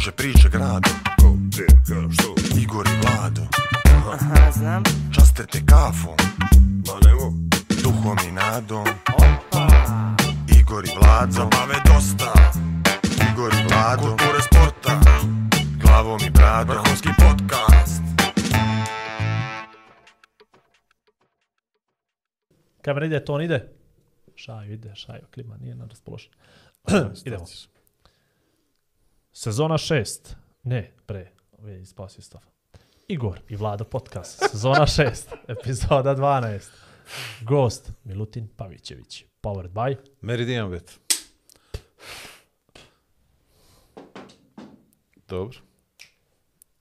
kruže priče grado Ko, gdje, ka, što? Igor i Vlado Aha, znam. Časte te kafom Ma nemo. Duhom i nadom Opa. Igor i Vlado Zabave dosta Igor i Vlado Kulture sporta Glavom i bradom Vrhunski podcast Kamera ide, ton ide. Šaju ide, šaju, klima nije na raspoložen. Idemo. Sezona šest. Ne, pre. Je ispasio stav. Igor i Vlado podcast. Sezona šest. Epizoda 12. Gost Milutin Pavićević. Powered by Meridian Bet. Dobro.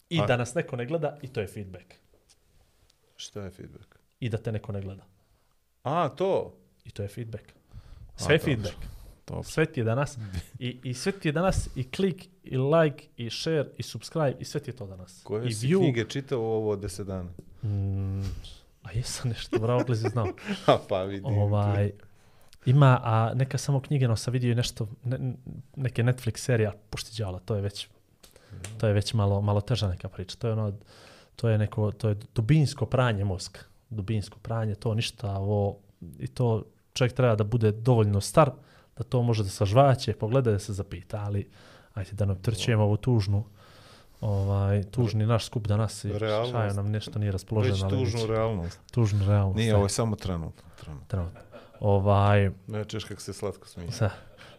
I A- da nas neko ne gleda i to je feedback. Šta je feedback? I da te neko ne gleda. A, to. I to je feedback. Sve je dobro. feedback. Dobro. Sve ti je danas. I, I sve ti je danas i klik, i like, i share, i subscribe, i sve ti je to danas. Koje I si view. knjige čitao ovo 10 dana? Mm, a jesam nešto, bravo, glizi znam. A, pa vidim. ovaj, ima, a neka samo knjigeno sam vidio nešto, ne, neke Netflix serija, pušti đala, to je već, to je već malo, malo teža neka priča. To je ono, to je neko, to je dubinsko pranje mozga. Dubinsko pranje, to ništa, ovo, i to čovjek treba da bude dovoljno star, da to može da sažvaće, pogleda da se zapita, ali ajde da ne optrčujemo ovu tužnu, ovaj, tužni naš skup danas i šaju nam nešto nije raspoloženo. Već ali tužnu će. realnost. tužnu realnost. Nije, ovo je samo trenutno. trenutno. trenutno. Ovaj, Ne češ kako se slatko smije. sa,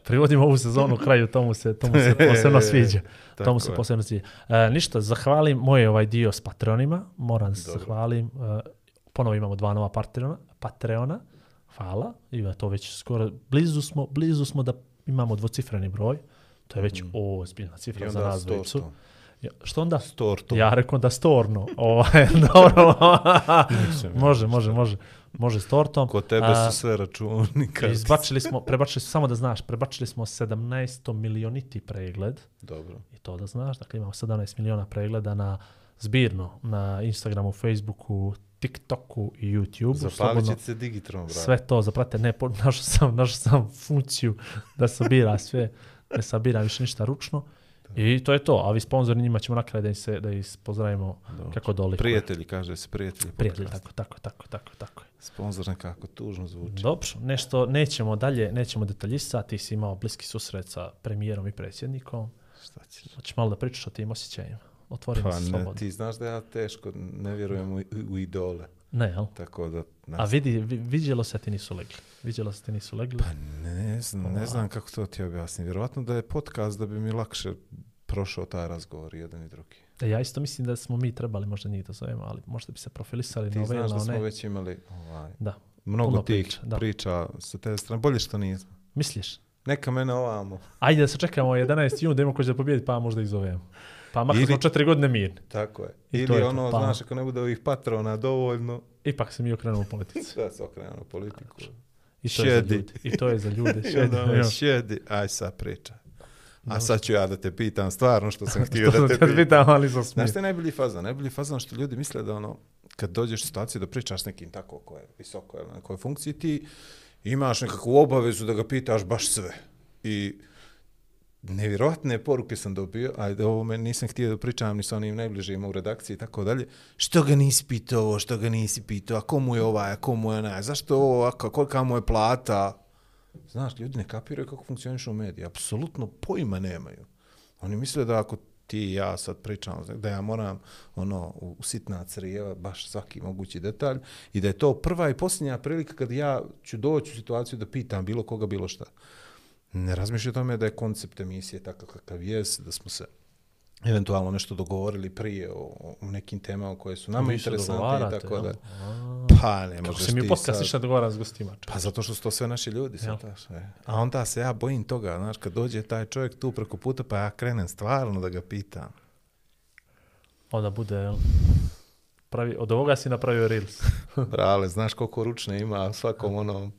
privodimo ovu sezonu kraju, to mu se, to mu se posebno sviđa. To Tako mu se posebno sviđa. E, ništa, zahvalim moj ovaj dio s Patreonima, moram da se zahvalim. E, ponovo imamo dva nova Patreona, Patreona, hvala, ima to već skoro, blizu smo, blizu smo da imamo dvocifreni broj, to je već ozbiljna Mm. I cifra za nas dvojicu. tortom. Ja, što onda? S tortom. Ja rekao da storno. Ovaj, dobro. Može, može, može. Može s tortom. Kod tebe A, su sve računi. Izbačili smo, prebačili smo, samo da znaš, prebačili smo 17 milioniti pregled, Dobro. i to da znaš, dakle imamo 17 miliona pregleda na zbirno, na Instagramu, Facebooku, TikToku i YouTubeu. Zapalit Slobodno će se digitron, brate. sve to zaprate, ne, našao sam, našao sam funkciju da sabira sve, ne sabira više ništa ručno. I to je to, a vi sponzori njima ćemo na kraju da im se, da ih pozdravimo Dobro. kako doli. Prijatelji, kaže se prijatelji. Prijatelji, tako, tako, tako, tako, tako. Sponzor nekako tužno zvuči. Dobro, nešto nećemo dalje, nećemo detaljisati, ti si imao bliski susret sa premijerom i predsjednikom. Šta ćeš? Hoćeš malo da pričaš o tim osjećajima? Otvorimo Pa se slobodno. ti znaš da ja teško ne vjerujem u, u idole. Ne, jel? Tako da... A vidi, vi, vidjelo se ti nisu legli. Vidjelo se ti nisu legli. Pa ne znam, ne znam kako to ti objasnim. Vjerovatno da je podcast da bi mi lakše prošao taj razgovor jedan i drugi. E, ja isto mislim da smo mi trebali možda njih da zovemo, ali možda bi se profilisali Ti na ove znaš ili da na smo one. već imali ovaj, Da. mnogo puno tih priča, priča, da. sa te strane. Bolje što nismo. Misliš? Neka mene ovamo. Ajde da se čekamo 11. jun da imamo ko će da pobijedi, pa možda ih zovemo. Pa makar smo četiri godine mirni. Tako je. I Ili to je to, ono, pa. znaš, ako ne bude ovih patrona dovoljno, Ipak se mi okrenemo u politici. da se okrenemo politiku. I to je za Šedi. ljude. I to je za ljude. I Šedi. onda Ja. me sjedi, aj sad priča. A sad ću ja da te pitam stvarno što sam htio Što da te te pitam. pitam, ali sam Znaš smio. što je najbolji fazan? Najbolji fazan što ljudi misle da ono, kad dođeš u situaciju da pričaš nekim tako ko je visoko ili na nekoj funkciji, ti imaš nekakvu obavezu da ga pitaš baš sve. I nevjerojatne poruke sam dobio, ajde ovo me nisam htio da pričam ni sa onim najbližima u redakciji i tako dalje. Što ga nisi pitao ovo, što ga nisi pitao, a komu je ovaj, a komu je onaj, zašto ovo a kolika mu je plata? Znaš, ljudi ne kapiraju kako funkcionišu mediji, apsolutno pojma nemaju. Oni misle da ako ti i ja sad pričam, da ja moram ono, u sitna crijeva baš svaki mogući detalj i da je to prva i posljednja prilika kad ja ću doći u situaciju da pitam bilo koga, bilo šta. Ne razmišljam o tome da je koncept emisije takav kakav jest, da smo se eventualno nešto dogovorili prije o, o nekim temama koje su nama interesantne i tako da. Pa ne Kako možeš se mi podcast sad- išta dogovaram s gostima. Pa zato što su to sve naši ljudi, sad daš, e. A onda se ja bojim toga, znaš, kad dođe taj čovjek tu preko puta, pa ja krenem stvarno da ga pitam. Onda bude, jel? Pravi, od ovoga si napravio Reels. Brale, znaš koliko ručne ima svakom onom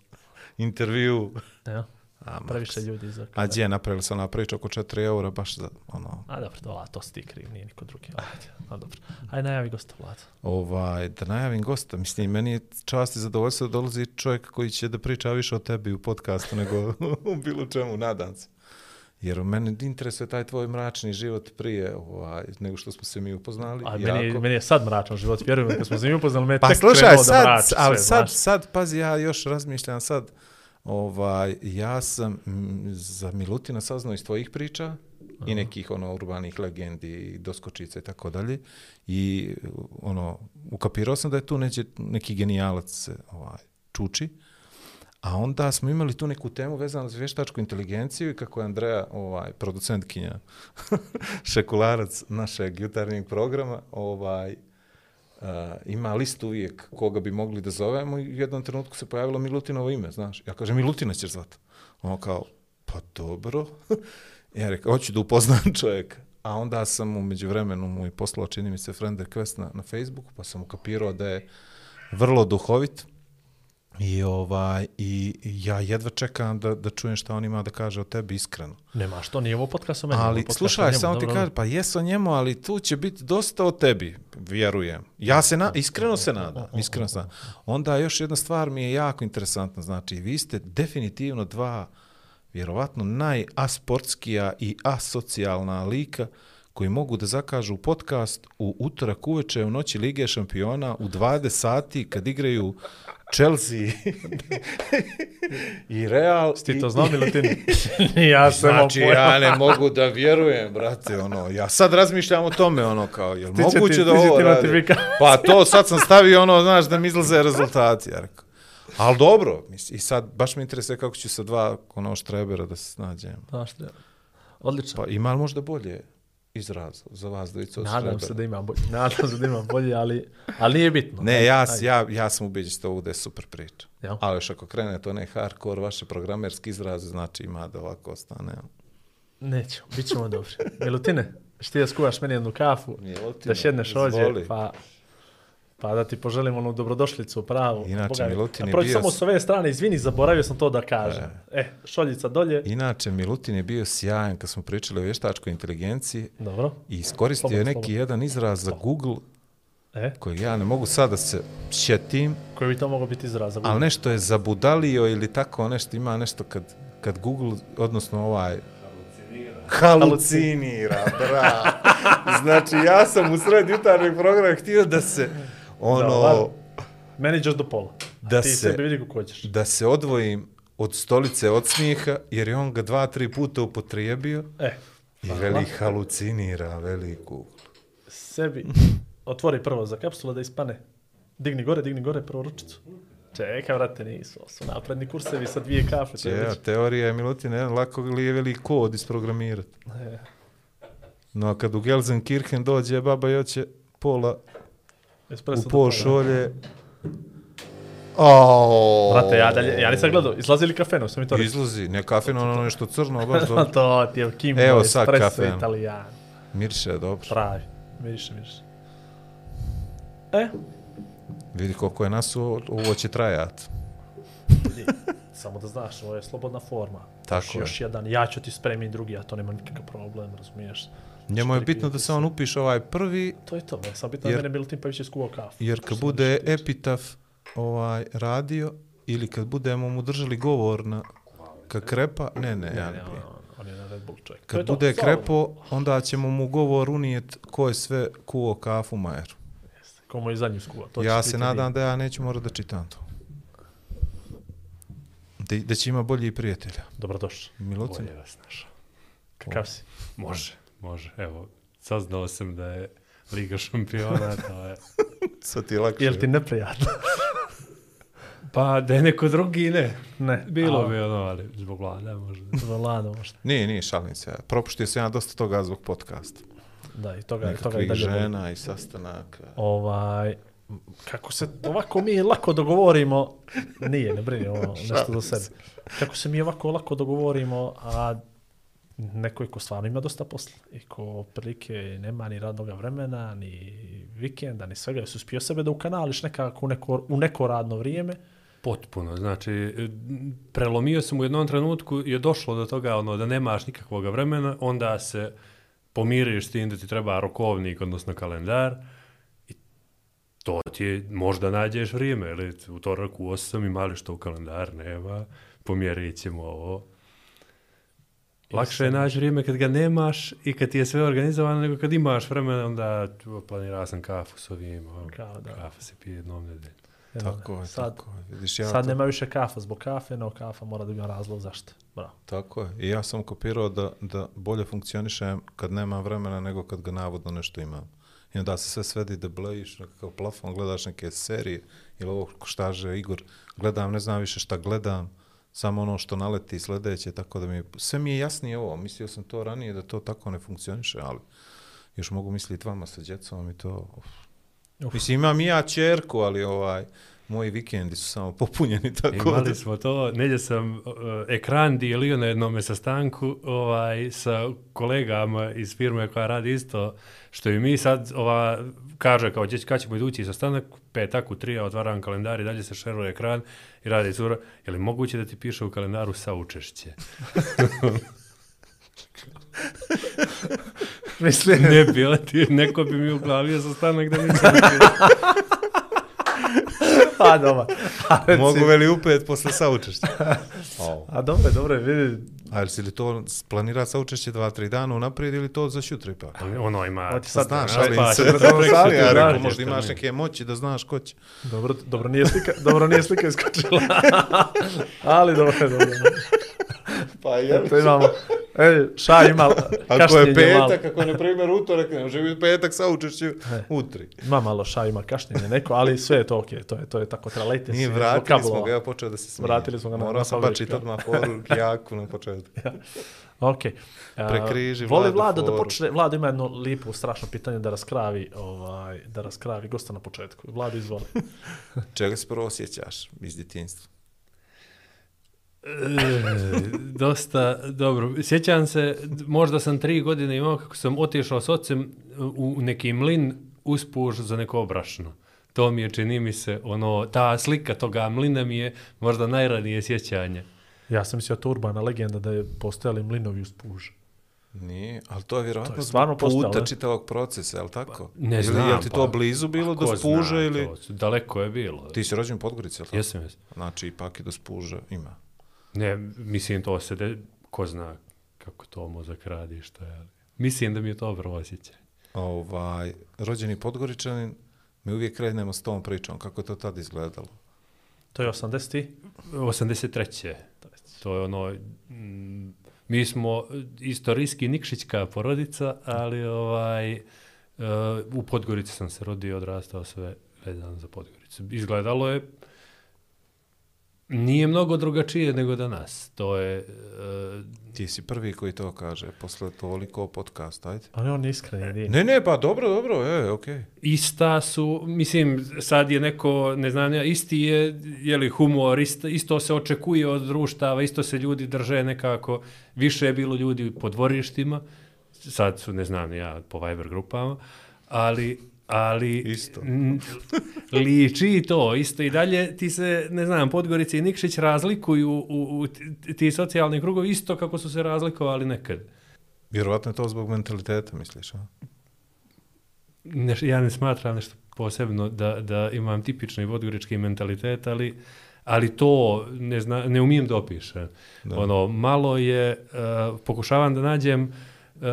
intervju. Ja, A, previše ljudi za A gdje napravili se ona priča oko 4 eura, baš za, ono, A dobro, dola, to si ti kriv, nije niko drugi. Ajde, a dobro. Ajde, najavi gosta vlada. ovaj, da najavim gosta. Mislim, meni je čast i zadovoljstvo da dolazi čovjek koji će da priča više o tebi u podcastu nego u bilo čemu, nadam se. Jer mene interesuje taj tvoj mračni život prije ovaj, nego što smo se mi upoznali. A meni, je- meni je sad mračan život, vjerujem, kad smo se mi upoznali, me je Pa tek slušaj, krenuo da sad, mrači ali sve, sad, znaš. sad, pazi, ja još razmišljam sad, ovaj, ja sam za Milutina saznao iz tvojih priča i nekih ono urbanih legendi, doskočica i tako dalje. I ono, ukapirao sam da je tu neće, neki genijalac ovaj, čuči. A onda smo imali tu neku temu vezanu za vještačku inteligenciju i kako je Andreja, ovaj, producentkinja, šekularac našeg jutarnjeg programa, ovaj, Uh, ima listu uvijek koga bi mogli da zovemo i u jednom trenutku se pojavilo Milutinovo ime, znaš. Ja kažem, Milutina ćeš zvati. Ono kao, pa dobro. ja rekao, hoću da upoznam čovjeka. A onda sam u međuvremenu mu i poslao, čini mi se, friend request na, na Facebooku, pa sam ukapirao da je vrlo duhovit. I, ovaj, i ja jedva čekam da, da čujem šta on ima da kaže o tebi iskreno. Nema što, nije ovo podcast o meni. Ali slušaj, njemu, samo ti dobro, kažem, pa jes o njemu, ali tu će biti dosta o tebi, vjerujem. Ja se na, iskreno se nadam, iskreno se nadam. Onda još jedna stvar mi je jako interesantna, znači vi ste definitivno dva vjerovatno najasportskija i asocijalna lika koji mogu da zakažu podcast u utorak uveče u noći Lige šampiona u 20 sati kad igraju Chelsea i Real. Ti to znao, Milutin? ja sam Znači, ja ne mogu da vjerujem, brate, ono, ja sad razmišljam o tome, ono, kao, jel Ti će moguće ti- da ovo radi? Pa to, sad sam stavio ono, znaš, da mi izlaze rezultati, ja rekao. Ali dobro, i sad baš me interesuje kako ću sa dva, ono, štrebera da se snađem. Znaš, treba. Odlično. Pa ima li možda bolje izraz za vas dvojicu od Nadam se da ima bolje. Nadam se da ima bolje, ali, ali nije bitno. Ne, ja, Ajde. ja, ja sam ubeđen da ovo da je super priča. Jel? Ali još ako krene to ne hardcore, vaše programerski izraze, znači ima da ovako ostane. Neću, bit ćemo dobri. Milutine, šti da skuvaš meni jednu kafu, Milutine, da šedneš ođe, izvoli. pa, pa da ti poželim onu dobrodošlicu pravu. Inače, Boga. Milutin A je proći bio samo s- ove strane, izvini, zaboravio sam to da kažem. E, šoljica dolje. Inače, Milutin je bio sjajan kad smo pričali o vještačkoj inteligenciji Dobro. i iskoristio je neki jedan izraz za Google E, kojeg ja ne mogu sad da se sjetim, koji bi to mogao biti izraz? za ali nešto je zabudalio ili tako nešto, ima nešto kad, kad Google, odnosno ovaj... Halucinira, bra. Znači, ja sam u sred jutarnjeg programa htio da se, ono, ćeš do pola. Da Ti se- sebi vidi kako hoćeš. da se odvojim od stolice od smijeha, jer je on ga dva, tri puta upotrijebio E, i veli halucinira, veli Google. sebi otvori prvo za kapsula da ispane. Digni gore, digni gore prvo ručicu. Čekaj, vrate, nisu. su napredni kursevi sa dvije kafe. je Ja, teorija je Milutin, jedan lako li je veli kod isprogramirati. E, No, a kad u Gelsenkirchen dođe baba i hoće pola espresso u pol pola. šolje. Oh, Brate, ja, dalje, ja nisam gledao, izlazi li kafeno, sam mi to rekao. Izlazi, ne kafin, ono nešto crno, baš dobro. to ti je Kimbo, Evo sad espresso, kafen. italijan. Mirše, dobro. Pravi, miriše, miriše. E, Vidi koliko je nas, ovo, će trajat. vidi, samo da znaš, ovo je slobodna forma. Tako još, je. još jedan, ja ću ti spremiti drugi, ja to nema nikakav problem, razumiješ. Njemu je bitno da se on upiše ovaj prvi, To je to, ne, sam bitno Jer- jer, mene bilo tim pa više skuvao kafu. jer kad bude epitaf ovaj radio ili kad budemo mu držali govor na kad krepa, ne, ne, ja ne Ne, pijem. on, on je na Red Bull čovjek. To Kad je to, bude hvala krepo, onda ćemo mu govor unijet ko je sve kuo kafu Majeru. Jeste, Komu je zadnju skuvao. To Ja se nadam da ja neću morati da čitam to. Da, da će ima bolji prijatelja. divno. Dobrodošli. Milutin, Bolje vas našao. Kakav si? Može, može. Evo, saznao sam da je Liga šampiona, to je... sad ti je lakše. Jel ti neprijatno? Pa da je neko drugi, ne. ne. Bilo a, bi ono, ali zbog vlada možda. Vlada možda. Nije, nije, šalim se. Propuštio sam ja dosta toga zbog podcasta. Da, i toga, toga i dalje. žena i sastanaka. Ovaj, kako se ovako mi lako dogovorimo, nije, ne brini ovo nešto do sebe. Kako se mi ovako lako dogovorimo, a neko je ko stvarno ima dosta posla i ko prilike nema ni radnog vremena, ni vikenda, ni svega, su uspio sebe da ukanališ nekako u neko, u neko radno vrijeme, Potpuno, znači, e, prelomio sam u jednom trenutku, je došlo do toga ono, da nemaš nikakvog vremena, onda se pomiriš s tim da ti treba rokovnik, odnosno kalendar, i to ti je, možda nađeš vrijeme, ili utorak u 8 imali što u kalendar nema, pomjerit ćemo ovo. Lakše je naći vrijeme kad ga nemaš i kad ti je sve organizovano, nego kad imaš vremena, onda "O, planirao sam kafu s ovim, o, Kao da. kafa se pije jednom nedelju. Evo, Tako je, sad, tako je. Vidiš, ja sad to- nema više kafa zbog kafe, no kafa mora da ima razlog zašto. Bravo. Tako je. I ja sam kopirao da, da bolje funkcionišem kad nemam vremena nego kad ga navodno nešto imam. I onda se sve svedi da blejiš na kakav plafon, gledaš neke serije ili ovo ko štaže Igor, gledam, ne znam više šta gledam, samo ono što naleti sledeće, tako da mi je, sve mi je jasnije ovo. Mislio sam to ranije da to tako ne funkcioniše, ali još mogu misliti vama sa djecom i to... Uf. Uf. Mislim, imam i ja čerku, ali ovaj, moji vikendi su samo popunjeni tako da... Imali smo to, nedje sam uh, ekran dijelio na jednom sastanku ovaj, sa kolegama iz firme koja radi isto, što i mi sad ova, kaže kao će, kad ćemo idući sastanak, petak u tri, ja otvaram kalendar i dalje se šeruje ekran i radi cura, je li moguće da ti piše u kalendaru sa učešće? Mislim, ne bi, ti, neko bi mi uglavio sastanak da mi se. a dobro. A, reci- Mogu veli upet posle saučešća. oh. A dobro, je, dobro, je, vidi, A jel si li to planira saučešće dva, tri dana unaprijed ili to za šutra ipak? Ono ima... Hoće sad Znaš, znaš, ali pa, se ali preksati, ja rekao, možda imaš neke moći da znaš ko će. dobro, dobro nije slika, dobro nije slika iskočila. Ali dobro, je, dobro. Je. Pa To imamo, e, ša ima Ako je malo. petak, ako je na primjer utorak, ne može biti petak saučešće utri. Ima malo ša, ima kašnjenje neko, ali sve je to okej, to je, to je tako, treba lejte Nije, se vratili smo ga, ja počeo da se smije. Vratili smo ga na- Morao na sam fabrička. bačiti odmah foru jaku na početku. Ok. Prekriži Voli Vlado Vlado da počne, Vlado ima jedno lipo, strašno pitanje da raskravi, ovaj, da raskravi gosta na početku. Vlado, izvoli. Čega se prvo osjećaš iz djetinjstva? E, dosta dobro. Sjećam se, možda sam tri godine imao kako sam otišao s ocem u neki mlin uspuž za neko obrašno. To mi je, čini mi se, ono, ta slika toga mlina mi je možda najranije sjećanje. Ja sam mislio to urbana legenda da je postojali mlinovi uz puž. Nije, ali to je vjerovatno To je stvarno puta čitavog procesa, je li tako? Ne Ili znam, Je li ti to pa- blizu bilo Ko do zna spuža ili... to? Daleko je bilo. Ti si rođen u Podgorici, je li tako? Jesam, jesam. Znači, ipak i do spuža ima. Ne, mislim to se, de, ko zna kako to mozak radi što je. ali Mislim da mi je to dobro osjećaj. Ovaj, rođeni Podgoričanin, mi uvijek krenemo s tom pričom, kako je to tad izgledalo. To je 80. 83. To je ono, mm, mi smo istorijski Nikšićka porodica, ali ovaj, uh, u Podgorici sam se rodio, odrastao sve vezano za Podgoricu. Izgledalo je nije mnogo drugačije nego danas. To je uh, Ti si prvi koji to kaže, posle toliko podcasta, ajde. Ali on je iskren, nije. Ne, ne, pa dobro, dobro, e, okej. Okay. ista su, mislim, sad je neko, ne znam, ja, isti je, je li humor, isto, isto se očekuje od društava, isto se ljudi drže nekako, više je bilo ljudi po dvorištima, sad su, ne znam, ja, po Viber grupama, ali ali Isto. liči to isto i dalje ti se ne znam Podgorica i Nikšić razlikuju u, u ti- ti socijalni krugovi isto kako su se razlikovali nekad Vjerovatno je to zbog mentaliteta, misliš, a? ne, ja ne smatram nešto posebno da, da imam tipični podgorički mentalitet, ali, ali to ne, zna, ne umijem da opišem. Da. Ono, malo je, uh, pokušavam da nađem uh, uh,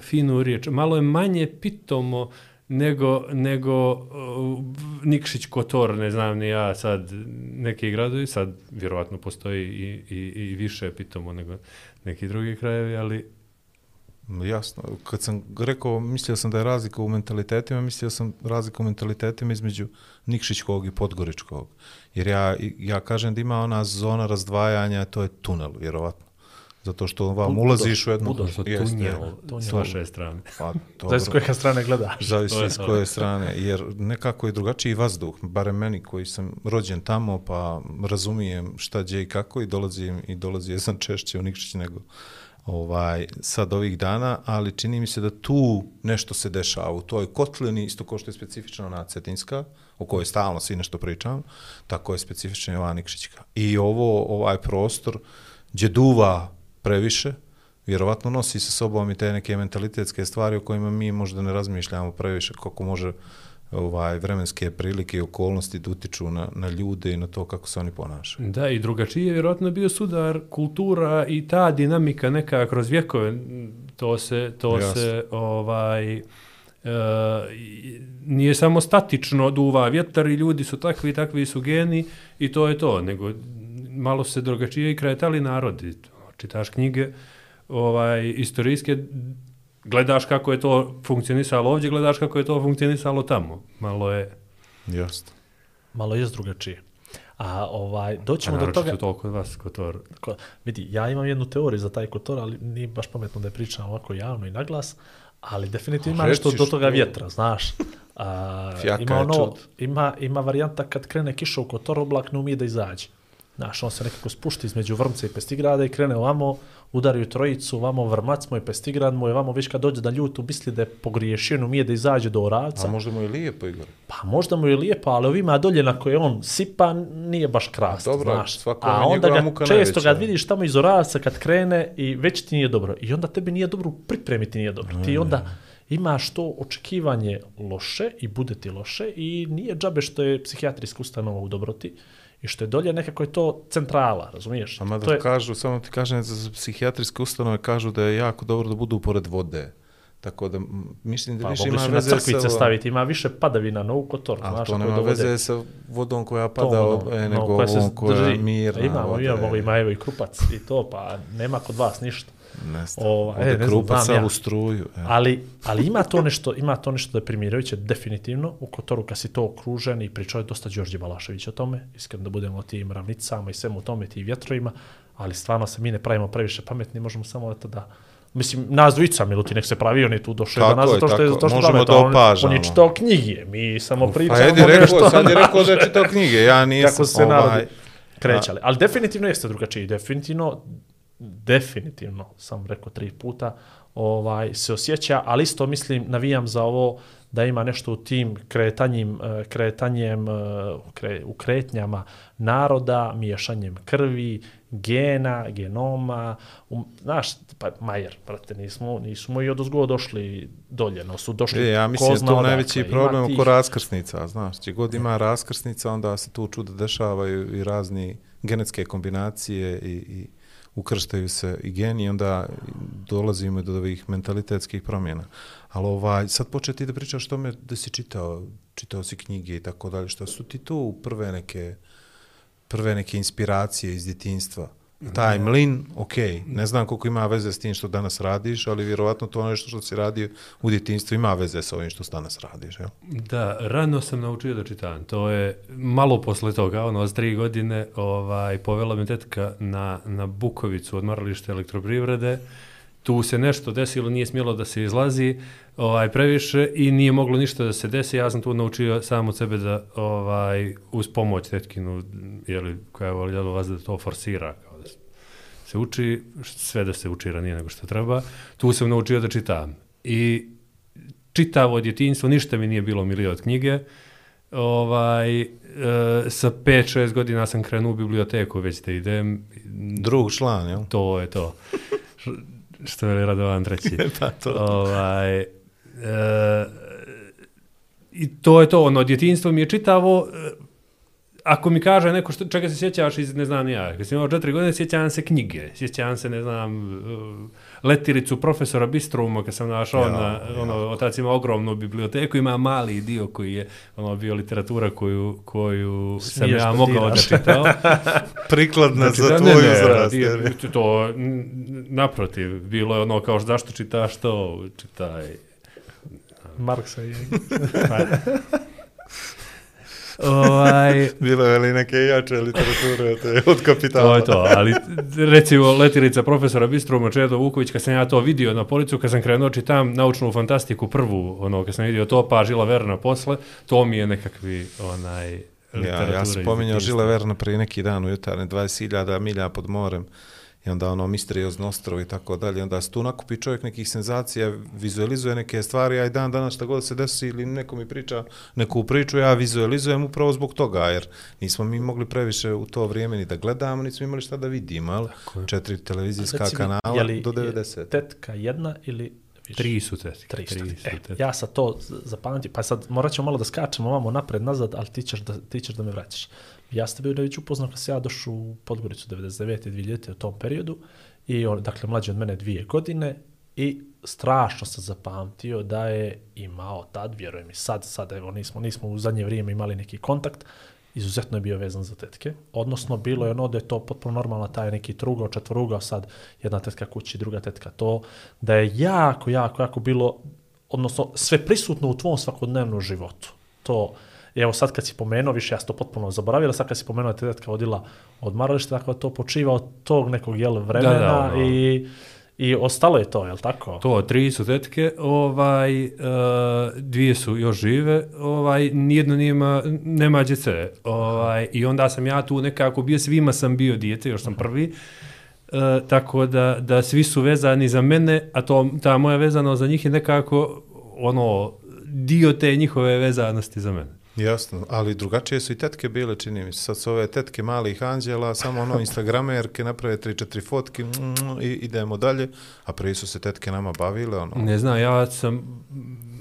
finu riječ, malo je manje pitomo nego, nego uh, Nikšić Kotor, ne znam ni ja sad neki gradovi, sad vjerovatno postoji i, i, i više pitomo nego neki drugi krajevi, ali Jasno. Kad sam rekao, mislio sam da je razlika u mentalitetima, mislio sam razlika u mentalitetima između Nikšićkog i Podgoričkog. Jer ja, ja kažem da ima ona zona razdvajanja, to je tunel, vjerovatno. Zato što vam Budo- ulaziš u jednu... Budo, to Jeste, tunjel tunjel. s vaše strane. Pa, Zavisi s dobro. koje strane gledaš. Zavisi je s koje strane, jer nekako je drugačiji vazduh, barem meni koji sam rođen tamo, pa razumijem šta gdje i kako i dolazim i dolazio sam češće u Nikšić nego ovaj, sad ovih dana, ali čini mi se da tu nešto se dešava u toj kotlini, isto kao što je specifična ona Cetinska, o kojoj stalno svi nešto pričam, tako je specifična i ova Nikšićka. I ovo, ovaj prostor gdje duva previše, vjerovatno nosi sa sobom i te neke mentalitetske stvari o kojima mi možda ne razmišljamo previše, kako može ovaj vremenske prilike i okolnosti da utiču na, na ljude i na to kako se oni ponašaju. Da, i drugačije je vjerojatno bio sudar kultura i ta dinamika neka kroz vjekove, to se, to Jasno. se ovaj, e, nije samo statično duva vjetar i ljudi su takvi, takvi su geni i to je to, nego malo se drugačije i kretali narodi. Čitaš knjige ovaj, istorijske, gledaš kako je to funkcionisalo ovdje, gledaš kako je to funkcionisalo tamo. Malo je, Jasno. Malo je drugačije. A ovaj, a doćemo do toga... to kod vas, Kotor. Ko, vidi, ja imam jednu teoriju za taj kotor, ali nije baš pametno da je pričam ovako javno i naglas, ali definitivno ima A nešto do toga vjetra, znaš. A, Fjaka ima, ono, čud. ima, ima varijanta kad krene kiša u kotor, oblak ne umije da izađe. Znaš, on se nekako spušti između Vrmca i Pestigrada i krene ovamo, udaraju trojicu, ovamo Vrmac mu je Pestigrad mu je, ovamo već kad dođe da ljutu misli da je pogriješio, ne umije da izađe do Oravca. A možda mu je lijepo, Igor. Pa možda mu je lijepo, ali ovima dolje na koje on sipa nije baš krasno, Dobro, znaš. svako je A onda ga često najveća. kad vidiš tamo iz Oravca kad krene i već ti nije dobro. I onda tebi nije dobro, pripremi ti nije dobro. Ti onda imaš to očekivanje loše i bude ti loše i nije džabe što je psihijatrijska ustanova u dobroti i što je dolje nekako je to centrala, razumiješ? A mada to je, kažu, samo ti kažem, za psihijatrijske ustanove kažu da je jako dobro da budu pored vode. Tako da mislim da pa više mogli ima na veze crkvice sa... staviti, ima više padavina na u kotor, A znaš, to nema veze sa vodom koja to pada, ono, e, ono, nego koja se ovom koja je mirna. Imamo, voda imamo je- i Majevo i Krupac i to, pa nema kod vas ništa. Ova, e, ne znam, krupac znam ja. struju. E. Ali, ali ima to nešto, ima to nešto da je primirajuće definitivno u Kotoru kad si to okružen i pričao je dosta Đorđe Balašević o tome, iskreno da budemo o tim ravnicama i svemu tome, tim vjetrovima, ali stvarno se mi ne pravimo previše pametni, možemo samo eto da Mislim, nas dvojica, Miluti, nek se pravi, on je tu došao do nas zato što je tako. to što Možemo da on- On opažamo. je čitao knjige, mi samo Pa pričamo Edi nešto. rekao, sad je rekao da je čitao knjige, ja nisam. Kako se ovaj, krećali. Ali definitivno jeste drugačiji. Definitivno, definitivno, sam rekao tri puta, ovaj se osjeća, ali isto mislim, navijam za ovo da ima nešto u tim eh, kretanjem, eh, u kre, u kretnjama naroda, miješanjem krvi, gena, genoma, um, znaš, pa Majer, brate, nismo, nismo i od došli dolje, no su došli E, ja mislim ko da zna to odakle. najveći problem tih- oko raskrsnica, znaš, gdje god ima raskrsnica, onda se tu čuda dešavaju i razni genetske kombinacije i, i ukrštaju se i geni i onda dolazimo do ovih mentalitetskih promjena. Ali ovaj, sad početi da pričaš o tome da si čitao, čitao si knjige i tako dalje, što su ti to prve neke, prve neke inspiracije iz djetinstva? Taj mlin, ok, ne znam koliko ima veze s tim što danas radiš, ali vjerovatno to nešto što si radio u djetinstvu ima veze sa ovim što danas radiš, jel? Da, rano sam naučio da čitam. To je malo posle toga, ono, s tri godine, ovaj, povela me tetka na, na Bukovicu, odmaralište elektroprivrede. Tu se nešto desilo, nije smjelo da se izlazi ovaj, previše i nije moglo ništa da se desi. Ja sam tu naučio sam od sebe da ovaj, uz pomoć tetkinu, jeli, koja je voljela vas da to forsira, kao se uči, sve da se uči ranije nego što treba. Tu sam naučio da čitam. I čitavo djetinjstvo, ništa mi nije bilo milije od knjige. Ovaj, e, sa 5-6 godina sam krenuo u biblioteku, već da idem. Drug član, jel? To je to. Što je Radovan treći. Pa to. Ovaj, e, I to je to, ono, djetinjstvo mi je čitavo, ako mi kaže neko što, čega se sjećaš iz, ne znam ja, kad sam imao četiri godine, sjećam se knjige, sjećam se, ne znam, uh, letiricu profesora Bistruma, kad sam našao Ja, na, ja. ono, otac ima ogromnu biblioteku, ima mali dio koji je, ono, bio literatura koju, koju sam Smiješ ja da mogao da čitao. Prikladna Znači, za tvoj ne, ne, uzrast. nije- jel? to, naprotiv, bilo je ono kao zašto čitaš to, čitaj. Marksa i Pa, ovaj, Bilo je li neke jače literature to je od kapitala? to je to, ali recimo letirica profesora Bistruma Čedo Vuković, kad sam ja to vidio na policu, kad sam krenuo čitam naučnu fantastiku prvu, ono, kad sam vidio to, pa Žila Verna posle, to mi je nekakvi, onaj, Ja, literatura ja sam pominjao. Žile Verna prije neki dan u jutarnje, 20.000 milja pod morem i onda ono misteriozno ostrovo i tako dalje. Onda se tu nakupi čovjek nekih senzacija, vizualizuje neke stvari, a i dan danas šta god se desi ili neko mi priča neku priču, ja vizualizujem upravo zbog toga, jer nismo mi mogli previše u to vrijeme ni da gledamo, nismo imali šta da vidimo, ali četiri televizijska Reci mi, kanala je li- do je 90. Tetka jedna ili Više. Tri su tetke. Tri Tri tri su e, ja sad to zapamtim, pa sad morat ćemo malo da skačemo ovamo napred, nazad, ali ti ćeš da, ti ćeš da me vraćaš. Ja sam bio već upoznao kad sam ja došao u Podgoricu 99. 2000. u tom periodu i on, dakle, mlađi od mene dvije godine i strašno sam zapamtio da je imao tad, vjerujem i sad, sad evo nismo, nismo u zadnje vrijeme imali neki kontakt, izuzetno je bio vezan za tetke. Odnosno, bilo je ono da je to potpuno normalno, taj neki trugao, četvorugao, sad jedna tetka kući, druga tetka to, da je jako, jako, jako bilo, odnosno, sve prisutno u tvom svakodnevnom životu. To, evo sad kad si pomenuo, više ja sam to potpuno zaboravila, sad kad si pomenuo da je tetka odila odmaralište, tako da to počiva od tog nekog jel, vremena Da, da, ono. i, i ostalo je to, jel tako? To, tri su tetke, ovaj, uh, dvije su još žive, ovaj, nijedno nima, nema djece. Ovaj, I onda sam ja tu nekako bio, svima sam bio dijete, još sam prvi. Uh, tako da, da svi su vezani za mene, a to, ta moja vezano za njih je nekako ono, dio te njihove vezanosti za mene. Jasno, ali drugačije su i tetke bile, čini mi se. Sad su ove tetke malih anđela, samo ono instagramerke, naprave 3-4 fotki mm, i idemo dalje, a prije su se tetke nama bavile, ono. Ne znam, ja sam,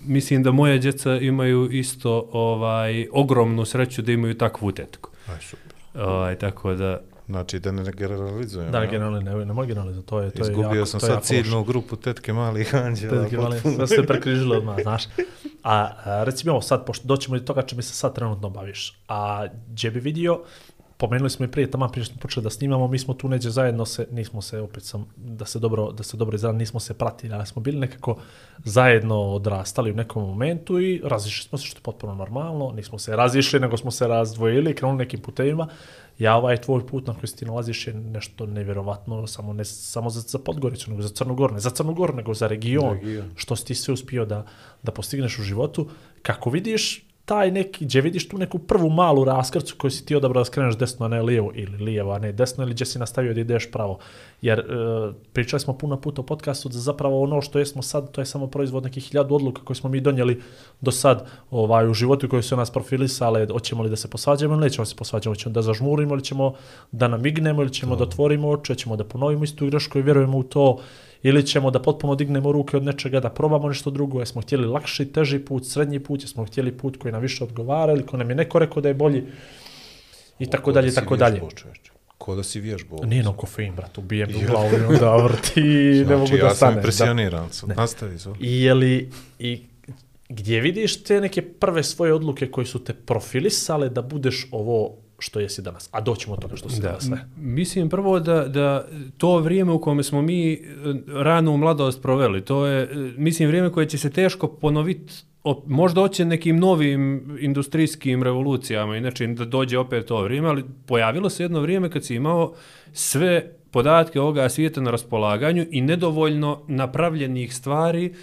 mislim da moje djeca imaju isto ovaj ogromnu sreću da imaju takvu tetku. Aj, super. Ovaj, tako da, Znači, da ne generalizujem. Da, ja. generalno ne, ne može generalno, to je, to je Izgubio jako, sam to je sad ciljnu grupu tetke malih anđela. Tetke male, potpuno. sve ste prekrižili odmah, znaš. A, a recimo, evo sad, pošto doćemo do toga čime se sad trenutno baviš, a gdje bi vidio, pomenuli smo i prije, tamo prije smo počeli da snimamo, mi smo tu neđe zajedno se, nismo se, opet sam, da se dobro, da se dobro izradim, nismo se pratili, ali smo bili nekako zajedno odrastali u nekom momentu i razišli smo se što je potpuno normalno, nismo se razišli, nego smo se razdvojili, krenuli nekim putevima. Ja ovaj tvoj put na koji ti nalaziš je nešto nevjerovatno, samo ne samo za, za Podgoricu, nego za Crnu Goru, ne za Crnu Goru, nego za region, Region. što si ti sve uspio da, da postigneš u životu. Kako vidiš taj neki, gdje vidiš tu neku prvu malu raskrcu koju si ti odabrao da skreneš desno, a ne lijevo, ili lijevo, a ne desno, ili gdje si nastavio da ideš pravo. Jer e, pričali smo puno puta u podcastu da zapravo ono što jesmo sad, to je samo proizvod nekih hiljadu odluka koje smo mi donijeli do sad ovaj, u životu koji su nas profilisale, hoćemo li da se posvađamo ili nećemo se posvađamo, hoćemo da zažmurimo ili ćemo da namignemo ili ćemo da otvorimo oči, hoćemo da ponovimo istu grešku i vjerujemo u to, ili ćemo da potpuno dignemo ruke od nečega, da probamo nešto drugo, jesmo htjeli lakši, teži put, srednji put, jesmo htjeli put koji nam više odgovara ili ko nam je neko rekao da je bolji i tako Ko dalje, da tako dalje. Ko da si vježbao. Nije no kofein, brat, ubijem u glavu i onda vrti i ne mogu Znači, da ja sam stane. Da. impresioniran. sam. Nastavi su. I je li, i gdje vidiš te neke prve svoje odluke koji su te profilisale da budeš ovo što jesi danas? A doćemo od toga što si Da, danas, ne? mislim prvo da, da to vrijeme u kome smo mi e, ranu u mladost proveli, to je, e, mislim, vrijeme koje će se teško ponoviti možda hoće nekim novim industrijskim revolucijama, inače da dođe opet to vrijeme, ali pojavilo se jedno vrijeme kad si imao sve podatke ovoga svijeta na raspolaganju i nedovoljno napravljenih stvari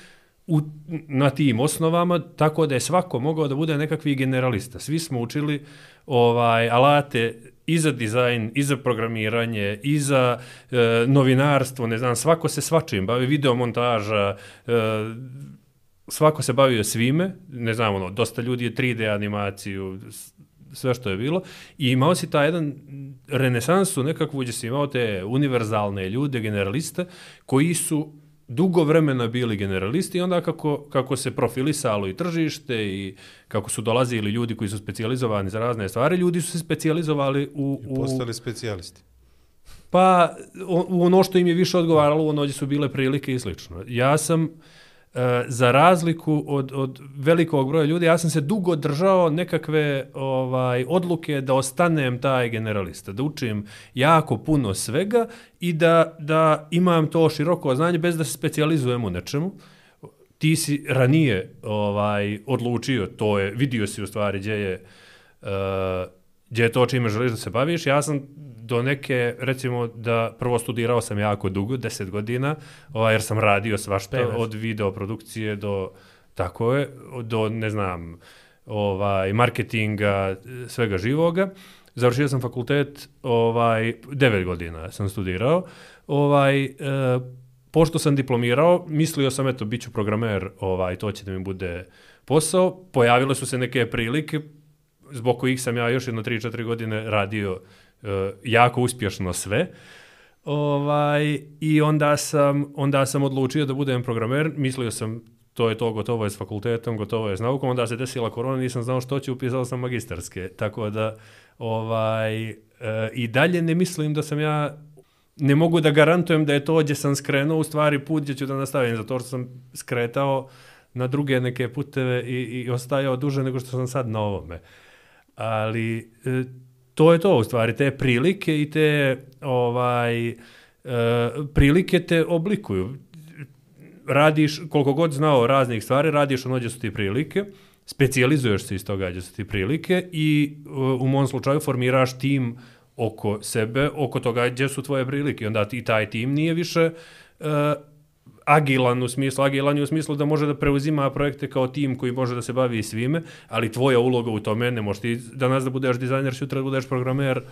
u, na tim osnovama, tako da je svako mogao da bude nekakvi generalista. Svi smo učili ovaj alate i za dizajn, i za programiranje, i za e, novinarstvo, ne znam, svako se svačim bavi, videomontaža, e, svako se bavio svime, ne znam, ono, dosta ljudi je 3D animaciju, sve što je bilo, i imao si taj jedan renesansu nekakvu gdje si imao te univerzalne ljude, generaliste, koji su dugo vremena bili generalisti i onda kako, kako se profilisalo i tržište i kako su dolazili ljudi koji su specijalizovani za razne stvari, ljudi su se specijalizovali u, u, Postali specijalisti. pa ono što im je više odgovaralo, u ono gdje su bile prilike i slično. Ja sam, e, za razliku od, od velikog broja ljudi, ja sam se dugo držao nekakve ovaj odluke da ostanem taj generalista, da učim jako puno svega i da, da imam to široko znanje bez da se specializujem u nečemu. Ti si ranije ovaj odlučio, to je, vidio si u stvari gdje je, uh, gdje je to čime želiš da se baviš. Ja sam do neke, recimo da prvo studirao sam jako dugo, 10 godina, ovaj, jer sam radio svašta Pevec. od videoprodukcije do, tako je, do, ne znam, ovaj, marketinga, svega živoga. Završio sam fakultet, ovaj, 9 godina sam studirao. Ovaj, e, pošto sam diplomirao, mislio sam, eto, bit ću programer, ovaj, to će da mi bude posao. Pojavile su se neke prilike, zbog kojih sam ja još jedno 3-4 godine radio e, E, jako uspješno sve. Ovaj, I onda sam, onda sam odlučio da budem programer. Mislio sam to je to, gotovo je s fakultetom, gotovo je s naukom, onda se desila korona, nisam znao što ću, upisao sam magistarske. Tako da, ovaj, e, i dalje ne mislim da sam ja, ne mogu da garantujem da je to gdje sam skrenuo, u stvari put gdje ću da nastavim, zato što sam skretao na druge neke puteve i, i ostajao duže nego što sam sad na ovome. Ali e, to je to u stvari, te prilike i te ovaj, e, prilike te oblikuju radiš, koliko god znao raznih stvari, radiš ono gdje su ti prilike, specijalizuješ se iz toga gdje su ti prilike i e, u mom slučaju formiraš tim oko sebe, oko toga gdje su tvoje prilike. Onda ti taj tim nije više e, agilan u smislu, agilan je u smislu da može da preuzima projekte kao tim koji može da se bavi svime, ali tvoja uloga u tome, ne možeš ti danas da budeš dizajner, sutra da budeš programer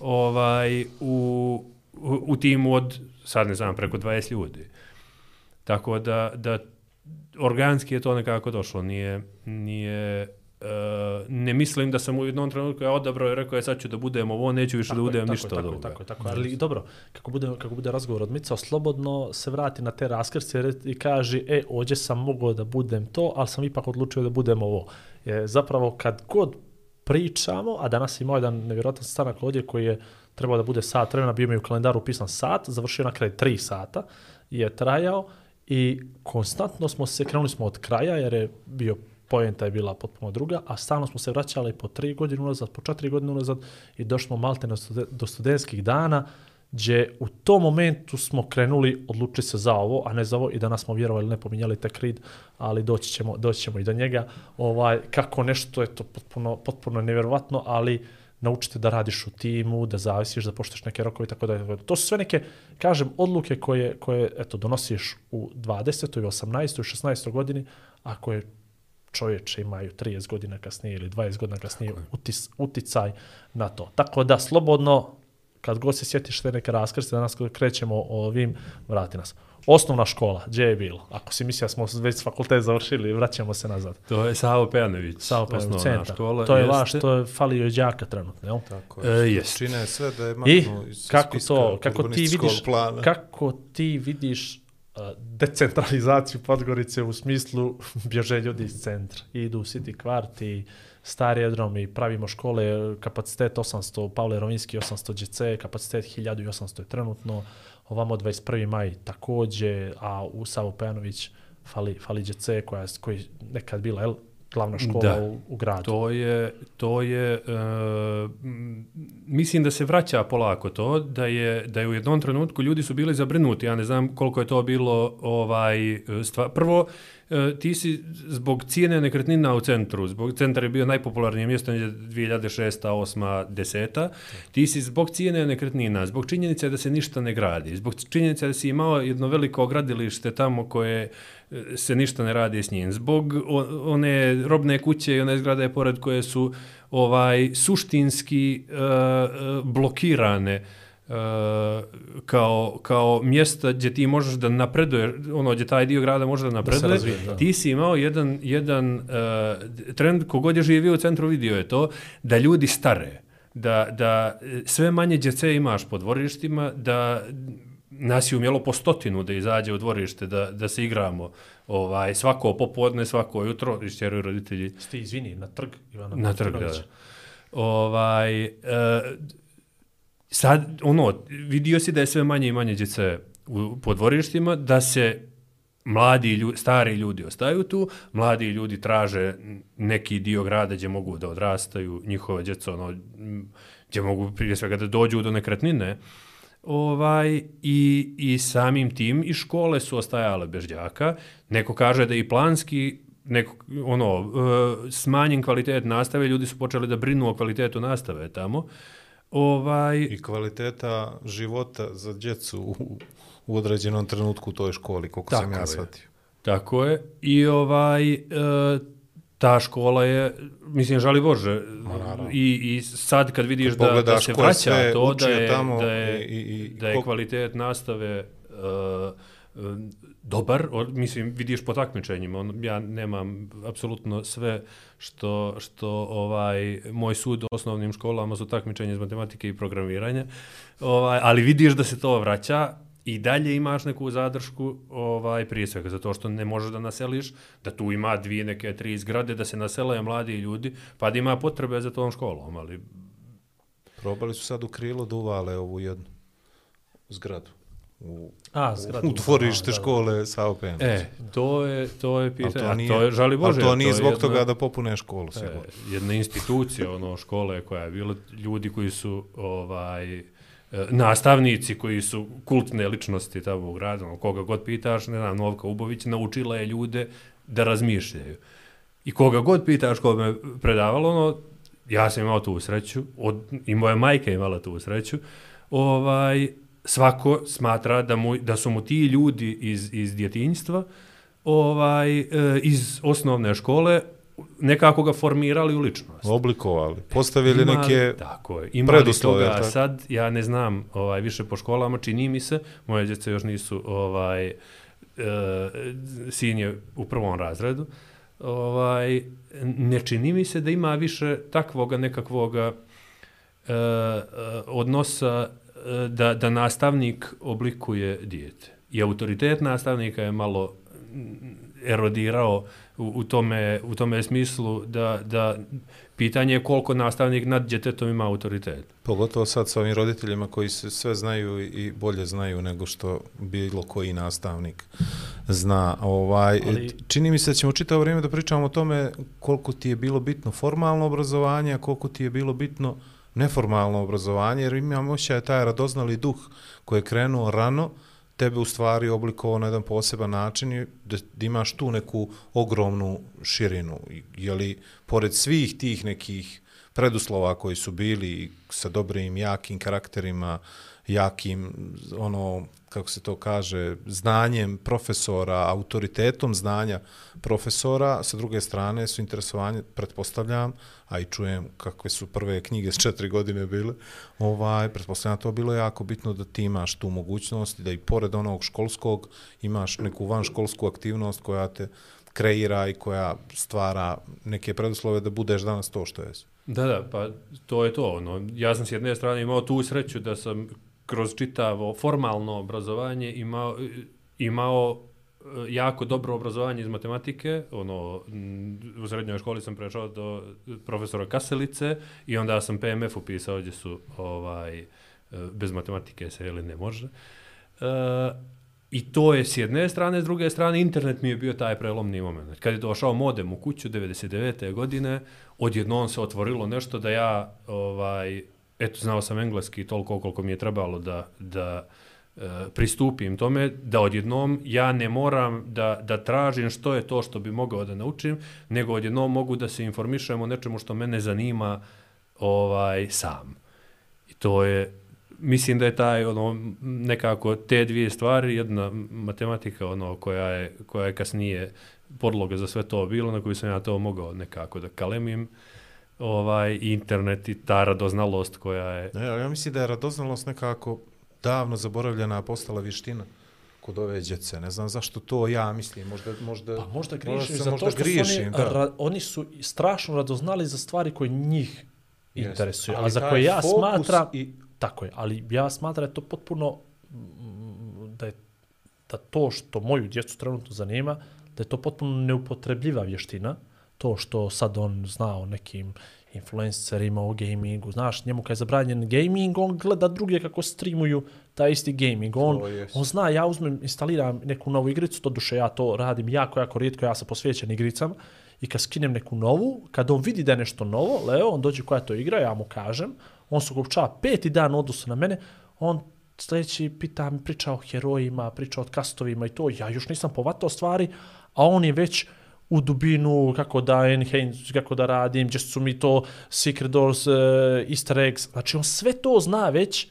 ovaj, u, u, u timu od, sad ne znam, preko 20 ljudi. Tako da, da organski je to nekako došlo. Nije, nije, ne mislim da sam u jednom trenutku ja odabrao i rekao je sad ću da budem ovo, neću više da budem ništa tako, od ovoga. Tako, tako, ali dobro, kako bude, kako bude razgovor od Mica, slobodno se vrati na te raskrste i kaže, e, ođe sam mogao da budem to, ali sam ipak odlučio da budem ovo. Je, zapravo, kad god pričamo, a danas imao jedan nevjerotan stanak ovdje koji je trebao da bude sat vremena, bio mi u kalendaru upisan sat, završio na kraj tri sata, je trajao i konstantno smo se, krenuli smo od kraja jer je bio pojenta je bila potpuno druga, a stalno smo se vraćali po tri godine unazad, po četiri godine unazad i došli smo malte do studentskih dana, gdje u tom momentu smo krenuli odlučiti se za ovo, a ne za ovo i danas smo vjerovali ne pominjali te krid, ali doći ćemo, doći ćemo i do njega. Ovaj, kako nešto je to potpuno, potpuno nevjerovatno, ali naučite da radiš u timu, da zavisiš, da poštuješ neke rokove i tako dalje. To su sve neke, kažem, odluke koje, koje eto, donosiš u 20. i 18. i 16. godini, a koje čovječe imaju 30 godina kasnije ili 20 godina kasnije utis, uticaj na to. Tako da, slobodno, kad god se sjetiš te neke raskrste, danas kada krećemo ovim, vrati nas. Osnovna škola, gdje je bilo? Ako si mislio da smo već fakultet završili, vraćamo se nazad. To je Savo Pejanović, Savo Pejanović, centar. Škola, to je jeste. vaš, to je falio je džaka trenutno, jel? Tako je. E, jest. Čine sve da je I maknu iz kako spiska to, kako ti vidiš, plana. kako ti vidiš decentralizaciju Podgorice u smislu bježe ljudi iz centra. Idu u City kvarti, stari i pravimo škole, kapacitet 800, Pavle Rovinski 800 GC, kapacitet 1800 je trenutno, ovamo 21. maj takođe, a u Savo Pejanović fali, fali GC koja je koji nekad bila el, glavna škola da, u, u gradu. To je, to je uh, mislim da se vraća polako to, da je, da je u jednom trenutku ljudi su bili zabrinuti, ja ne znam koliko je to bilo ovaj stvar. Prvo, E, ti si zbog cijene nekretnina u centru, zbog centar je bio najpopularnije mjesto 2006. 8. 10. Ti si zbog cijene nekretnina, zbog činjenice da se ništa ne gradi, zbog činjenice da si imao jedno veliko gradilište tamo koje e, se ništa ne radi s njim, zbog one robne kuće i one zgrade pored koje su ovaj suštinski uh, blokirane, Uh, kao, kao mjesta gdje ti možeš da napreduješ, ono gdje taj dio grada može da napreduje, da razvije, da. ti si imao jedan, jedan uh, trend, kogod je živio u centru vidio je to, da ljudi stare, da, da sve manje djece imaš po dvorištima, da nas je umjelo po stotinu da izađe u dvorište, da, da se igramo ovaj, svako popodne, svako jutro, išćeruju roditelji. Sti, izvini, na trg Ivana Na trg, da. Ovaj, uh, sad, ono, vidio si da je sve manje i manje djece u podvorištima, da se mladi ljudi, stari ljudi ostaju tu, mladi ljudi traže neki dio grada gdje mogu da odrastaju njihove djeca, ono, gdje mogu prije svega da dođu do nekretnine. Ovaj, i, I samim tim i škole su ostajale bez đaka. Neko kaže da i planski neko, ono, e, smanjen kvalitet nastave, ljudi su počeli da brinu o kvalitetu nastave tamo. Ovaj... I kvaliteta života za djecu u, u određenom trenutku u toj shkoli, koliko Tako sam ja shvatio. Tako je. I ovaj, e, ta škola je, mislim, žali Bože, i, i sad kad vidiš kad da, da se vraća to, da je, tamo da je, i, i, da je kvalitet nastave uh, dobar, mislim, vidiš po takmičenjima, on, ja nemam apsolutno sve što, što ovaj, moj sud u osnovnim školama su takmičenje iz matematike i programiranja, ovaj, ali vidiš da se to vraća, i dalje imaš neku zadršku ovaj prije svega zato što ne možeš da naseliš da tu ima dvije neke tri zgrade da se nasele mladi ljudi pa da ima potrebe za tom školom ali Probali su sad u krilo da uvale ovu jednu zgradu. U, A, zgradu. u dvorište Da, da. škole sa OPM. e to je to je pitanje to a nije, to je žali bože to nije je zbog jedna- toga da popune školu, E, jedna institucija ono škole koja je bila ljudi koji su ovaj E, nastavnici koji su kultne ličnosti tamo u gradu, ono, koga god pitaš, ne znam, Novka Ubović naučila je ljude da razmišljaju. I koga god pitaš ko me predavalo, ono, ja sam imao tu sreću, od, i moja majka je imala tu sreću, ovaj, svako smatra da, mu, da su mu ti ljudi iz, iz djetinjstva, ovaj, e, iz osnovne škole, nekako ga formirali u ličnost. Oblikovali. Postavili Ima li- neke... tako je. Ima li preduslove, toga tako? sad, ja ne znam, ovaj, više po školama, čini mi se, moje djece još nisu, ovaj, e, sin je u prvom razredu, ovaj, ne čini mi se da ima više takvoga nekakvoga e, e, odnosa e, da, da nastavnik oblikuje dijete. I autoritet nastavnika je malo erodirao u, u, tome, u tome smislu da, da pitanje je koliko nastavnik nad djetetom ima autoritet. Pogotovo sad sa ovim roditeljima koji se sve znaju i bolje znaju nego što bilo koji nastavnik zna. Ovaj, Ali- Ali... Čini mi se da ćemo čitavo vrijeme da pričamo o tome koliko ti je bilo bitno formalno obrazovanje, a koliko ti je bilo bitno neformalno obrazovanje, jer imam osjećaj taj radoznali duh koji je krenuo rano, tebe u stvari oblikovao na jedan poseban način i da, da imaš tu neku ogromnu širinu. Je li, pored svih tih nekih preduslova koji su bili sa dobrim, jakim karakterima, jakim, ono, kako se to kaže, znanjem profesora, autoritetom znanja profesora, sa druge strane su interesovanje, pretpostavljam, a i čujem kakve su prve knjige s četiri godine bile, ovaj, pretpostavljam to bilo jako bitno da ti imaš tu mogućnost da i pored onog školskog imaš neku vanškolsku aktivnost koja te kreira i koja stvara neke preduslove da budeš danas to što jesi. Da, da, pa to je to. Ono. Ja sam s jedne strane imao tu sreću da sam kroz čitavo formalno obrazovanje imao, imao jako dobro obrazovanje iz matematike. Ono, u srednjoj školi sam prešao do profesora Kaselice i onda sam PMF upisao gdje su ovaj, e, bez matematike se ili ne može. E, I to je s jedne strane, s druge strane internet mi je bio taj prelomni moment. Kad je došao modem u kuću 99. godine, odjednom se otvorilo nešto da ja, ovaj, eto, znao sam engleski toliko koliko mi je trebalo da, da e, pristupim tome, da odjednom ja ne moram da, da tražim što je to što bi mogao da naučim, nego odjednom mogu da se informišem o nečemu što mene zanima ovaj sam. I to je mislim da je taj ono nekako te dvije stvari, jedna matematika ono koja je koja je kasnije podloga za sve to bilo na koju sam ja to mogao nekako da kalemim ovaj internet i ta radoznalost koja je Ne, ja mislim da je radoznalost nekako davno zaboravljena, postala vještina kod ove djece. Ne znam zašto to ja mislim, možda... možda Pa možda možda griješiš se zato možda što griješim, su oni, da. ra, oni su strašno radoznali za stvari koje njih interesuju, Ali a za koje ja smatram, i- tako je, ali ja smatram da je to potpuno, mm, da je da to što moju djecu trenutno zanima, da je to potpuno neupotrebljiva vještina, to što sad on zna o nekim influencerima o gamingu, znaš, njemu kad je zabranjen gaming, on gleda druge kako streamuju taj isti gaming, on, on zna, ja uzmem, instaliram neku novu igricu, to duše ja to radim jako, jako rijetko, ja sam posvećen igricama, i kad skinem neku novu, kad on vidi da je nešto novo, Leo, on dođe koja to igra, ja mu kažem, on se ukupčava peti dan odnosu na mene, on sljedeći pita mi, priča o herojima, priča o kastovima i to, ja još nisam povatao stvari, a on je već u dubinu, kako da enhance, kako da radim, gdje su mi to secret doors, uh, easter eggs, znači on sve to zna već,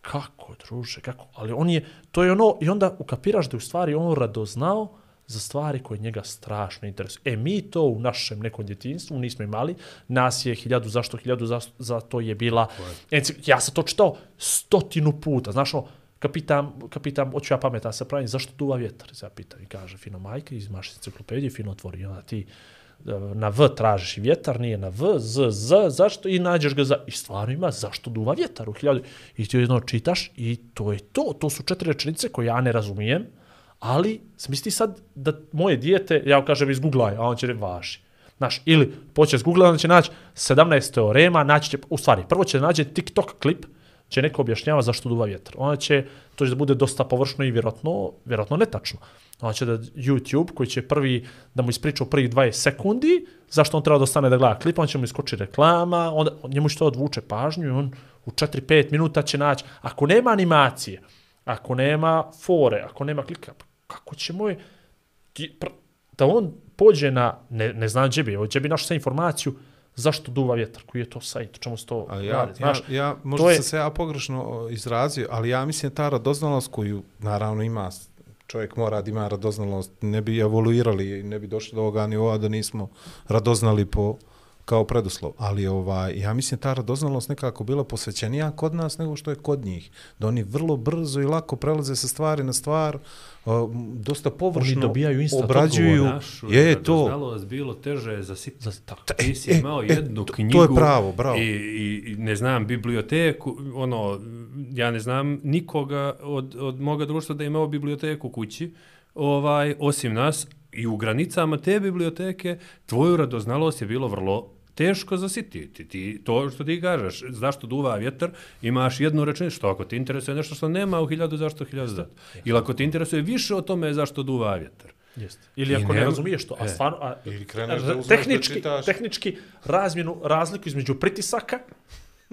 kako, druže, kako, ali on je, to je ono, i onda ukapiraš da je u stvari on radoznao za stvari koje njega strašno interesuju. E, mi to u našem nekom djetinstvu nismo imali, nas je hiljadu, zašto hiljadu, za, za to je bila, ja sam to čitao stotinu puta, znaš ono, Kapitam, kapitam, oću ja pametan se pravim, zašto duva vjetar? Ja i kaže, fino majke, izmaš enciklopediju, fino otvori, i onda ti e, na V tražiš vjetar, nije na V, Z, Z, zašto? I nađeš ga za... I stvarno ima zašto duva vjetar u hiljadu. I ti jedno čitaš i to je to. To su četiri rečenice koje ja ne razumijem, ali smisli sad da moje dijete, ja kažem iz Google, a on će reći važi. Znaš, ili poće s Google, on će naći 17 teorema, naći će, u stvari, prvo će naći TikTok klip, će neko objašnjava zašto duva vjetar. Onda će, to će da bude dosta površno i vjerojatno, vjerojatno netačno. Ona će da YouTube, koji će prvi, da mu ispriča u prvih 20 sekundi, zašto on treba da ostane da gleda klip, on će mu iskoči reklama, onda njemu će to odvuče pažnju i on u 4-5 minuta će naći, ako nema animacije, ako nema fore, ako nema klika, pa kako će moj, ti, pr, da on pođe na, ne, ne znam gdje bi, gdje bi našao sve informaciju, zašto duva vjetar, koji je to sajt, čemu se to A ja, radi, znaš, ja, ja možda to je- sam se ja pogrešno izrazio, ali ja mislim ta radoznalost koju naravno ima, čovjek mora da ima radoznalost, ne bi evoluirali, ne bi došli do ovoga nivoa da nismo radoznali po kao preduslov. Ali ovaj, ja mislim ta radoznalost nekako bila posvećenija kod nas nego što je kod njih. Da oni vrlo brzo i lako prelaze sa stvari na stvar, dosta površno dobijaju instant obrađuju. Našu Je to. radoznalost bilo teže za sit. Za, tako. Ti si e, imao e, jednu to- to knjigu. je pravo, bravo. I, i, ne znam, biblioteku, ono, ja ne znam nikoga od, od moga društva da je imao biblioteku kući, ovaj, osim nas, i u granicama te biblioteke tvoju radoznalost je bilo vrlo teško zasititi. Ti, to što ti kažeš, zašto duva vjetar, imaš jednu rečenicu, što ako ti interesuje nešto što nema u hiljadu, zašto hiljadu zato. Ili ako ti interesuje više o tome zašto duva vjetar. Jeste. Ili I ako ne nema- razumiješ to, a e. stvarno... A, Ili kreneš da uzmeš tehnički, da čitaš. tehnički razmjenu, razliku između pritisaka,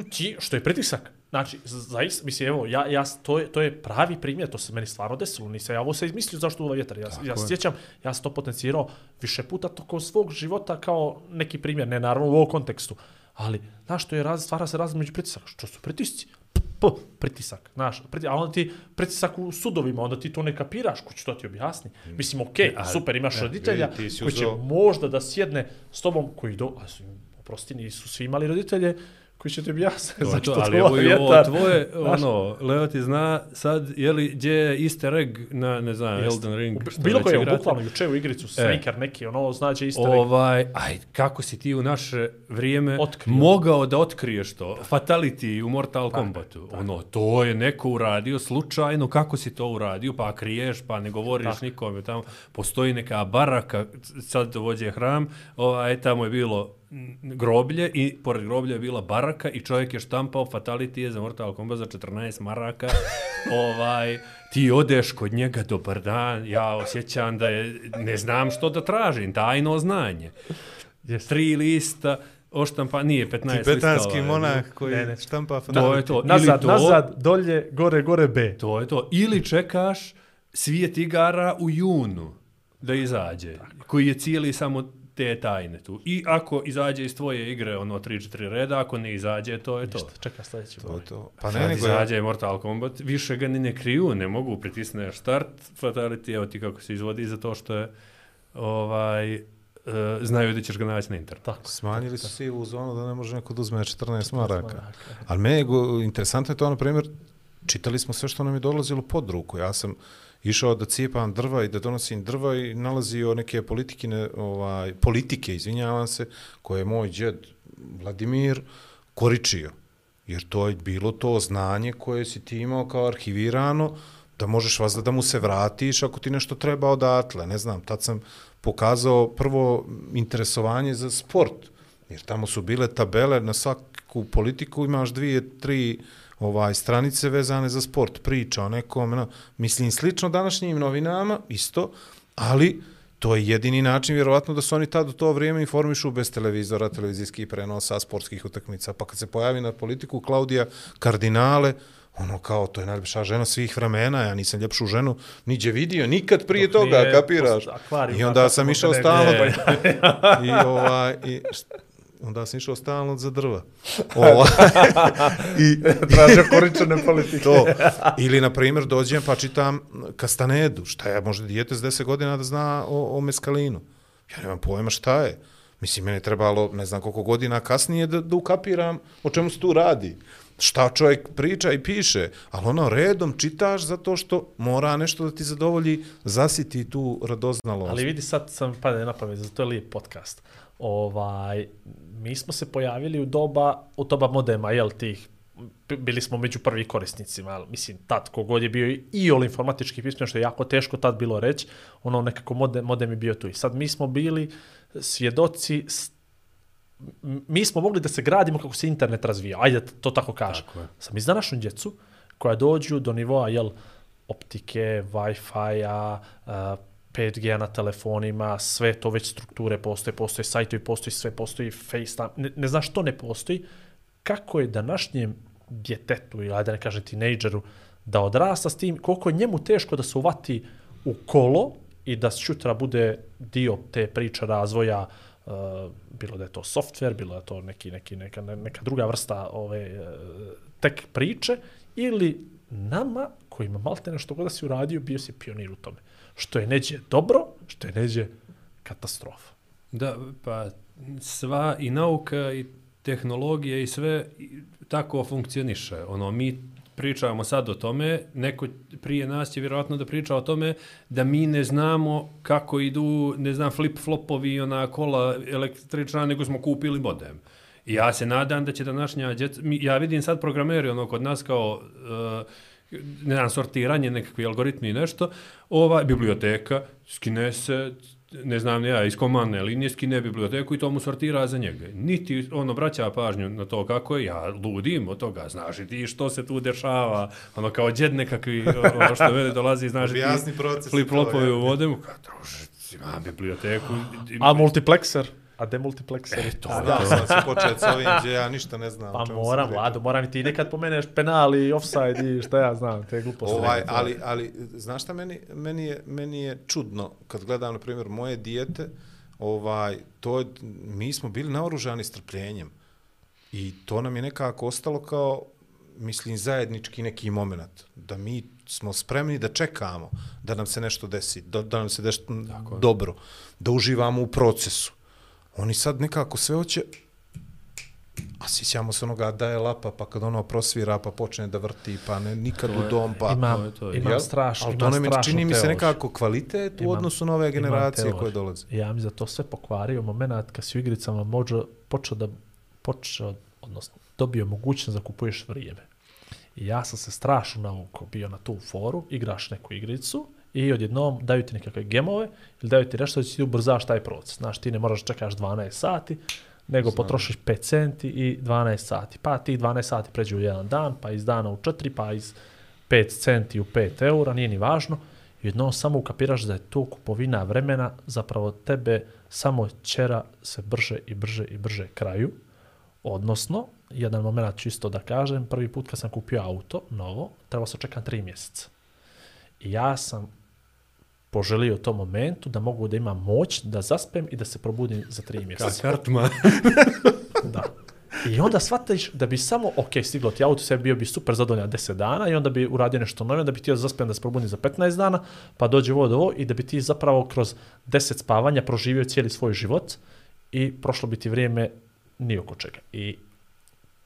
ti, što je pritisak. Znači, zaista, mislim, evo, ja, ja, to, je, to je pravi primjer, to se meni stvarno desilo, nisam ja ovo se izmislio zašto duva vjetar. Ja, ja se je. sjećam, ja sam to potencijirao više puta tokom svog života kao neki primjer, ne naravno u ovom kontekstu, ali, znaš, to je raz, stvara se razlika među pritisaka. Što su pritisci? P, pritisak, znaš, priti, a onda ti pritisak u sudovima, onda ti to ne kapiraš, ko će to ti objasni. Mislim, okej, ali- super, imaš roditelja vidi, ti si koji će možda da sjedne s tobom, koji do... A, su- oprosti, nisu svi imali roditelje koji će ti objasniti To zašto to, ali ovo vjetar. tvoje, Znaš? ono, Leo ti zna sad, je li, gdje je easter egg na, ne znam, Jeste. Elden Ring? U- Bilo koje, bukvalno, juče u igricu, Snaker neki, ono, znači isto Ovaj, aj, kako si ti u naše vrijeme Otkrio. mogao da otkriješ to? Fatality u Mortal Kombatu. Ono, to je neko uradio slučajno, kako si to uradio? Pa kriješ, pa ne govoriš Tako. nikome. Tamo postoji neka baraka, sad vođe hram, ovaj, tamo je bilo groblje i pored groblja je bila baraka i čovjek je štampao Fatality je za Mortal Kombat za 14 maraka. ovaj, ti odeš kod njega, dobar dan, ja osjećam da je, ne znam što da tražim, tajno znanje. Jeste. Tri lista, oštampa, nije 15 Tibetanski listova. monah koji Ne, ne. štampa To je to. Nazad, to, nazad, dolje, gore, gore, B. To je to. Ili čekaš svijet igara u junu da izađe, koji je cijeli samo te tajne tu. I ako izađe iz tvoje igre ono 3-4 reda, ako ne izađe, to je to. Ništa, čeka sljedeći To je to. Pa ne, nego izađe Mortal Kombat, više ga ni ne kriju, ne mogu pritisneš start, fatality, evo ti kako se izvodi za to što je ovaj, e, znaju da ćeš ga naći na internetu. Tako. smanjili su sivu zonu da ne može neko da uzme 14 maraka. maraka. Ali me je interesantno je to, na primjer, čitali smo sve što nam je dolazilo pod ruku. Ja sam išao da cijepam drva i da donosim drva i nalazio neke politikine, ovaj, politike, izvinjavam se, koje je moj džed Vladimir koričio. Jer to je bilo to znanje koje si ti imao kao arhivirano, da možeš vas da mu se vratiš ako ti nešto treba odatle. Ne znam, tad sam pokazao prvo interesovanje za sport, jer tamo su bile tabele na svaku politiku, imaš dvije, tri ovaj stranice vezane za sport, priča o nekom, no, mislim, slično današnjim novinama, isto, ali to je jedini način, vjerovatno, da su oni tad u to vrijeme informišu bez televizora, televizijskih prenosa, sportskih utakmica. Pa kad se pojavi na politiku Klaudija Kardinale, ono kao, to je najljepša žena svih vremena, ja nisam ljepšu ženu niđe vidio, nikad prije Dok toga, kapiraš? I onda sam išao stalno, ne. i ovaj, i, onda sam išao stalno za drva. Ovaj, i, Traže koričene politike. to. Ili, na primjer, dođem pa čitam Kastanedu. Šta je, možda dijete s 10 godina da zna o, o meskalinu? Ja nemam pojma šta je. Mislim, meni je trebalo, ne znam koliko godina kasnije da, da ukapiram o čemu se tu radi. šta čovjek priča i piše, ali ono redom čitaš zato što mora nešto da ti zadovolji, zasiti tu radoznalost. Ali vidi sad sam pade na pamet, zato je lijep podcast. Ovaj, mi smo se pojavili u doba, u doba modema, jel, tih bili smo među prvi korisnicima, ali mislim, tad kogod je bio i ol informatički pismen, što je jako teško tad bilo reći, ono nekako modem, modem je bio tu. I sad mi smo bili svjedoci, mi smo mogli da se gradimo kako se internet razvija, ajde to tako kažem. Tako je. Sam iz današnju djecu koja dođu do nivoa, jel, optike, Wi-Fi-a, 5G na telefonima, sve to već strukture postoje, postoje sajtovi, postoji sve, postoji FaceTime, ne, ne znaš što ne postoji, kako je današnjem djetetu, ili ajde da ne kažem tinejdžeru, da odrasta s tim, koliko je njemu teško da se uvati u kolo i da sutra bude dio te priče razvoja, uh, bilo da je to software, bilo da je to neki, neki, neka, neka druga vrsta ove eh, uh, tek priče, ili nama, kojima malte nešto god da si uradio, bio si pionir u tome. Što je neđe dobro, što je neđe katastrofa. Da, pa sva i nauka i tehnologija i sve tako funkcioniše. Ono, mi pričamo sad o tome, neko prije nas je vjerojatno da priča o tome da mi ne znamo kako idu, ne znam, flip-flopovi i ona kola električna, nego smo kupili modem. I ja se nadam da će današnja djeca, mi, ja vidim sad programeri ono kod nas kao uh, ne znam, sortiranje, nekakvi algoritmi i nešto, ova biblioteka, skine se, ne znam ni ja, iz komandne linije skine biblioteku i to mu sortira za njega. Niti on obraća pažnju na to kako je, ja ludim od toga, znaš i ti što se tu dešava, ono kao djed nekakvi, ono što mene dolazi, znaš i ti flip-flopovi to, u vodemu, kao druže, imam biblioteku. A multiplexer? A demultiplexer? E, to, da. sad ću početi s ovim gdje ja ništa ne znam. Pa se moram. Vlado, moram i ti nekad pomeneš penal i offside i šta ja znam, te gluposti. Ovaj, ali, ali, znaš šta meni, meni, je, meni je čudno, kad gledam, na primjer, moje dijete, ovaj, to je, mi smo bili naoružani strpljenjem. I to nam je nekako ostalo kao, mislim, zajednički neki moment. Da mi smo spremni da čekamo da nam se nešto desi, da, da nam se desi dobro, da uživamo u procesu. Oni sad nekako sve hoće, a sjećamo se onoga da je lapa, pa kad ono prosvira, pa počne da vrti, pa ne, nikad u dom, pa... imam, to je to, imam Jel? strašno, Ali to imam nam je, strašnu čini mi se nekako kvalitet u Imam- odnosu na ove imam generacije koje dolaze. Ja mi za to sve pokvario moment kad si u igricama možda počeo da počeo, odnosno dobio mogućnost da kupuješ vrijeme. I ja sam se strašno naukao bio na tu foru, igraš neku igricu i odjednom daju ti nekakve gemove ili daju ti nešto da ti ubrzaš taj proces. Znaš, ti ne moraš čekaš 12 sati, nego potrošiš 5 centi i 12 sati. Pa ti 12 sati pređu u jedan dan, pa iz dana u 4, pa iz 5 centi u 5 eura, nije ni važno. I jednom samo ukapiraš da je to kupovina vremena, zapravo tebe samo ćera se brže i brže i brže kraju. Odnosno, jedan moment čisto da kažem, prvi put kad sam kupio auto, novo, trebao sam čekati tri mjeseca. Ja sam poželio u tom momentu da mogu da imam moć da zaspem i da se probudim za tri Ka mjeseca. kartma. Da. I onda shvatiš da bi samo, ok, stiglo ti auto, sve bio bi super zadovoljan 10 dana i onda bi uradio nešto novo, da bi ti zaspem da se probudim za 15 dana, pa dođe ovo do ovo i da bi ti zapravo kroz 10 spavanja proživio cijeli svoj život i prošlo bi ti vrijeme ni oko čega. I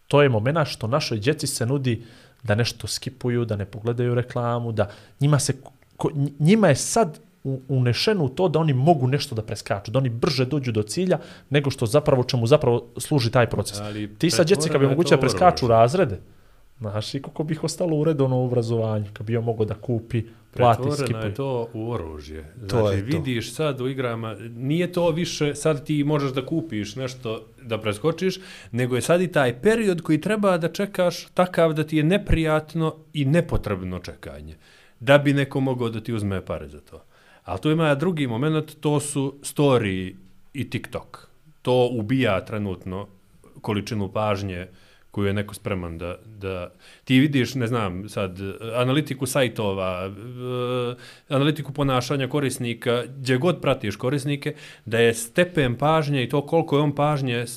to je momena što našoj djeci se nudi da nešto skipuju, da ne pogledaju reklamu, da njima se ko, njima je sad unešeno u to da oni mogu nešto da preskaču, da oni brže dođu do cilja nego što zapravo čemu zapravo služi taj proces. Ali Ti sad djeci kad bi moguće to preskaču razrede, znaš, i koliko bih ostalo u redovnom obrazovanju, kad bi on mogao da kupi, Pretvoreno je to u oružje. Znači, To je to. vidiš sad u igrama, nije to više, sad ti možeš da kupiš nešto da preskočiš, nego je sad i taj period koji treba da čekaš takav da ti je neprijatno i nepotrebno čekanje. Da bi neko mogao da ti uzme pare za to. Ali tu ima drugi moment, to su story i TikTok. To ubija trenutno količinu pažnje koju je neko spreman da, da ti vidiš, ne znam, sad, analitiku sajtova, eh, analitiku ponašanja korisnika, gdje god pratiš korisnike, da je stepen pažnje i to koliko je on pažnje eh,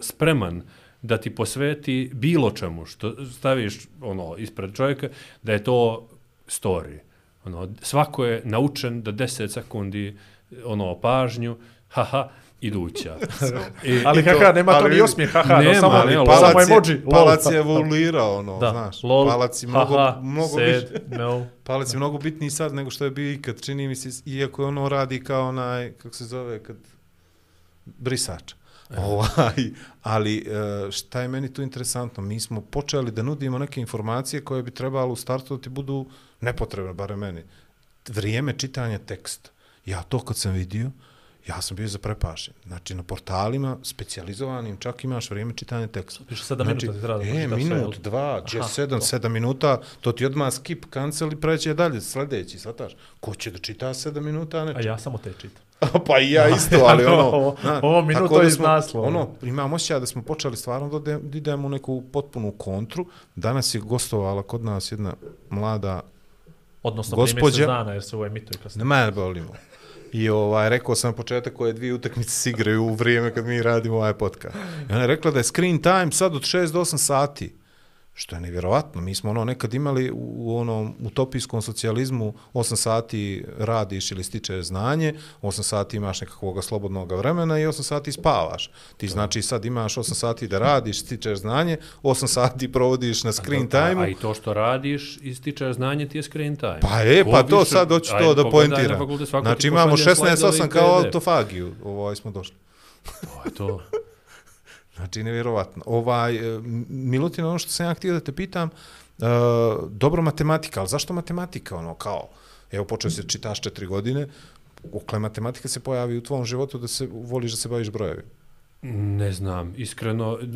spreman da ti posveti bilo čemu što staviš ono ispred čovjeka, da je to story. Ono, svako je naučen da 10 sekundi ono pažnju, haha, iduća. I, Ali I to- haha, nema to ni vidi, osmijeh, haha, nema, no, samo, ali samo Palac je, emoji. lol. palac je evoluirao, ono, Da, znaš. lol, Palac je mnogo, haha, mnogo sad, više. no. Palac je mnogo bitniji sad nego što je bio ikad, čini mi se, iako ono radi kao onaj, kako se zove, kad brisač. Ovaj, ali e, šta je meni tu interesantno, mi smo počeli da nudimo neke informacije koje bi trebalo u startu da ti budu nepotrebne, bare meni. Vrijeme čitanja teksta. Ja to kad sam vidio, ja sam bio zaprepašen. Znači, na portalima specijalizovanim čak imaš vrijeme čitanja teksta. Piše sedam minuta ti treba da e, sve, minut, jel? dva, Aha, sedam, to. sedam minuta, to ti odmah skip, cancel i preće dalje, sledeći, svataš. Ko će da čita sedam minuta, a ne A ja samo te čitam. pa i ja isto, ali ono... Ovo- ovo minuto iz smo- naslova. Ono, imam osjećaj da smo počeli stvarno da, idemo u neku potpunu kontru. Danas je gostovala kod nas jedna mlada Odnosno prije Gospođa- mjesec dana, jer se ovo emituje kasnije. Ne mene bolimo. I ovaj, rekao sam na početak koje dvije utakmice se igraju u vrijeme kad mi radimo ovaj podcast. I ona je rekla da je screen time sad od 6 do 8 sati. Što je nevjerovatno. Mi smo ono nekad imali u, onom utopijskom socijalizmu 8 sati radiš ili stičeš znanje, 8 sati imaš nekakvog slobodnog vremena i 8 sati spavaš. Ti znači sad imaš 8 sati da radiš, stičeš znanje, 8 sati provodiš na screen A, time a i to što radiš, ističeš znanje ti je screen time. Pa je, pa to više- sad hoću to da poentiram. Znači imamo pošalje 16-8 slajdove i kao autofagiju, ovaj smo došli. To je to. Znači, nevjerovatno. Ovaj, e, Milutin, ono što sam ja htio da te pitam, uh, dobro matematika, ali zašto matematika, ono, kao, evo, počeo se čitaš četiri godine, ukle matematika se pojavi u tvom životu da se voliš da se baviš brojevima? Ne znam, iskreno, e,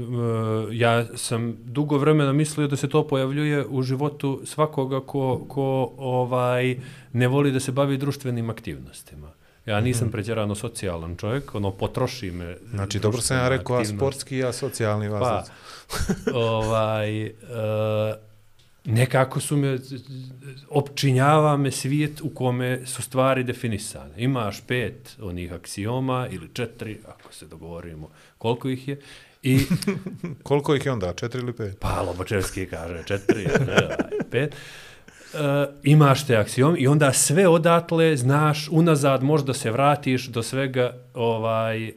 ja sam dugo vremena mislio da se to pojavljuje u životu svakoga ko, ko ovaj ne voli da se bavi društvenim aktivnostima. Ja nisam pretjerano socijalan čovjek, ono, potroši me. Znači, dobro sam ja rekao, a sportski, a socijalni vas. Pa, ovaj, uh, nekako su me, opčinjava me svijet u kome su stvari definisane. Imaš pet onih aksioma ili četiri, ako se dogovorimo koliko ih je, i Koliko ih je onda, četiri ili pet? pa Lobočevski kaže četiri, ne, pet. Uh, imaš te aksiom i onda sve odatle znaš unazad možda se vratiš do svega ovaj uh,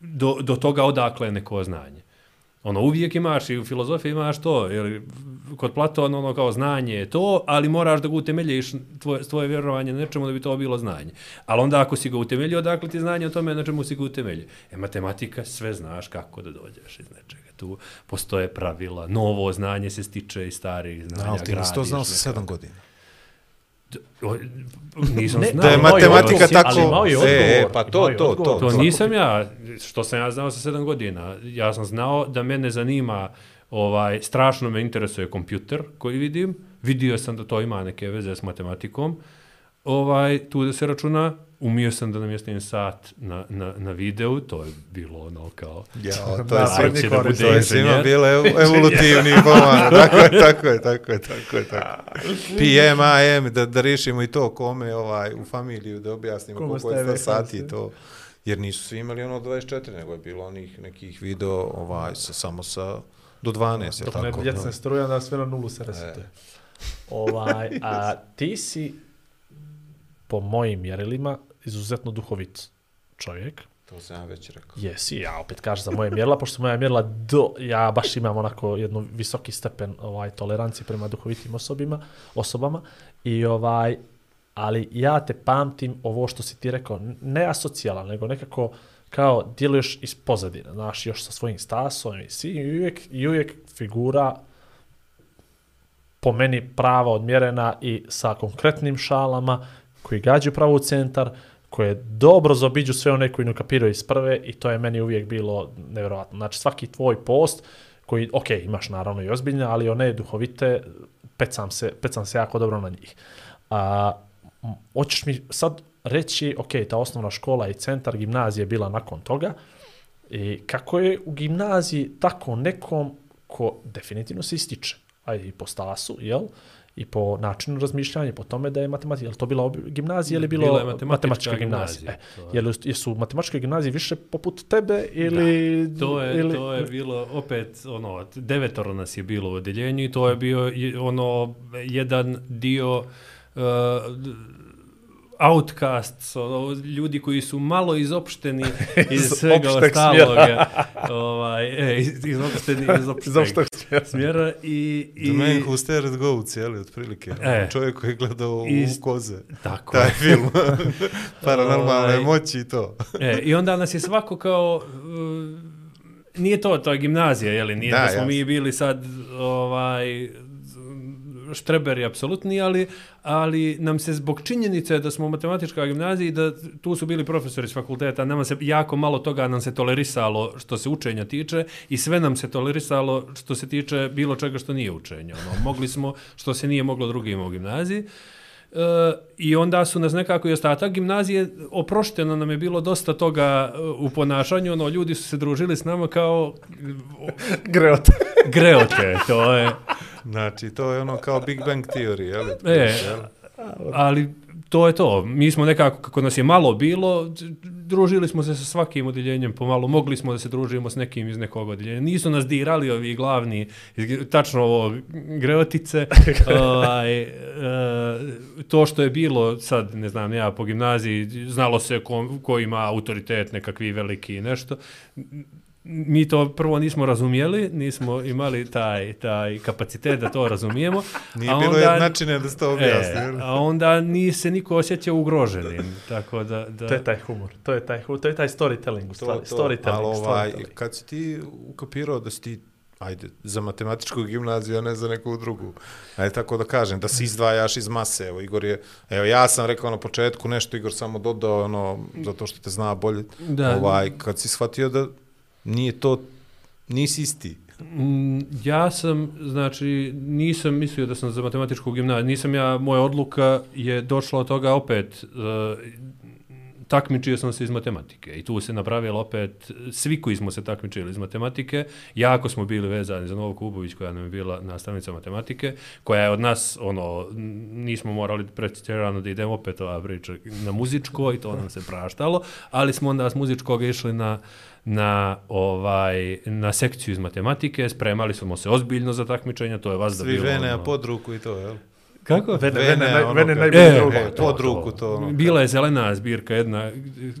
do, do toga odakle je neko znanje. Ono, uvijek imaš i u filozofiji imaš to, jer kod Platona ono kao znanje je to, ali moraš da ga utemeljiš tvoje, tvoje vjerovanje na nečemu da bi to bilo znanje. Ali onda ako si ga utemeljio, odakle ti znanje o tome na čemu si ga utemeljio? E, matematika, sve znaš kako da dođeš iz nečega. Tu postoje pravila, novo znanje se stiče iz starih znanja. Ali ti nisi to znao sa sedam godina. Nisam Ne, znao. Da je matematika odgovor, tako... ali imao je E, odgovor, pa to, to, odgovor. to. To nisam ja, što sam ja znao sa sedam godina. Ja sam znao da mene zanima, ovaj, strašno me interesuje kompjuter koji vidim. Vidio sam da to ima neke veze s matematikom. Ovaj, tu da se računa, umio sam da namjestim sat na, na, na videu, to je bilo ono kao... Ja, to Da, je srednji sve, da koris. bude to je svima bilo ev- evolutivni pomak. Tako je, tako je, tako je, tako je, tako je. PM, AM, da, da riješimo i to kome ovaj, u familiju, da objasnimo Kome koliko je sati to. Jer nisu svi imali ono 24, nego je bilo onih nekih video ovaj, sa, samo sa do 12, je Dok ne tako? djecne struje, onda sve na nulu se resetuje. Ovaj, a ti si, po mojim mjerilima, izuzetno duhovit čovjek. To sam ja već rekao. Jesi, ja opet kažem za moje mjerila, pošto moja mjerila do, ja baš imam onako jedno visoki stepen ovaj tolerancije prema duhovitim osobima, osobama i ovaj ali ja te pamtim ovo što si ti rekao, ne asocijalan, nego nekako kao djeluješ iz pozadine, znaš, još sa svojim stasom i si i uvijek, i uvijek figura po meni prava odmjerena i sa konkretnim šalama koji gađaju pravo u centar, koje dobro zobiđu sve one koji ne kapiraju iz prve i to je meni uvijek bilo nevjerovatno. Znači svaki tvoj post koji, ok, imaš naravno i ozbiljne, ali one duhovite, pecam se, pecam se jako dobro na njih. A, hoćeš mi sad reći, ok, ta osnovna škola i centar gimnazije je bila nakon toga, i kako je u gimnaziji tako nekom ko definitivno se ističe, ajde i po stasu, jel? I po načinu razmišljanja, po tome da je matematika, je to bila obi- gimnazija ili bilo Bila je matematička matematička gimnazija? gimnazija, E, to je. jesu matematičke gimnazije više poput tebe ili... To je, ili, to je bilo opet ono devetoro nas je bilo u odeljenju i to je bio ono jedan dio uh, outcasts, ono, ljudi koji su malo izopšteni iz Iz svega ostaloga. ovaj, e, iz, izopšteni iz opšteg, Iz opšteg smjera. smjera i, i The man who stared goats, jeli, otprilike. E. Čovjek koji je gledao I- u koze. tako Taj film. Paranormalne Ovaj. moći i to. E, I onda nas je svako kao... uh, nije to, to je gimnazija, je li? Nije Da, da, smo jasno. mi bili sad ovaj, štreberi apsolutni, ali, ali nam se zbog činjenice da smo matematička gimnazija i da tu su bili profesori s fakulteta, nama se jako malo toga nam se tolerisalo što se učenja tiče i sve nam se tolerisalo što se tiče bilo čega što nije učenje. Ono, mogli smo što se nije moglo drugima u gimnaziji. E, I onda su nas nekako i ostatak gimnazije, oprošteno nam je bilo dosta toga e, u ponašanju, ono, ljudi su se družili s nama kao Greot. greote, to je, Znači, to je ono kao Big Bang Theory, jeli? e, Jel? ali to je to. Mi smo nekako, kako nas je malo bilo, družili smo se sa svakim odjeljenjem pomalo, mogli smo da se družimo s nekim iz nekog odjeljenja. Nisu nas dirali ovi glavni, iz- tačno ovo, greotice. ovaj, e, to što je bilo sad, ne znam, ja po gimnaziji, znalo se ko, ko ima autoritet, nekakvi veliki i nešto. Mi to prvo nismo razumjeli, nismo imali taj, taj kapacitet da to razumijemo. Nije a bilo onda- jednačine da se to objasni. E, a onda ni se niko osjećao ugroženim, tako da... da To je taj humor. To je taj, to je taj storytelling. To, stvari. to. Storytelling. Ali ovaj, storytelling. kad si ti ukapirao da si ti ajde, za matematičku gimnaziju, a ne za neku drugu. Ajde tako da kažem, da se izdvajaš iz mase. Evo, Igor je, evo, ja sam rekao na početku nešto, Igor samo dodao, ono, zato što te zna bolje. Da. Ovaj, kad si shvatio da nije to, nisi isti. Mm, ja sam, znači, nisam mislio da sam za matematičku gimnaziju, nisam ja, moja odluka je došla od toga opet, uh, takmičio sam se iz matematike i tu se napravilo opet, svi koji smo se takmičili iz matematike, jako smo bili vezani za Novo Kubović koja nam je bila nastavnica matematike, koja je od nas, ono, nismo morali pretjerano da idemo opet ova priča na muzičko i to nam se praštalo, ali smo onda s muzičkog išli na na ovaj na sekciju iz matematike, spremali smo se ozbiljno za takmičenja, to je vas da Svi bilo vene, a ono- pod ruku i to, jel? Kako? Vene, Vene, vene, ono vene kad- najbolje E, drugo. E, pod ruku to, ono. Bila je zelena zbirka jedna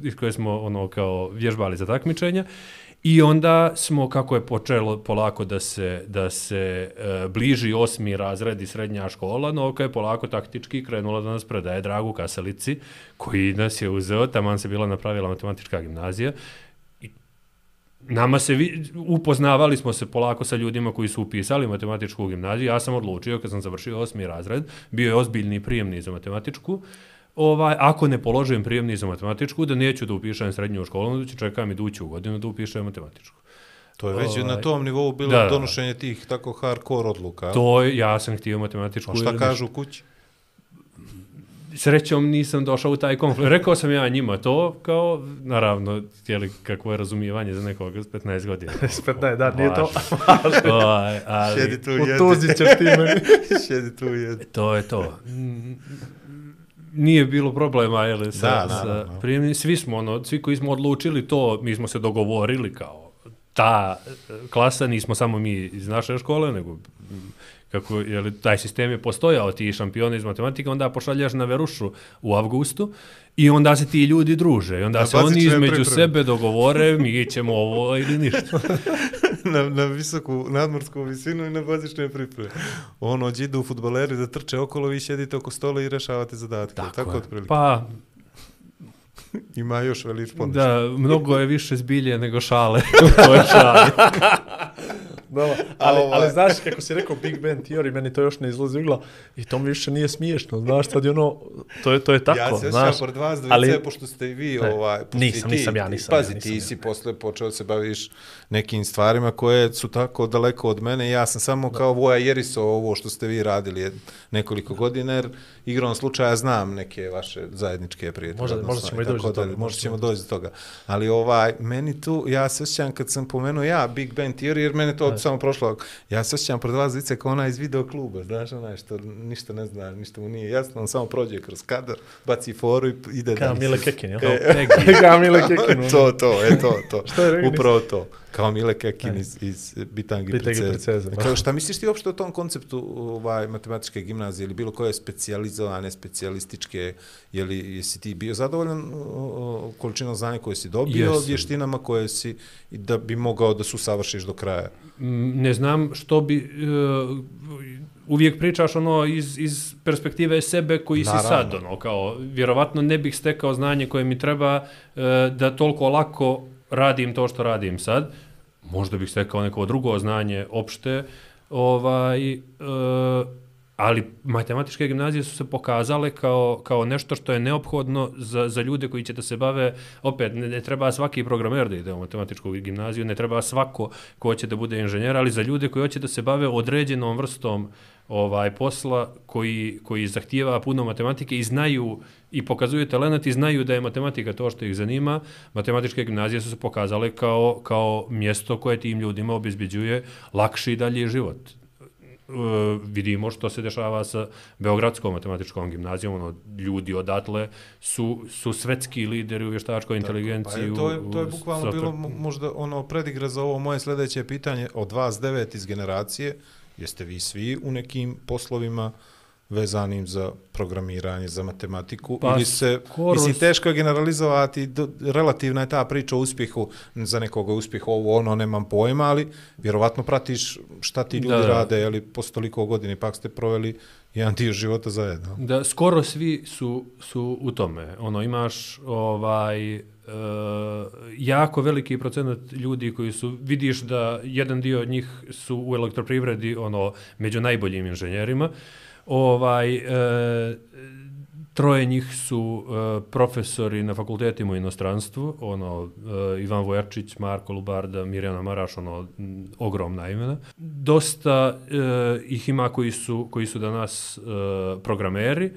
iz koje smo ono kao vježbali za takmičenja i onda smo kako je počelo polako da se da se e, bliži osmi razred i srednja škola, Novka je polako taktički krenula da nas predaje Dragu Kasalici koji nas je uzeo, taman se bila napravila matematička gimnazija Nama se, vi, upoznavali smo se polako sa ljudima koji su upisali matematičku gimnaziju. Ja sam odlučio, kad sam završio osmi razred, bio je ozbiljni prijemni za matematičku, ovaj, ako ne položujem prijemni za matematičku, da neću da upišem srednju školu, onda ću čekam iduću godinu da upišem matematičku. To je već Ovaj, na tom nivou bilo da, da, donošenje tih tako hardcore odluka. To je, ja sam htio matematičku. A šta kažu kući? Srećom nisam došao u taj konflikt. Rekao sam ja njima to, kao, naravno, htjeli kakvo je razumijevanje za nekog s 15 godina. Spet ne, da, nije to. Ovaj, ali, Sjedi tu i jedi. Utuzit ćeš ti meni. Sjedi tu i jedi. To je to. Nije bilo problema, jel, sa, Da, sa prijemnim. Svi smo, ono, svi koji smo odlučili to, mi smo se dogovorili kao ta e, klasa, nismo samo mi iz naše škole, nego kako je taj sistem je postojao ti šampioni iz matematike onda pošaljaš na verušu u avgustu i onda se ti ljudi druže i onda Na se oni između pripreme. sebe dogovore mi ćemo ovo ili ništa na, na visoku nadmorsku visinu i na bazične pripreme. Ono, idu futboleri da trče okolo, vi sjedite oko stola i rešavate zadatke. Tako, tako je. otprilike. pa Ima još velič ponešto. da mnogo je više zbilje nego šale šale Dobro, ali, ovaj- ali znaš kako si rekao Big Bang Theory, meni to još ne izlazi u i to mi više nije smiješno, znaš, sad je ono, to je, to je tako, ja se znaš. osjećam pored vas dvojice, ali- pošto ste i vi, Ne, ovaj, pošto nisam, ti, nisam ja, nisam ja, Pazi, nisam ti ja. si posle počeo se baviš nekim stvarima koje su tako daleko od mene. Ja sam samo kao voja jeriso ovo što ste vi radili nekoliko godina, jer igrom slučaja znam neke vaše zajedničke prijatelje. Možda- možda ćemo i doći do toga, Možda ćemo doći do toga. Ali ovaj, meni tu, ja se osjećam kad sam pomenuo ja Big Bang Theory, jer mene to samo prošlo, ja se osjećam pred vas lice kao ona iz video kluba, znaš, onaj što ništa ne zna, ništa mu nije jasno, on samo prođe kroz kadar, baci foru i ide Kao dalje. Mile Kekin, jel? Kao Mile Kekin. to, to, e, to, to. Je rekao? Upravo to. Kao Mile Kekin iz, iz Bitangi Bitangi. Preceze, bravo. Kao, šta misliš ti uopšte o tom konceptu ovaj, matematičke gimnazije ili bilo koje specijalizovane, specijalističke, je li, jesi ti bio zadovoljan o, količinom znanja koje si dobio, Jesam. vještinama koje si, da bi mogao da su savršiš do kraja? Ne znam što bi uh, uvijek pričaš ono iz, iz perspektive sebe koji Naravno. si sad ono kao vjerovatno ne bih stekao znanje koje mi treba uh, da toliko lako radim to što radim sad možda bih stekao neko drugo znanje opšte ovaj uh, ali matematičke gimnazije su se pokazale kao, kao nešto što je neophodno za, za ljude koji će da se bave, opet, ne, ne treba svaki programer da ide u matematičku gimnaziju, ne treba svako ko hoće da bude inženjer, ali za ljude koji hoće da se bave određenom vrstom ovaj posla koji, koji zahtijeva puno matematike i znaju i pokazuju talent i znaju da je matematika to što ih zanima, matematičke gimnazije su se pokazale kao, kao mjesto koje tim ljudima obezbeđuje lakši i dalji život uh, vidimo što se dešava sa Beogradskom matematičkom gimnazijom, ono, ljudi odatle su, su svetski lideri u vještačkoj inteligenciji. Pa, je, to, je, to je bukvalno u- bilo mo- možda ono predigre za ovo moje sljedeće pitanje od vas devet iz generacije. Jeste vi svi u nekim poslovima vezanim za programiranje, za matematiku, Pa, ili se, skoro mislim, teško je generalizovati, do, relativna je ta priča o uspjehu, za nekoga uspjeh ovo, ono, nemam pojma, ali vjerovatno pratiš šta ti ljudi Da, rade, jeli, posto toliko godina, ipak ste proveli jedan dio života zajedno. Da, skoro svi su, su u tome. Ono, imaš ovaj, e, jako veliki procenat ljudi koji su, vidiš da jedan dio od njih su u elektroprivredi ono, među najboljim inženjerima. Ovaj, e, troje njih su e, profesori na fakultetima u inostranstvu, ono, e, Ivan Vojačić, Marko Lubarda, Mirjana Maraš, ono, m, ogromna imena. Dosta e, ih ima koji su, koji su danas e, programeri,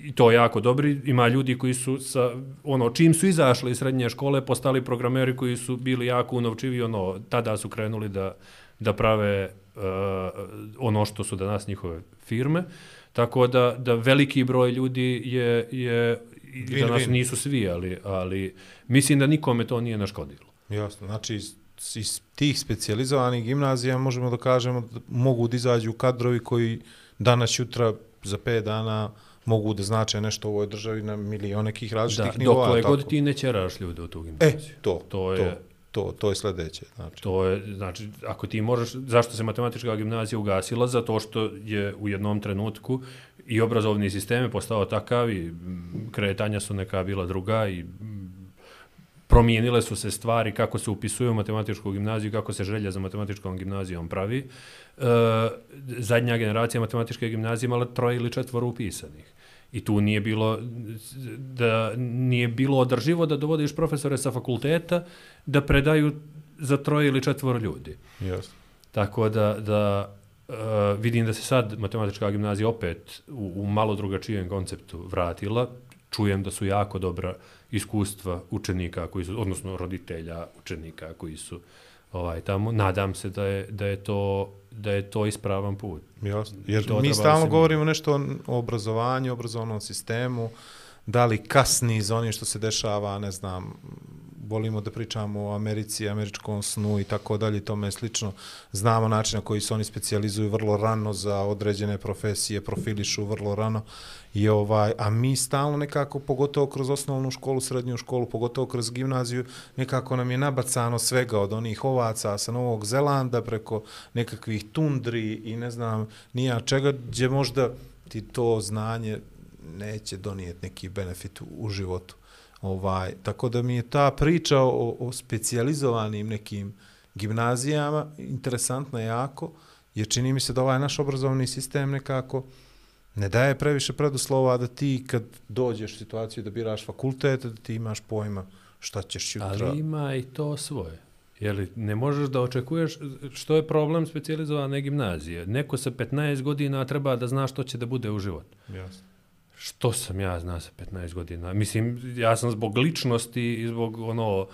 i to jako dobri. Ima ljudi koji su sa, ono, čim su izašli iz srednje škole, postali programeri koji su bili jako unovčivi, ono, tada su krenuli da, da prave uh, ono što su danas njihove firme. Tako da, da veliki broj ljudi je, je danas win. nisu svi, ali, ali mislim da nikome to nije naškodilo. Jasno, znači iz, iz tih specijalizovanih gimnazija možemo da kažemo da mogu da izađu kadrovi koji danas, jutra, za 5 dana mogu da znače nešto u ovoj državi na milion nekih Da, različitih nivoa. dokle tako? god ti ne ćeraš ljude u tu E, gimnaziju. to, To to, je- to, to, to je sljedeće. Znači. To je, znači, ako ti možeš, zašto se matematička gimnazija ugasila? Zato što je u jednom trenutku i obrazovni sistem je postao takav i mm, kretanja su neka bila druga i mm, promijenile su se stvari kako se upisuju u matematičku gimnaziju, kako se želja za matematičkom gimnazijom pravi. E, zadnja generacija matematičke gimnazije imala troje ili četvoro upisanih. I tu nije bilo da nije bilo održivo da dovodiš profesore sa fakulteta da predaju za troje ili četvoro ljudi. Jasno. Tako da, da uh, vidim da se sad matematička gimnazija opet u, u malo drugačijem konceptu vratila. Čujem da su jako dobra iskustva učenika koji su, odnosno roditelja učenika koji su ovaj tamo. Nadam se da je, da je to da je to ispravan put. Jasno. Jer mi stalno govorimo nešto o obrazovanju, obrazovnom sistemu, da li kasni za onim što se dešava, ne znam, volimo da pričamo o Americi, američkom snu i tako dalje, tome je slično. Znamo način na koji se oni specijalizuju vrlo rano za određene profesije, profilišu vrlo rano. I ovaj, a mi stalno nekako, pogotovo kroz osnovnu školu, srednju školu, pogotovo kroz gimnaziju, nekako nam je nabacano svega od onih ovaca sa Novog Zelanda preko nekakvih tundri i ne znam nija čega, gdje možda ti to znanje neće donijeti neki benefit u, u životu. Ovaj, tako da mi je ta priča o, o specijalizovanim nekim gimnazijama interesantna jako, jer čini mi se da ovaj naš obrazovni sistem nekako ne daje previše preduslova da ti kad dođeš u situaciju da biraš fakultet, da ti imaš pojma šta ćeš jutra. Ali ima i to svoje. Jeli, ne možeš da očekuješ što je problem specijalizovane gimnazije. Neko sa 15 godina treba da zna što će da bude u životu. Jasno. Što sam ja zna sa 15 godina? Mislim, ja sam zbog ličnosti i zbog ono uh,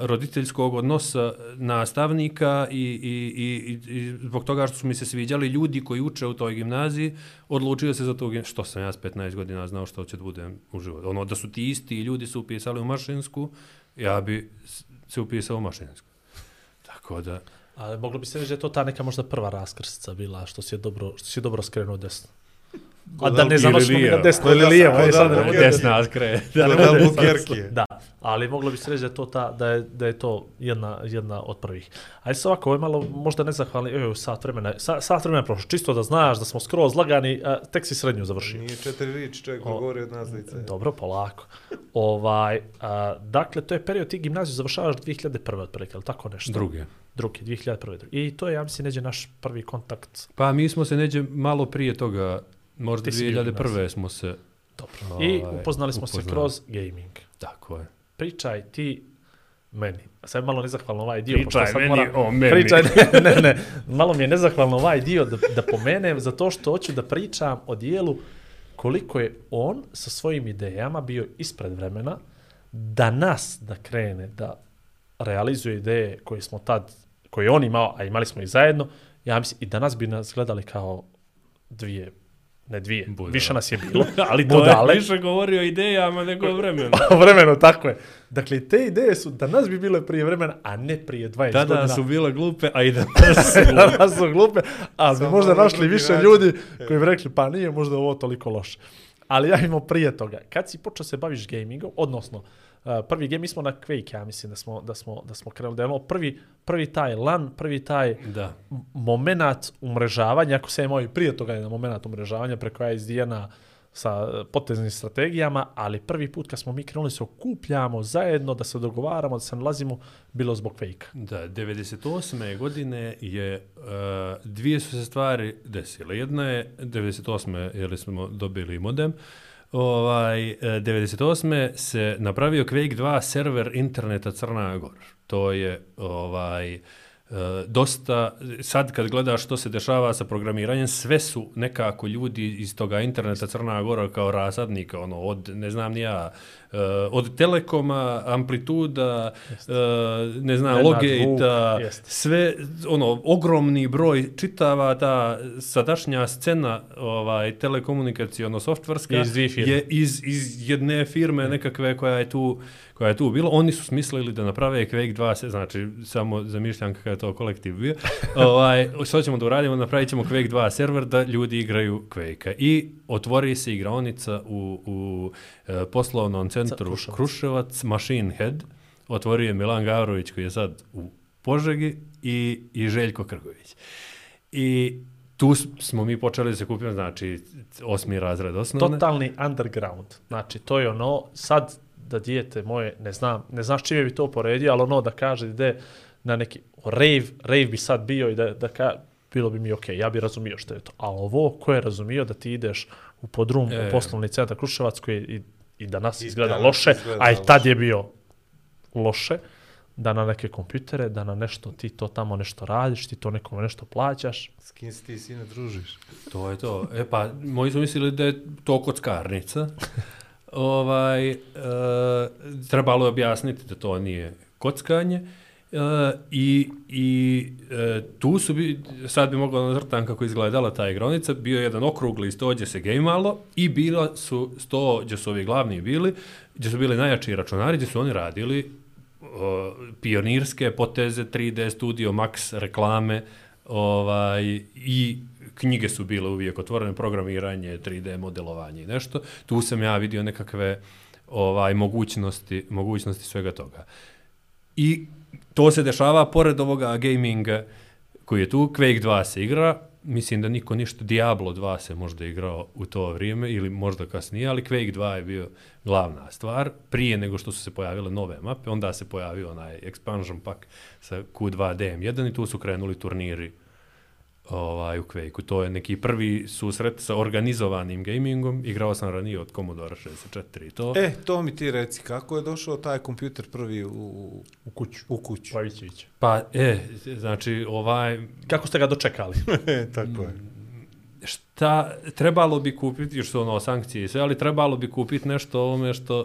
roditeljskog odnosa nastavnika i, i, i, i, zbog toga što su mi se sviđali ljudi koji uče u toj gimnaziji, odlučio se za to, što sam ja s 15 godina znao što će da budem u životu. Ono, da su ti isti ljudi su upisali u mašinsku, ja bi se upisao u mašinsku. Tako da, Ali moglo bi se reći da je to ta neka možda prva raskrsica bila, što si je dobro, što si je dobro skrenuo desno. A da ne mi na desno Ili lijevo. e, sad da, ne da, mogu da. desna skre. Da, ne bude Da, ali moglo bi se reći da je to, ta, da je, da je to jedna, jedna od prvih. Ali se ovako, ovo je malo možda nezahvalni, evo, sat vremena, je- sa, sat vremena je prošlo, čisto da znaš da smo skroz lagani, a, tek si srednju završio. Nije četiri riči čovjek O, govori od nas lice. Dobro, polako. Ovaj, a, dakle, to je period, ti gimnaziju završavaš 2001. otprilike, ali tako nešto? Druge. Drugi, 2001. I to je, ja mislim, neđe naš prvi kontakt. Pa mi smo se neđe malo prije toga, možda Ti si bio u 2001. gimnaziji. smo se... Dobro. I Ovaj, upoznali smo se upoznali. kroz gaming. Tako je. Pričaj ti meni. A sad je malo nezahvalno ovaj dio. Pričaj sad meni moram- o meni. Pričaj, ne, ne, ne. Malo mi je nezahvalno ovaj dio da, da pomenem, zato što hoću da pričam o dijelu koliko je on sa svojim idejama bio ispred vremena da nas da krene da realizuje ideje koje smo tad, koje je on imao, a imali smo i zajedno, ja mislim, i danas bi nas gledali kao dvije, ne dvije, Budale. više nas je bilo, Ali to budale. je više govori o idejama nego o vremenu. vremenu, tako je. Dakle, te ideje su danas bi bile prije vremena, a ne prije 20 Tada godina. su bile glupe, a i su glupe. danas su glupe, ali bi možda na našli više način. ljudi koji bi rekli, pa nije možda ovo toliko loše. Ali ja imam prije toga. Kad si počeo se baviš gamingom, odnosno, uh, prvi game, mi smo na Quake, ja mislim da smo, da smo, da smo krenuli, da je ono prvi, prvi taj LAN, prvi taj Da. moment umrežavanja, ako se je moj prije toga je na moment umrežavanja preko ISDN-a sa poteznim strategijama, ali prvi put kad smo mi krenuli se okupljamo zajedno, da se dogovaramo, da se nalazimo, bilo zbog fejka. Da, 98. godine je, uh, dvije su se stvari desile. Jedna je, 98. jer smo dobili modem, ovaj, e, 98. se napravio Quake 2 server interneta Crna Gora. To je ovaj, e, dosta, sad kad gledaš što se dešava sa programiranjem, sve su nekako ljudi iz toga interneta Crna Gora kao rasadnika, ono, od, ne znam ni ja, od Telekoma, Amplituda, uh, ne znam, jeste. sve, ono, ogromni broj čitava ta sadašnja scena ovaj, telekomunikacijono softverska Je iz je iz, iz jedne firme nekakve koja je tu koja je tu bila. Oni su smislili da naprave Quake 2, se, znači samo zamišljam kakav je to kolektiv bio. ovaj, što ćemo da uradimo? Napravit ćemo Quake 2 server da ljudi igraju Quake-a. I otvori se igraonica u, u e, poslovnom centru Kruševac. Kruševac, Machine Head. Otvorio je Milan Gavrović koji je sad u Požegi i, i Željko Krgović. I tu smo mi počeli da se kupimo, znači osmi razred osnovne. Totalni underground. Znači, to je ono, sad da dijete moje, ne znam, ne znaš čime bi to poredio, ali ono da kaže da ide na neki rave, rave bi sad bio i da, da ka, bilo bi mi okej, ja bi razumio što je to. A ovo, ko je razumio da ti ideš u podrum, E. u poslovni centar Kruševac koji i, i danas I izgleda danas loše, izgleda a i tad loše. je bio loše, da na neke kompjutere, da na nešto, ti to tamo nešto radiš, ti to nekome nešto plaćaš. S kim se ti sine družiš? To je to. E pa, moji su mislili da je to kockarnica. ovaj, e, trebalo je objasniti da to nije kockanje. E, I, i e, tu su, bi, sad bi mogla nazrtan kako izgledala ta igronica, bio je jedan okrugli sto gdje se gejmalo i bila su sto gdje su ovi glavni bili, gdje su bili najjači računari, gdje su oni radili o, pionirske poteze 3D Studio Max reklame ovaj i knjige su bile uvijek otvorene programiranje 3D modelovanje i nešto. Tu sam ja vidio nekakve ovaj mogućnosti mogućnosti svega toga. I to se dešava pored ovoga gaminga koji je tu. Quake 2 se igra. Mislim da niko ništa Diablo 2 se možda igrao u to vrijeme ili možda kasnije, ali Quake 2 je bio glavna stvar. Prije nego što su se pojavile nove mape, onda se pojavio onaj expansion pack sa Q2 DM1 i tu su krenuli turniri ovaj, u Quake-u. To je neki prvi susret sa organizovanim gamingom. Igrao sam ranije od Commodore 64 i to. E, to mi ti reci, kako je došao taj kompjuter prvi u, U kuću. u kuću? Pavićević. Pa, e, znači, ovaj, Kako ste ga dočekali? Tako je. št- ta, trebalo bi kupiti, još su ono sankcije i sve, ali trebalo bi kupiti nešto ovome što e,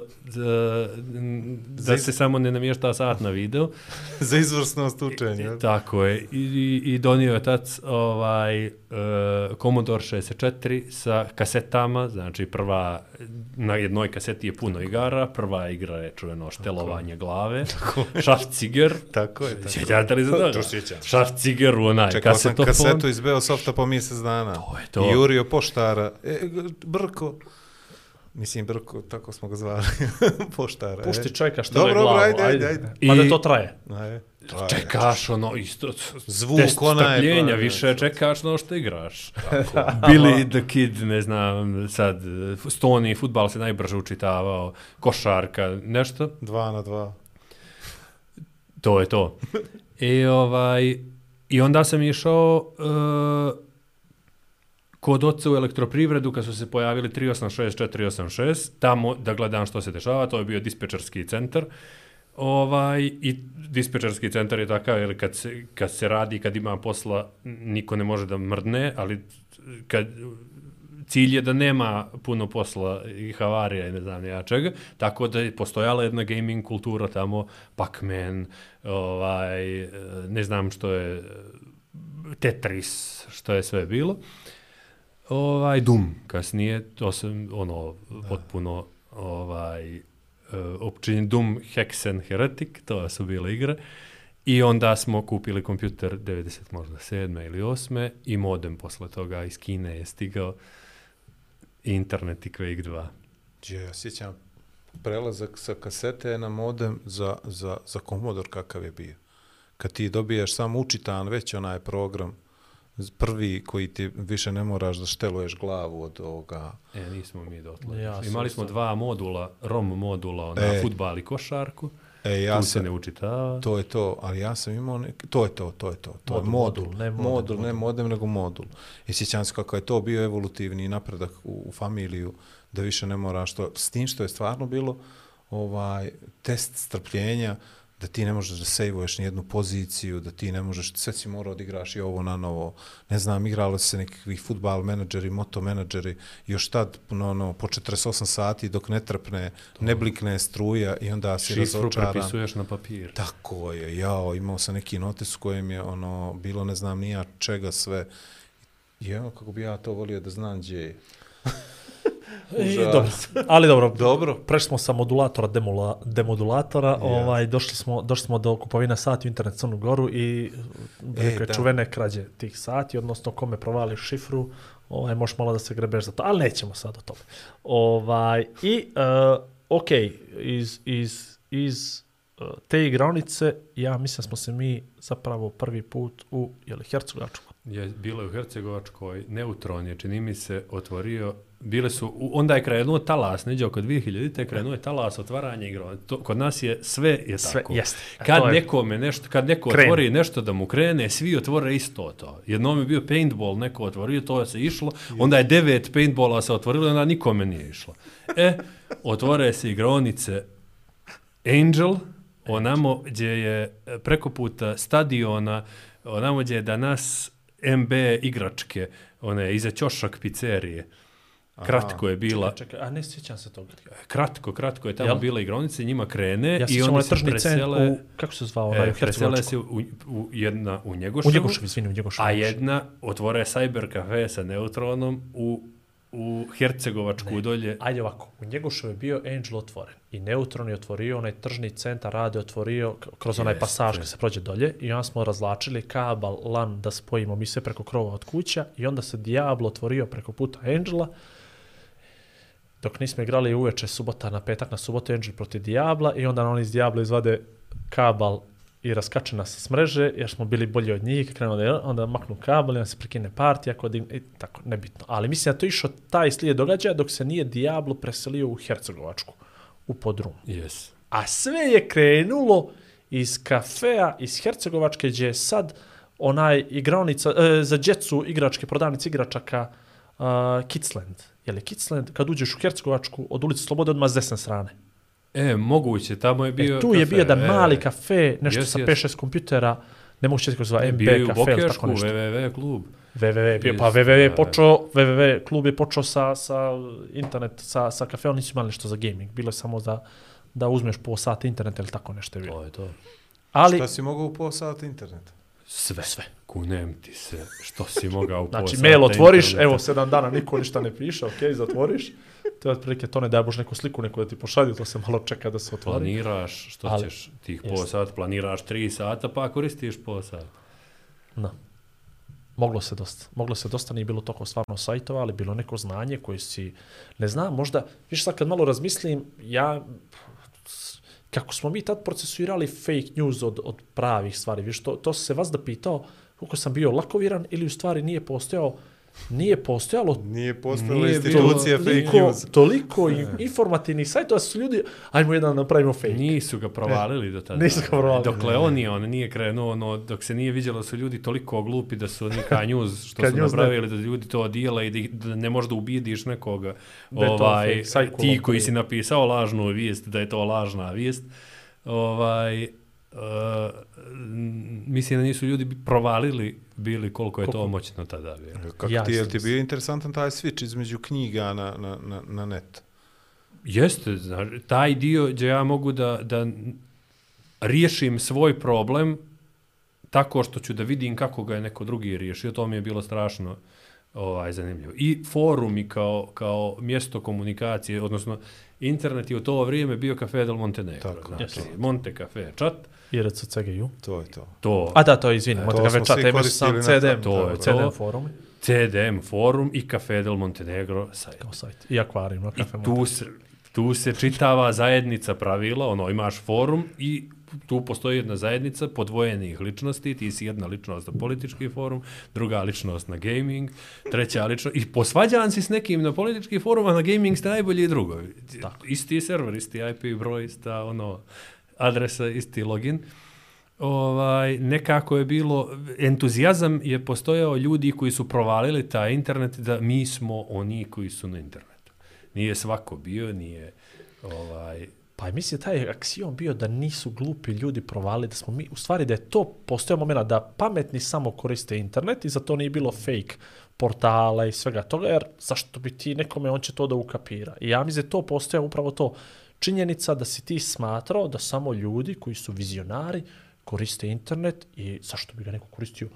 da se samo ne namješta sat na video. Za izvrsnost učenja. Tako je. I, i, i donio je tac ovaj, uh, Commodore 64 sa kasetama, znači prva, na jednoj kaseti je puno igara, prva igra je čuveno štelovanje glave, Schaffziger, Tako je. Tako. sjećate li toga? To sjećam. Schaffziger u onaj Čekao sam kasetofon. kasetu iz Beosofta po mjesec dana. To je to. I Jurio Poštara. E, Brko. Mislim, Brko, tako smo ga zvali. Poštara. Pušti e. čovjeka što Dobro, je glavu, ajde, ajde. ajde, ajde. Pa da I- to traje. Ajde. Traje. Čekaš ono isto Zvuk onaj, pa, više ne, čekaš no što igraš. Billy the Kid, ne znam, sad Stony futbal se najbrže učitavao, košarka, nešto. Dva na dva. To je to. I ovaj i onda sam išao uh, kod oca u elektroprivredu kad su se pojavili 386 486 tamo da gledam što se dešava, to je bio dispečerski centar. Ovaj i dispečerski centar je takav jer kad se, kad se radi, kad ima posla, niko ne može da mrdne, ali kad cilj je da nema puno posla i havarija i ne znam ja čega, tako da je postojala jedna gaming kultura tamo, Pac-Man, ovaj, ne znam što je, Tetris, što je sve bilo. Ovaj, Doom, kasnije, to sam, ono, potpuno, ovaj, e, općenjen Doom, Hexen, Heretic, to su bile igre. I onda smo kupili kompjuter 90 možda 7. ili 8. i modem posle toga iz Kine je stigao i internet i Quake 2. Je, ja sjećam prelazak sa kasete na modem za, za, za Commodore kakav je bio. Kad ti dobiješ sam učitan već onaj program, prvi koji ti više ne moraš da šteluješ glavu od ovoga. E, nismo mi dotle. Ja sam Imali smo isto. dva modula, ROM modula, ona, E. futbal i košarku. E, Ja tu se sam, ne učitava. to je to, ali ja sam imao neki, to je to, to je to, to Modul, je modul, modul, ne modem, modul, ne modem, nego modul. I sjećam se kako je to bio evolutivni napredak u, u familiju, da više ne moraš to, s tim što je stvarno bilo ovaj test strpljenja, da ti ne možeš da sejvuješ ni jednu poziciju, da ti ne možeš, sve si morao da igraš i ovo na novo. Ne znam, igralo se nekakvi futbal menadžeri, moto menadžeri, još tad, no, no, po 48 sati dok ne trpne, ne blikne struja i onda si Šifru razočaran. prepisuješ na papir. Tako je, jao, imao sam neki notis kojem je ono, bilo ne znam nija čega sve. Evo kako bi ja to volio da znam gdje je. I, dobro. Ali dobro, Dobro. prešli smo sa modulatora demula, demodulatora, Ja. ovaj došli smo došli smo do kupovina sati u internet Crnu Goru i E, neke čuvene krađe tih sati, odnosno kome provališ šifru, ovaj možeš malo da se grebeš za to, ali nećemo sad o tome. Ovaj i uh, ok, iz iz iz uh, te igraonice, ja mislim smo se mi zapravo prvi put u jeli Hercegovačku. Je bilo je u Hercegovačkoj, Neutron je, čini mi se, otvorio, bile su, onda je krenuo talas, neđe oko 2000, te krenuo je talas otvaranja igra. To, kod nas je, sve je Sve, tako. jeste. A Kad je- nekome nešto, kad neko Krene. otvori nešto da mu krene, svi otvore isto to. Jednom je bio paintball, neko otvorio, to je se išlo, onda je devet paintballa se otvorilo, onda nikome nije išlo. E, otvore se igronice Angel, onamo gdje je preko puta stadiona, onamo gdje je danas MB igračke, one iza ćošak pizzerije. Kratko je bila, Čekaj, a ne sjećam se toga. kratko, kratko je tamo Jel? bila igronice, njima krene Ja i oni se presele, u, kako se zvao, e, u presele se u, u, jedna u U Njegoševu, Njegoševu, izvini, u Njegoševu. a jedna otvore Cyber Cafe sa neutronom u, u Hercegovačku dolje. Ajde ovako, u Njegoševu je bio Angel otvoren i Neutron je otvorio onaj tržni centar, rade otvorio kroz onaj Jeste. pasaž kad se prođe dolje i onda smo razlačili kabel LAN da spojimo mi sve preko krova od kuća i onda se Diablo otvorio preko puta Angela dok nismo igrali uveče subota na petak na subotu Angel protiv Diabla i onda oni iz Diabla izvade kabel i raskače nas s mreže, jer smo bili bolji od njih, krenuo da onda maknu kabel i onda se prekine partija, kod i tako, nebitno. Ali mislim da to je išao taj slijed događaja dok se nije Diablo preselio u Hercegovačku, u podrum. Yes. A sve je krenulo iz kafea, iz Hercegovačke, gdje je sad onaj igraonica, e, za djecu igračke, prodavnice igračaka uh, Kidsland. Je li Kidsland, kad uđeš u Hercegovačku, od ulice Slobode, odmah s desne strane. E, moguće, tamo je bio e, tu je kafe, bio jedan e, mali kafe, nešto jes, sa jes. 5-6 kompjutera, Ne mogu kako se zove, MB Bio je u kafe ili tako Bokešku, nešto. www klub. www, bio, pa www je počeo, www klub je počeo sa, sa internet, sa, sa kafeom, nisu imali nešto za gaming, bilo je samo za da uzmeš po sat internet ili tako nešto je bilo. To je to. Ali, Šta si mogao u pola sata interneta? Sve. Sve. Kunem ti se što si mogao u znači, mail otvoriš, interneta. evo, sedam dana niko ništa ne piše, ok, zatvoriš, to je otprilike to ne daj bož neku sliku neko da ti pošalju, to se malo čeka da se otvori. Planiraš što Ali- ćeš tih pola sata, planiraš tri sata pa koristiš pola sata. Da. Moglo se dosta. Moglo se dosta, nije bilo toliko stvarno sajtova, ali bilo neko znanje koje si, ne znam, možda, viš sad kad malo razmislim, ja, kako smo mi tad procesuirali fake news od, od pravih stvari, viš, to, to se vas da pitao, koliko sam bio lakoviran ili u stvari nije postojao, nije postojalo Nije postojala Nije institucija bilo- fake toliko, news. toliko i- informativnih sajtova su ljudi, ajmo jedan napravimo fake. Nisu ga provalili do tada. Nisu ga provalili. Dokle on je, on nije krenuo, ono, dok se nije vidjelo su ljudi toliko glupi da su oni ka news, što Ka su news, napravili, da ljudi to dijele i da, ih- da ne možda ubijediš nekoga. Da je to ovaj, fake, ti koji- si napisao lažnu vijest, da je to lažna vijest. Ovaj, uh, mislim da nisu ljudi provalili bili koliko je to Koliko? moćno tada bilo. Kako Ja ti, je ti bio interesantan taj switch između knjiga na, na, na, na net? Jeste, znaš, taj dio gdje ja mogu da, da riješim svoj problem tako što ću da vidim kako ga je neko drugi riješio, to mi je bilo strašno ovaj, zanimljivo. I forumi kao, kao mjesto komunikacije, odnosno internet je u to vrijeme bio Cafe del Montenegro. Tako, znači. Monte Cafe chat, I CGU. To je to. to A da, to je, izvini, E, smo chat, svi imao sam CDM, to je CDM forum CDM forum i Cafe del Montenegro sajt. kao sajt. I akvarijum na I kafe tu se, tu se čitava zajednica pravila, ono, imaš forum i tu postoji jedna zajednica podvojenih ličnosti, ti si jedna ličnost na politički forum, druga ličnost na gaming, treća ličnost, i posvađan si s nekim na politički forum, a na gaming ste najbolji drugovi. Tako. Isti server, isti IP broj, ista ono, adresa, isti login. Ovaj, nekako je bilo, entuzijazam je postojao ljudi koji su provalili taj internet da mi smo oni koji su na internetu. Nije svako bio, nije ovaj, Pa mislim taj aksijom aksiom bio da nisu glupi ljudi provali, da smo mi, u stvari da je to postoje momena da pametni samo koriste internet i za to nije bilo fake portala i svega toga, jer zašto bi ti nekome, on će to da ukapira. I ja mislim da je to postojao upravo to činjenica da si ti smatrao da samo ljudi koji su vizionari koriste internet i zašto bi ga neko koristio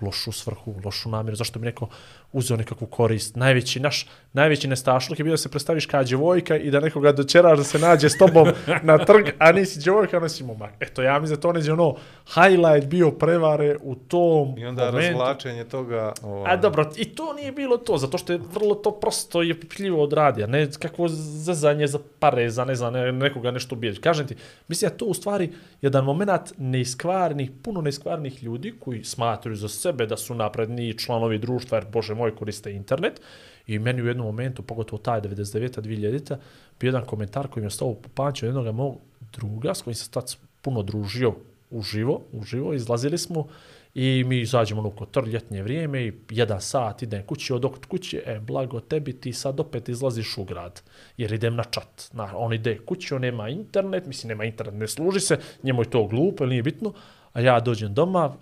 u lošu svrhu, u lošu namjeru, zašto bi neko uzeo nekakvu korist. Najveći naš, najveći nestašluk je bio da se predstaviš kao djevojka i da nekoga dočeraš da se nađe s tobom na trg, a nisi djevojka, a nisi momak. Eto, ja mislim da to neđe ono highlight bio prevare u tom I onda momentu. razvlačenje toga... Ovaj, A dobro, i to nije bilo to, zato što je vrlo to prosto i pipljivo odradio, ne kakvo zezanje za pare, za ne znam, ne- nekoga nešto ubijeć. Kažem ti, mislim da to u stvari jedan moment neiskvarnih, puno neiskvarnih ljudi koji smatruju za sebe da su napredni članovi društva, jer bože moj koriste internet, i meni u jednom momentu, pogotovo taj 99. 2000. bio jedan komentar koji mi je stao po panču jednog mog druga s kojim se tad puno družio uživo, uživo, izlazili smo i mi izađemo ono kotor ljetnje vrijeme i jedan sat idem kući od okut kući, e, blago tebi, ti sad opet izlaziš u grad, jer idem na čat. Na, on ide kući, on nema internet, mislim, nema internet, ne služi se, njemu je to glupo nije bitno, a ja dođem doma,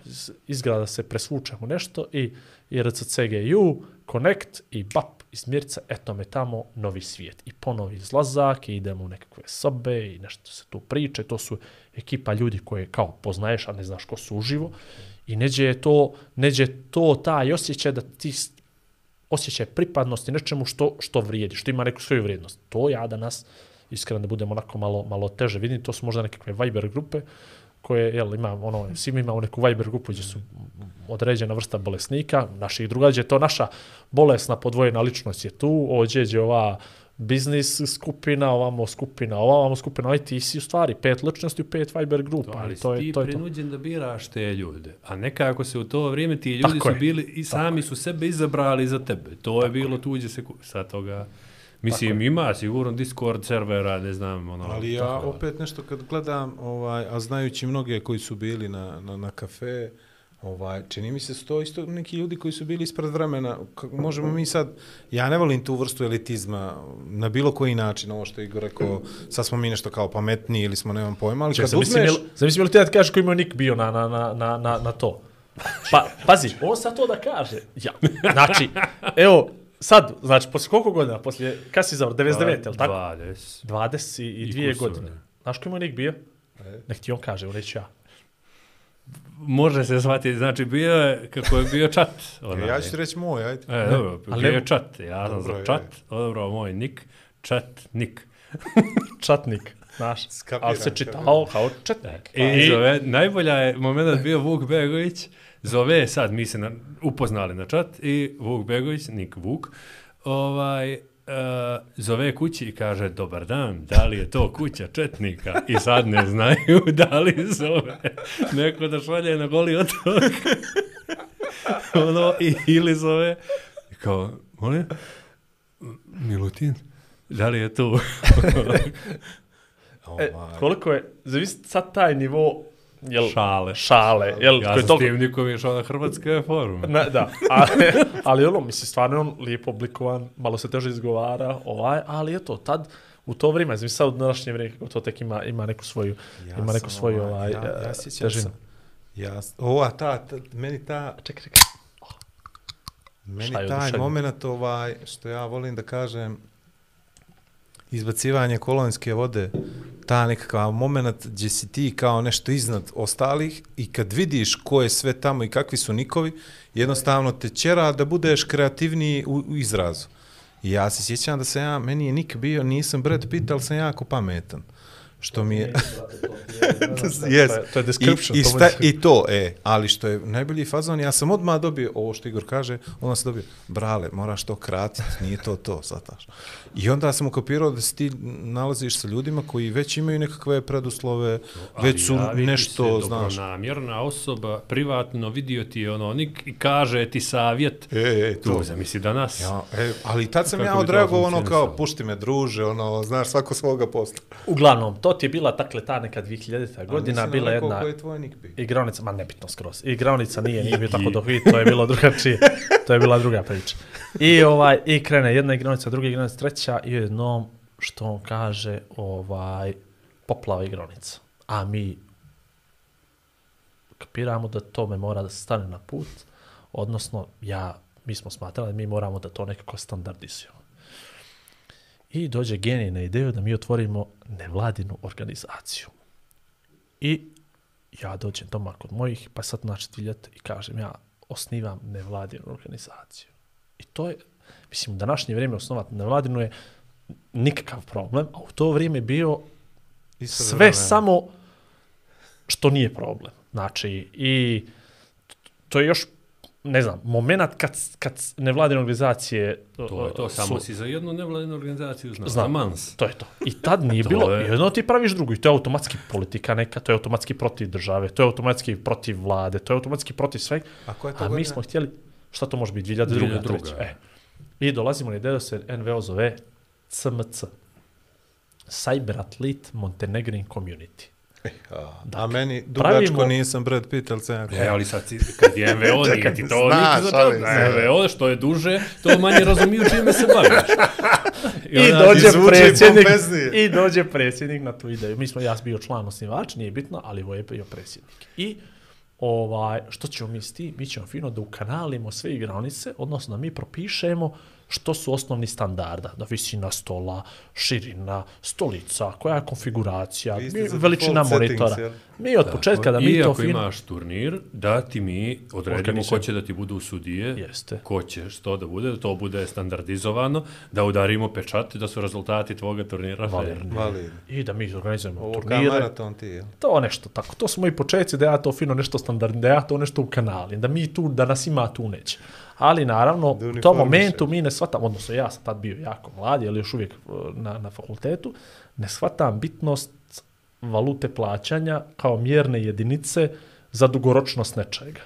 iz- se presvučem u nešto i IRCCGU, Connect i BAP iz Mirca, eto me tamo novi svijet. I ponovi izlazak i idemo u nekakve sobe i nešto se tu priče. To su ekipa ljudi koje kao poznaješ, a ne znaš ko su uživo. I neđe je to, neđe to taj osjećaj da ti osjećaj pripadnosti nečemu što, što vrijedi, što ima neku svoju vrijednost. To ja danas, iskreno da budemo onako malo, malo teže vidim, to su možda nekakve Viber grupe koje, jel, ima, ono, svi mi imamo neku Viber grupu gdje su određena vrsta bolesnika, naših drugađe, to naša bolesna podvojena ličnost je tu, ovdje je ova biznis skupina, ovamo skupina, ovamo skupina, ovaj ti si u stvari pet ličnosti u pet Viber grupa, ali ali to ti je, to je to. prinuđen da biraš te ljude. A nekako se u to vrijeme ti ljudi Tako su je. bili i sami su sebe izabrali za tebe. To je bilo tuđe se sa toga. Mislim, ima sigurno Discord servera, ne znam, ono... Ali ja tako. opet nešto kad gledam, ovaj, a znajući mnoge koji su bili na, na, na kafe, Ovaj, čini mi se su to isto neki ljudi koji su bili ispred vremena. Kako možemo mi sad, ja ne volim tu vrstu elitizma na bilo koji način, ovo što je Igor rekao, sad smo mi nešto kao pametniji ili smo nemam pojma, ali kad uzmeš... zamislim li ti da ti kažeš koji je Nik bio na, na, na, na, na, na to? Pa, pazi, on sad to da kaže. Ja. Znači, evo, sad, znači, posle koliko godina? Posle, kad si zavro? 99, jel tako? 20. 20 i, i I dvije godine. ne. Znaš koji mu je Nik bio? Nek ti on kaže, evo reći ja. Može se shvatiti, znači bio je, kako je bio čat. Onaj. Ja ću reći moj, ajde. E, dobro, ali bio ne- je čat, ja sam za je. čat, dobro, moj nik, čat, nik. Čatnik, znaš. Skapiram, Ali se čitao kao četnik. I zove, najbolja je moment bio Vuk Begović, zove sad, mi se na, upoznali na čat i Vuk Begović, nik Vuk, ovaj, Uh, zove kući i kaže, dobar dan, da li je to kuća četnika? I sad ne znaju da li zove neko da šalje na goli otok. ono, i, ili zove, kao, molim, Milutin, da li je tu? E, koliko je, zavisi sad taj nivo, jel, Šale. šale, jel, Ja koji sam toliko- s tim nikom išao na Hrvatske forume. Ne, da, ali, ali ono, misli, stvarno je on lijepo oblikovan, malo se teže izgovara, ovaj, ali eto, tad, u to vrijeme, znači sad u današnje vrijeme, kako to tek ima, ima neku svoju, ja ima neku svoju, ovaj, ja, ja e, sjećam težinu. sam. Ja, s- ova, ta, ta, meni ta, Čekaj, čekaj. Meni Šta je taj moment, ovaj, što ja volim da kažem, izbacivanje kolonijske vode, ta nekakav moment gdje si ti kao nešto iznad ostalih i kad vidiš ko je sve tamo i kakvi su nikovi, jednostavno te ćera da budeš kreativniji u, u izrazu. I ja se sjećam da sam ja, meni je nik bio, nisam Brad Pitt, ali sam jako pametan. Što mi je... yes. To je, to je description. I, i, sta, I to, e, ali što je najbolji fazon, ja sam odmah dobio, ovo što Igor kaže, onda sam dobio, brale, moraš to kratiti, nije to to, sataš. I onda sam ukopirao da se ti nalaziš sa ljudima koji već imaju nekakve preduslove, već su ti nešto, se znaš. dobronamjerna osoba, privatno vidio ti je ono nik i kaže ti savjet. E, e, to. Tu, zamisli danas. Ja, e, ali tad sam Kako ja bi to odreagovao ono kao, pušti me druže, ono, znaš, svako svoga posla. Uglavnom, to ti je bila, dakle, ta neka 2000. godina, bila jedna... Ko je tvoj nik bio? Igraonica, ma nebitno skroz. Igraonica nije, nije bio tako dohvit, to je bilo drugačije. To je bila druga priča. I ovaj i krene jedna igraonica, druga igraonica, treća i jednom što on kaže, ovaj poplava igronica. A mi kapiramo da tome mora da se stane na put, odnosno ja, mi smo smatrali da mi moramo da to nekako standardizujemo. I dođe genij na ideju da mi otvorimo nevladinu organizaciju. I ja dođem doma kod mojih, pa sad znači i kažem ja osnivam nevladinu organizaciju. I to je, mislim, u današnje vrijeme osnovati nevladinu je nikakav problem, a u to vrijeme je bio Isto sve vremena. samo što nije problem. Znači, i to je još, ne znam, moment kad, kad nevladine organizacije To je to, su- samo si za jednu nevladinu organizaciju znao. Znam. Za mans. To je to. I tad nije To bilo, je- jedno ti praviš drugo i to je automatski politika neka, to je automatski protiv države, to je automatski protiv vlade, to je automatski protiv svega. A ko je to A mi godina? smo htjeli, šta to može biti, 2002. 2002., treća, E. I dolazimo na ideju da se NVO zove CMC. Cyber Athlete Montenegrin Community. A meni dugačko pravimo- nisam Brad Pitt, ali sam. E, ali sad si, kad je MVO, nije ti to znaš, ali- to. ne. MVO, što je duže, to manje razumiju čime se baviš. I, onda dođe predsjednik, i dođe predsjednik na tu ideju. Mi smo, ja sam bio član osnivač, nije bitno, ali ovo je bio predsjednik. I ovaj, što ćemo mi s tim? Mi ćemo fino da ukanalimo sve igranice, odnosno da mi propišemo što su osnovni standarda, da visina stola, širina, stolica, koja je konfiguracija, mi, veličina settings, monitora. Mi od početka da mi I to ako fino... imaš turnir, da ti mi odredimo ko će da ti budu sudije, Jeste. ko će što da bude, da to bude standardizovano, da udarimo pečat, da su rezultati tvoga turnira Validni. Valid. I da mi organizujemo Ovo turnire. maraton ti, jel? To nešto tako. To su moji početci da ja to fino nešto standard, da ja to nešto u kanali, da mi tu, da nas ima tu neće. Ali naravno, Da u tom momentu mi ne shvatam, odnosno ja sam tad bio jako mlad, ali još uvijek e, na, na fakultetu, ne shvatam bitnost valute plaćanja kao mjerne jedinice za dugoročnost nečega.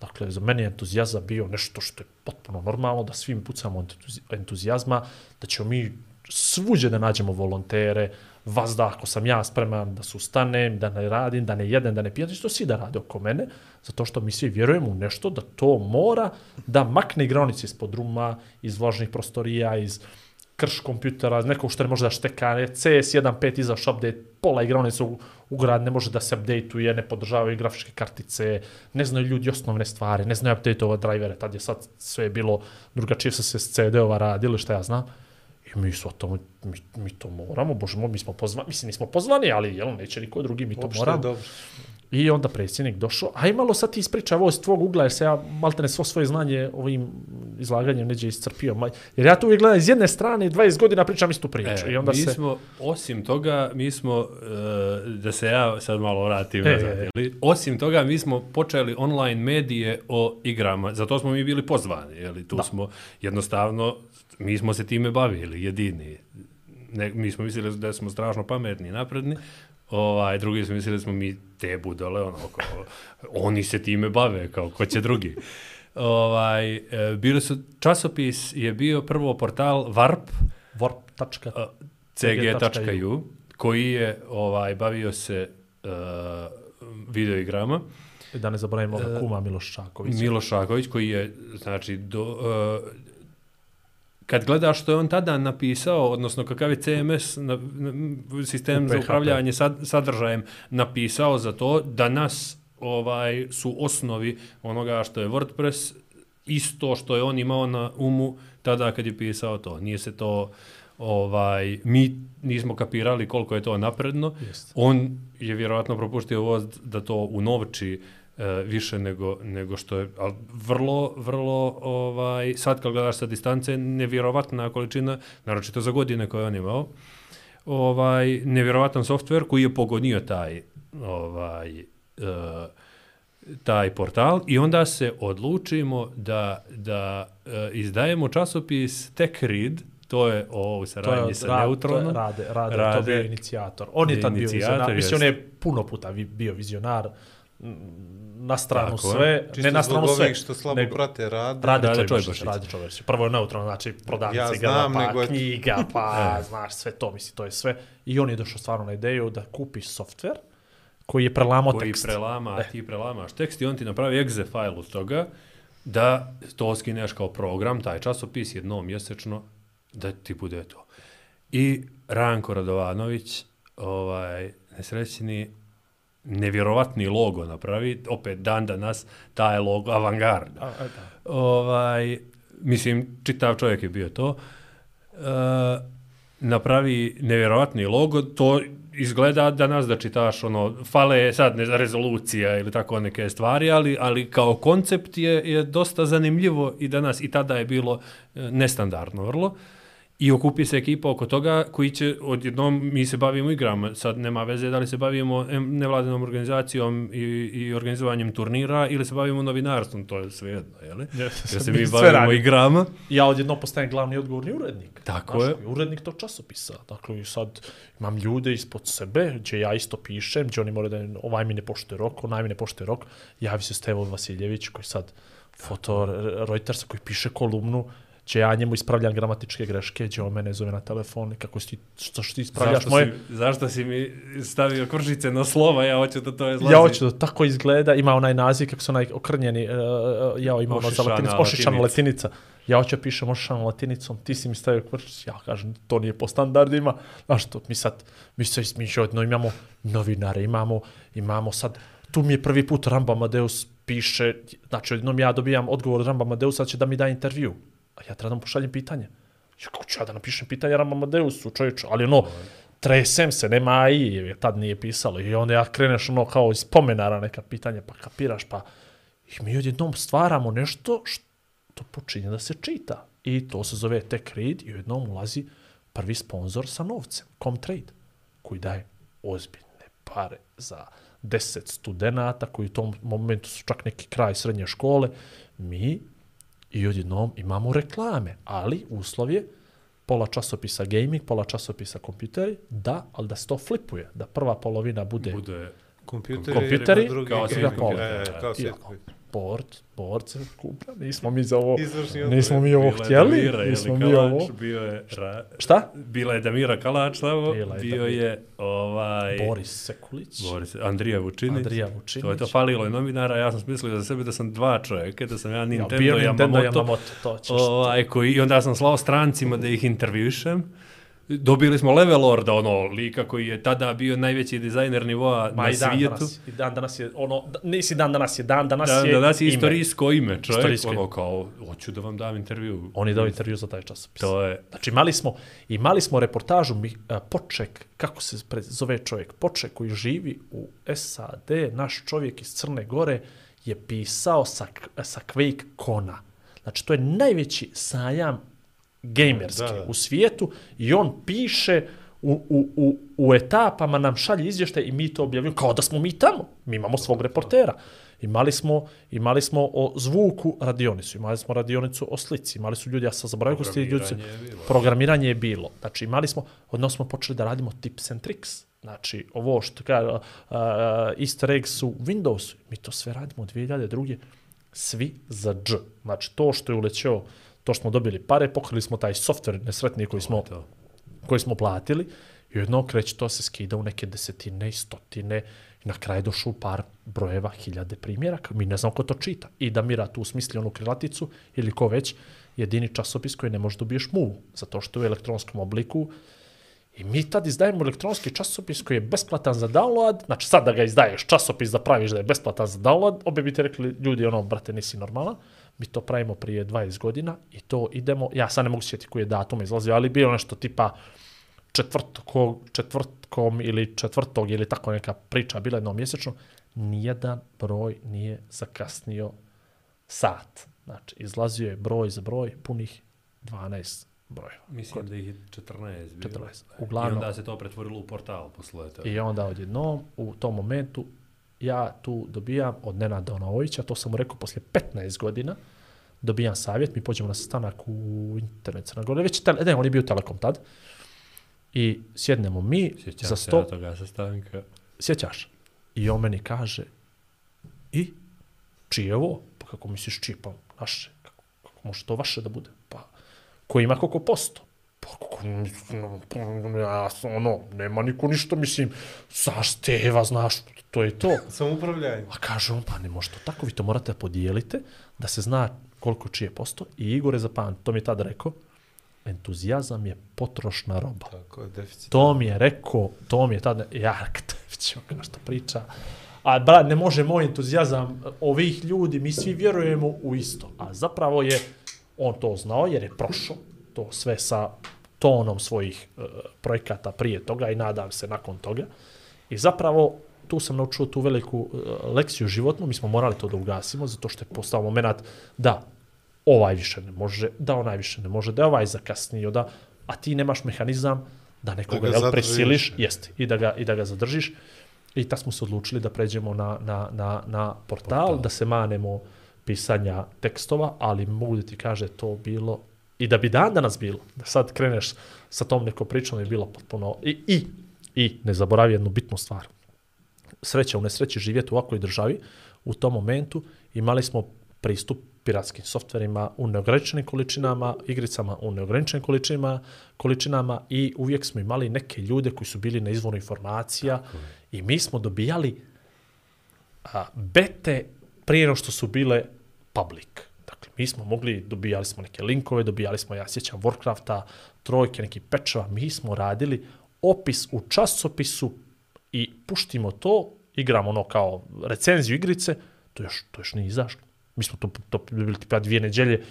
Dakle, za mene je entuzijazam bio nešto što je potpuno normalno, da svim pucamo entuzi- entuzijazma, da ćemo mi svuđe da nađemo volontere, vazda ako sam ja spreman da sustanem, da ne radim, da ne jedem, da ne pijem, to svi da rade oko mene, zato što mi svi vjerujemo u nešto da to mora da makne igronice ispod ruma, iz vlažnih prostorija, iz krš kompjutera, nekog što ne može da šteka, ne, CS1.5 izaš update, pola igronice u, u grad ne može da se updateuje, ne podržavaju grafičke kartice, ne znaju ljudi osnovne stvari, ne znaju update-ova drivere, tad je sad sve bilo drugačije sa se s CD-ova radili, šta ja znam. I mi su to, mi, mi to moramo, bože moj, mi smo pozvani, mislim, nismo pozvani, ali jel, neće niko drugi, mi to Uopšte moramo. dobro. I onda predsjednik došao, aj malo sad ti ispričaj ovo iz tvog ugla, jer se ja maltene svo svoje znanje ovim izlaganjem neđe iscrpio. Jer ja tu uvijek gledam iz jedne strane i 20 godina pričam istu priču. I onda E, mi se... smo, osim toga, mi smo, e, da se ja sad malo vratim E, nazad, e, e. jeli, osim toga mi smo počeli online medije o igrama, zato smo mi bili pozvani, jeli, tu Da. smo jednostavno, mi smo se time bavili, jedini. Ne, mi smo mislili da smo strašno pametni i napredni, ovaj, drugi smo mislili da smo mi te budale, ono, kao, oni se time bave, kao ko će drugi. Ovaj, e, bili su, časopis je bio prvo portal Varp, Warp.com. a, cg.ju koji je ovaj bavio se uh, videoigrama. Da ne zaboravimo ovoga kuma Miloš Čaković. Miloš Šaković koji je znači do uh, kad gledaš što je on tada napisao, odnosno kakav je CMS, na, na, sistem za upravljanje sad, sadržajem, napisao za to, danas ovaj, su osnovi onoga što je WordPress isto što je on imao na umu tada kad je pisao to. Nije se to, ovaj, mi nismo kapirali koliko je to napredno. Jeste. On je vjerovatno propuštio voz da to unovči e, više nego, nego što je, ali vrlo, vrlo, ovaj, sad kad gledaš sa distance, nevjerovatna količina, naročito za godine koje je on imao, ovaj, nevjerovatan softver koji je pogonio taj, ovaj, e, taj portal i onda se odlučimo da, da e, izdajemo časopis TechRead, to je o u je saradnji sa Ra- to je Neutronom. Rade, rade, Rade. to bio inicijator. On je Je tad bio vizionar. Mislim, on je puno puta bio vizionar. Na stranu Tako sve, Čisto ne na stranu sve. što slabo nego- prate rad. Rade Rade Čojbošić. Rade Čojbošić. Prvo je neutralno, znači prodavnica Ja igara, znam, pa nego knjiga, pa znaš sve to, misli, to je sve. I on je došao stvarno na ideju da kupi softver koji je prelamao koji tekst. prelama, E. ti prelamaš tekst i on ti napravi exe file od toga da to skineš kao program, taj časopis jednom mjesečno, da ti bude to. I Ranko Radovanović, ovaj, nesrećni, nevjerovatni logo napravi, opet dan danas, taj logo avangarda. A, a, da. Ovaj, mislim, čitav čovjek je bio to. E, napravi nevjerovatni logo, to izgleda danas da čitaš ono, fale sad ne, rezolucija ili tako neke stvari, ali, ali kao koncept je, je dosta zanimljivo i danas i tada je bilo e, nestandardno vrlo. I okupi se ekipa oko toga koji će odjednom, mi se bavimo igrama, sad nema veze da li se bavimo nevladinom organizacijom i, i organizovanjem turnira ili se bavimo novinarstvom, to je svejedno, jeli? Jer se mi Sve bavimo radimo. igrama. Ja odjednom postajem glavni odgovorni urednik. Tako Znaš, je. Urednik tog časopisa. Dakle, sad imam ljude ispod sebe, gdje ja isto pišem, gdje oni moraju da ovaj mi ne poštuje rok, onaj mi ne poštuje rok. Javi se Stevo Vasiljević, koji sad foto Reutersa, koji piše kolumnu, gdje ja njemu ispravljam gramatičke greške, gdje on mene zove na telefon, kako si ti, što što ti ispravljaš Zašto, moje... si, zašto si mi stavio kvržice na slova, ja hoću da to izlazi. Ja hoću da tako izgleda, ima onaj naziv kako su onaj okrnjeni, uh, ja ima ono za latinicu, ošišana latinica. latinica. Ja hoću da pišem ošišanom latinicom, ti si mi stavio kvrčić, ja kažem, to nije po standardima, znaš to, mi sad, mi se izmišljamo, imamo novinare, imamo, imamo sad, tu mi je prvi put Ramba Amadeus piše, znači jednom ja dobijam odgovor od Ramba Amadeusa, će da mi da intervju, a ja treba da mu pošaljem pitanje. Ja kako ću ja da napišem pitanje Ramba Amadeusu, čovječu, ali ono, tresem se, nema AI, jer tad nije pisalo. I onda ja kreneš ono kao iz pomenara neka pitanja, pa kapiraš, pa i mi odjednom stvaramo nešto što počinje da se čita. I to se zove Tech Read i odjednom ulazi prvi sponsor sa novcem, Comtrade, koji daje ozbiljne pare za 10 studenta koji u tom momentu su čak neki kraj srednje škole. Mi i odjednom imamo reklame, ali uslov je pola časopisa gaming, pola časopisa kompjuteri, da, ali da se to flipuje, da prva polovina bude, Bude Kompjuteri, Kompjuteri, kao gaming. svijet kompjutera. E, kao Bord, Bord se kuplja, nismo mi za ovo, nismo mi ovo htjeli, Damira, je nismo mi ovo... Kalač, bio je... Ra... Šta? Bila je Damira Kalač tamo, Bila je bio Damira. je ovaj... Boris Sekulić, Boris, Andrija Vučinić. Andrija Vučinić. To je to falilo je novinara, ja sam smislio za sebe da sam dva čovjeka, da sam ja Ja, Nintendo, bio Nintendo Yamamoto, Yamamoto, to ćeš. ovaj, koji, i onda sam slao strancima da ih intervjušem. Dobili smo Level Lorda, ono, lika koji je tada bio najveći dizajner nivoa Ma na i dan svijetu. danas, i dan danas je, ono, da- nisi dan danas je, dan danas Da, je da, danas je ime. istorijsko ime, čovjek, Istorijsko ono ime. kao, hoću da vam dam intervju. On je dao intervju za taj časopis. To je, Znači imali smo, imali smo reportažu mi, a, Poček, kako se pre, zove čovjek, Poček koji živi u SAD, naš čovjek iz Crne Gore je pisao sa, sa Quake Kona. Znači to je najveći sajam gamerski Da, da. u svijetu i on piše u, u, u, u etapama nam šalje izvještaj i mi to objavljujemo kao da smo mi tamo. Mi imamo svog reportera. Imali smo, imali smo o zvuku radionicu, imali smo radionicu o slici, imali su ljudi, ja sam zaboravio ko su ti ljudi, Programiranje je bilo. Znači imali smo, odnosno smo počeli da radimo tips and tricks. Znači ovo što kaže, uh, easter eggs u Windowsu, mi to sve radimo od 2002. Svi za dž. Znači to što je ulećeo, to što smo dobili pare, pokrili smo taj softver nesretni koji smo To. koji smo platili i jedno kreće to se skida u neke desetine i stotine i na kraju došlo u par brojeva hiljade primjeraka. Mi ne znamo ko to čita. I da Mira tu smisli onu krilaticu ili ko već jedini časopis koji ne može dobiješ mu zato što je u elektronskom obliku I mi tad izdajemo elektronski časopis koji je besplatan za download, znači sad da ga izdaješ časopis da praviš da je besplatan za download, obe bi ti rekli ljudi ono, brate, nisi normalan. Mi to pravimo prije 20 godina i to idemo, ja sad ne mogu sjetiti koji je datum izlazio, ali bilo nešto tipa četvrtko, četvrtkom ili četvrtog ili tako neka priča bila jednom mjesečno, nijedan broj nije zakasnio sat. Znači, izlazio je broj za broj punih 12 brojeva. Mislim da ih je 14 bilo. 14. I Uglavnom, onda se to pretvorilo u portal posle toga. I onda odjednom, u tom momentu, ja tu dobijam od Nenada Onovovića, to sam mu rekao poslije 15 godina, dobijam savjet, mi pođemo na sastanak u internet Crna Gora, već, tele, ne, on je bio Telekom tad, i sjednemo mi Sjećam za se sto, ja toga sastanka. sjećaš? I on meni kaže, i, čije je ovo? Pa kako misliš čije? Pa naše. Kako, kako može to vaše da bude? Pa, ko ima koliko posto? Pa kako, pa, ja, sam, ono, nema niko ništa, mislim, znaš, Steva, znaš, to je to. Sam upravljanje. A kaže on, pa ne može to tako, vi to morate da podijelite, da se zna koliko čije posto. I Igor je to mi je tada rekao, entuzijazam je potrošna roba. Tako deficit. To mi je rekao, to mi je tada, ja, ćemo kao što priča. A brat, ne može moj entuzijazam ovih ljudi, mi svi vjerujemo u isto. A zapravo je, on to znao jer je prošao to sve sa tonom svojih uh, projekata prije toga i nadam se nakon toga. I zapravo tu sam naučio tu veliku uh, lekciju životnu, mi smo morali to da ugasimo, zato što je postao moment da ovaj više ne može, da onaj više ne može, da je ovaj zakasnio, da, a ti nemaš mehanizam da nekoga jel, zadržiš. presiliš, jeste, i da, ga, i da ga zadržiš. I tad smo se odlučili da pređemo na, na, na, na portal, portal, da se manemo pisanja tekstova, ali mogu da ti kaže to bilo i da bi dan danas bilo, da sad kreneš sa tom nekom pričom je bilo potpuno i, i, i ne zaboravi jednu bitnu stvar. Sreća u nesreći živjeti u ovakvoj državi, u tom momentu imali smo pristup piratskim softverima u neograničenim količinama, igricama u neograničenim količinama, količinama i uvijek smo imali neke ljude koji su bili na izvoru informacija i mi smo dobijali a, bete prije no što su bile public. Dakle, mi smo mogli, dobijali smo neke linkove, dobijali smo, ja sjećam, Warcrafta, trojke, neki pečeva, mi smo radili opis u časopisu i puštimo to, igramo ono kao recenziju igrice, to još, to još nije izašlo. Mi smo to, to bili tipa dvije neđelje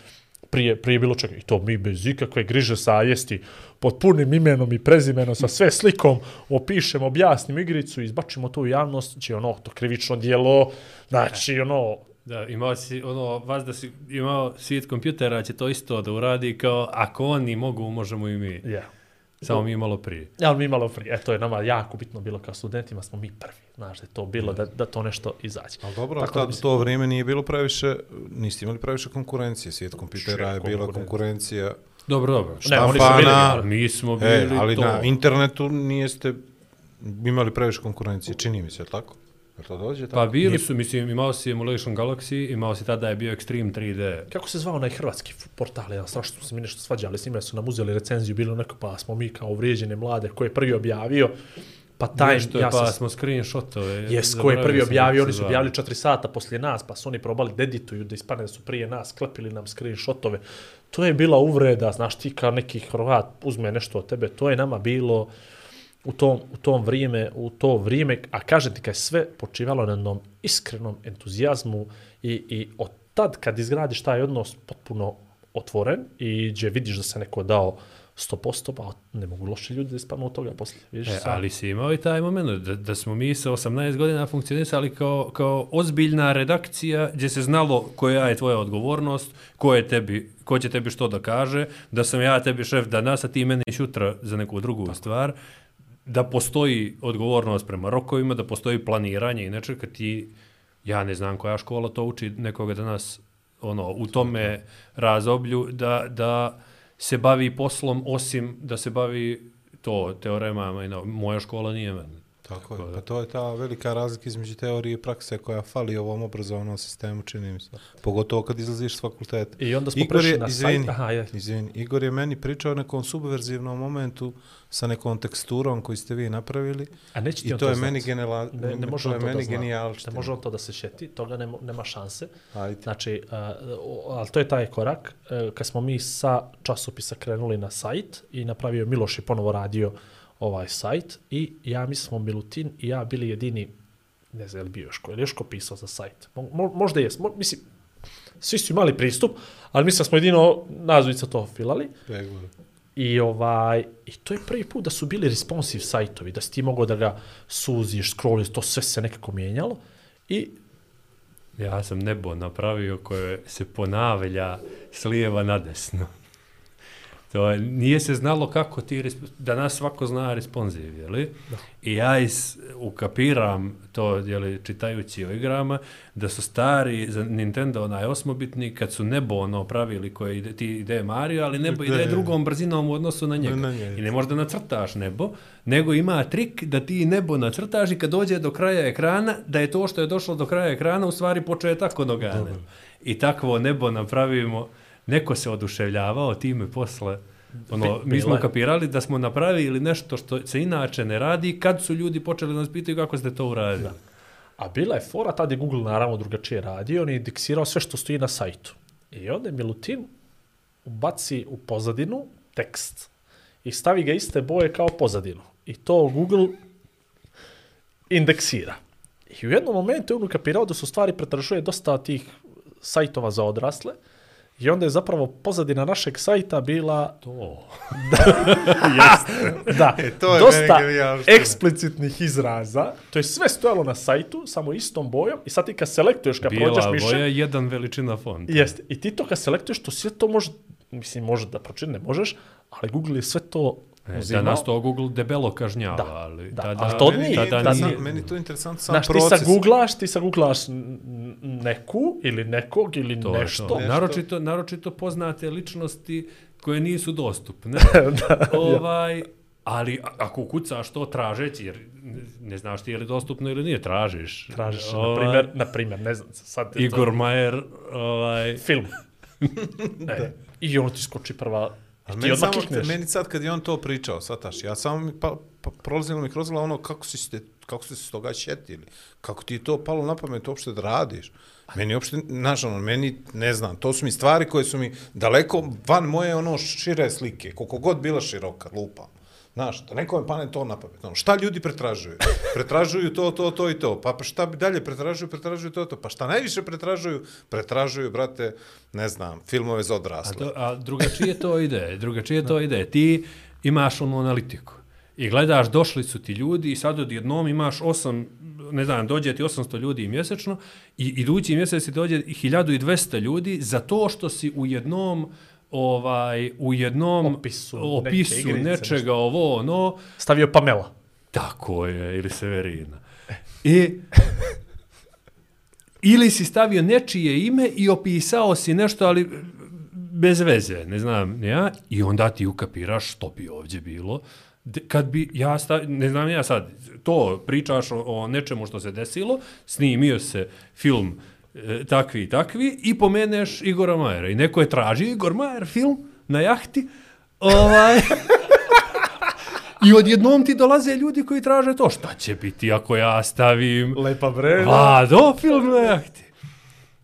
prije, prije bilo čega. I to mi bez ikakve griže sa jesti, pod punim imenom i prezimenom, sa sve slikom, opišemo, objasnimo igricu, izbačimo to u javnost, će ono, to krivično dijelo, znači ono, Da, imao si, ono, vas da si imao svijet kompjutera će to isto da uradi kao, ako oni mogu, možemo i mi. ja. Samo mi malo prije. Ja, mi malo prije. E, to je nama jako bitno bilo kao studentima, smo mi prvi. Znaš, da je to bilo, da, da to nešto izađe. Ali dobro, Tako da tad, mislim- to vrijeme nije bilo previše, niste imali previše konkurencije. Svijet kompjutera je bila konkurencija. konkurencija. Dobro, dobro. Ne, oni su bili, Štampana, Mi smo bili E, ali to. na internetu nijeste imali previše konkurencije, čini mi se, tako? Jel to dođe tako? Pa bili su, mislim, imao si Emulation Galaxy, imao si tada je bio Extreme 3D. Kako se zvao onaj hrvatski portal, ja strašno smo se mi nešto svađali, s njima su nam uzeli recenziju, bilo neko, pa smo mi kao uvrijeđene mlade, ko je prvi objavio, pa taj, Nešto je, ja pa sam, smo screenshotove. jes, ko je prvi objavio, oni su objavili 4 sata poslije nas, pa su oni probali da edituju, da ispane da su prije nas, klepili nam screenshotove. To je bila uvreda, znaš, ti kao neki Hrvat uzme nešto od tebe, to je nama bilo u tom, u tom vrijeme, u to vrijeme, a kažem ti, kad je sve počivalo na jednom iskrenom entuzijazmu i, i od tad kad izgradiš taj odnos potpuno otvoren i gdje vidiš da se neko dao 100%, pa ne mogu loši ljudi da ispanu od toga poslije. Vidiš, E, sam. ali si imao i taj moment da, da smo mi sa 18 godina funkcionisali kao, kao ozbiljna redakcija gdje se znalo koja je tvoja odgovornost, ko, je tebi, ko će tebi što da kaže, da sam ja tebi šef danas, a ti meni šutra za neku drugu stvar, da postoji odgovornost prema rokovima, da postoji planiranje i nečega ti, ja ne znam koja škola to uči nekoga danas ono, u tome razoblju, da, da se bavi poslom osim da se bavi to teoremama i moja škola nije meni. Tako je. da. Pa to je ta velika razlika između teorije i prakse koja fali u ovom obrazovnom sistemu, čini mi se. Pogotovo kad izlaziš s fakulteta. I onda smo Igor prešli je, na izvini, sajt. Aha, je. izvini, Igor je meni pričao o nekom subverzivnom momentu sa nekom teksturom koju ste vi napravili. A neće ti I on to je meni genela, ne, ne može to je to meni zna. genijalština. Ne može on to da se šeti, toga nema, nema šanse. Ajde. Znači, uh, ali to je taj korak. Uh, kad smo mi sa časopisa krenuli na sajt i napravio Miloš je ponovo radio ovaj sajt i ja mislim smo Milutin i ja bili jedini, ne znam je li bio još ko, je li još ko pisao za sajt. Mo, mo, možda jes, mo, mislim, svi su imali pristup, ali mislim da smo jedino nazvica to filali. I ovaj i to je prvi put da su bili responsive sajtovi, da si ti mogao da ga suziš, scrolliš, to sve se nekako mijenjalo. I Ja sam nebo napravio koje se ponavlja s lijeva na desno. To je, nije se znalo kako ti, resp- danas svako zna responsiv, je li? Da. I ja is, ukapiram to, je li, čitajući o igrama, da su stari za Nintendo onaj osmobitni, kad su nebo ono pravili koje ide, ti ide Mario, ali nebo ide Da. drugom brzinom u odnosu na njega. Na njega. I ne možda nacrtaš nebo, nego ima trik da ti nebo nacrtaš i kad dođe do kraja ekrana, da je to što je došlo do kraja ekrana u stvari početak onoga. I takvo nebo napravimo, neko se oduševljavao time posle. Ono, mi smo kapirali da smo napravili nešto što se inače ne radi kad su ljudi počeli da nas pitaju kako ste to uradili. Da. A bila je fora, tad je Google naravno drugačije radio, on je indeksirao sve što stoji na sajtu. I onda je Milutin ubaci u pozadinu tekst i stavi ga iste boje kao pozadinu. I to Google indeksira. I u jednom momentu je on ukapirao da su stvari pretražuje dosta tih sajtova za odrasle i onda je zapravo pozadina našeg sajta bila To. da, E, to je dosta eksplicitnih izraza, to je sve stojalo na sajtu, samo istom bojom, i sad ti kad selektuješ, kad prođeš Bijela miše, boja, jedan veličina fonta. jeste, i ti to kad selektuješ, to sve to može, mislim, može da pročini, ne možeš, ali Google je sve to E, uzimao. Danas to Google debelo kažnjava, Da, ali da, tada, ali to Meni, nije, tada da tada nije. meni to je interesantno sam Znaš, ti proces. sa googlaš, ti sa googlaš n- n- neku ili nekog ili To nešto. to. Nešto. Naročito, naročito poznate ličnosti koje nisu dostupne. da, ovaj, ali a- ako kucaš to tražeći, jer ne znaš ti je li dostupno ili nije, tražiš. Tražiš, na Ovaj, primjer, na primjer, ne znam, sad je Igor to Majer, ovaj, film. e, I ono ti skoči prva, A meni, samo, klikneš. meni sad kad je on to pričao, sataš, ja samo mi pa, pa, prolazilo mi kroz ono kako si ste, kako ste se toga šetili, kako ti je to palo na pamet uopšte da radiš. Meni uopšte, znaš, ono, meni, ne znam, to su mi stvari koje su mi daleko van moje ono šire slike, koliko god bila široka, lupa. Znaš, da nekome pane to na pamet. Ono, šta ljudi pretražuju? Pretražuju to, to, to i to. Pa, pa šta bi dalje pretražuju? Pretražuju to, to. Pa šta najviše pretražuju? Pretražuju, brate, ne znam, filmove za a, odrasle. to, a drugačije to ide, drugačije to ide. Ti imaš onu analitiku i gledaš, došli su ti ljudi i sad odjednom imaš osam, ne znam, dođe ti 800 ljudi mjesečno i idući mjesec ti dođe i 1200 ljudi za to što si u jednom ovaj u jednom Opisu neke opisu igrice, nečega nešto. ovo ono Stavio Pamela. Tako je, ili Severina. I ili si stavio nečije ime i opisao si nešto, ali bez veze, ne znam, ja, i onda ti ukapiraš što bi ovdje bilo De- kad bi ja sta, ne znam ja sad, to pričaš o, o nečemu što se desilo, snimio se film e, takvi i takvi i pomeneš Igora Majera. I neko je tražio Igor Majer film na jahti, ovaj... I odjednom ti dolaze ljudi koji traže to. Šta će biti ako ja stavim Lepa bre. Vlado film na jahti?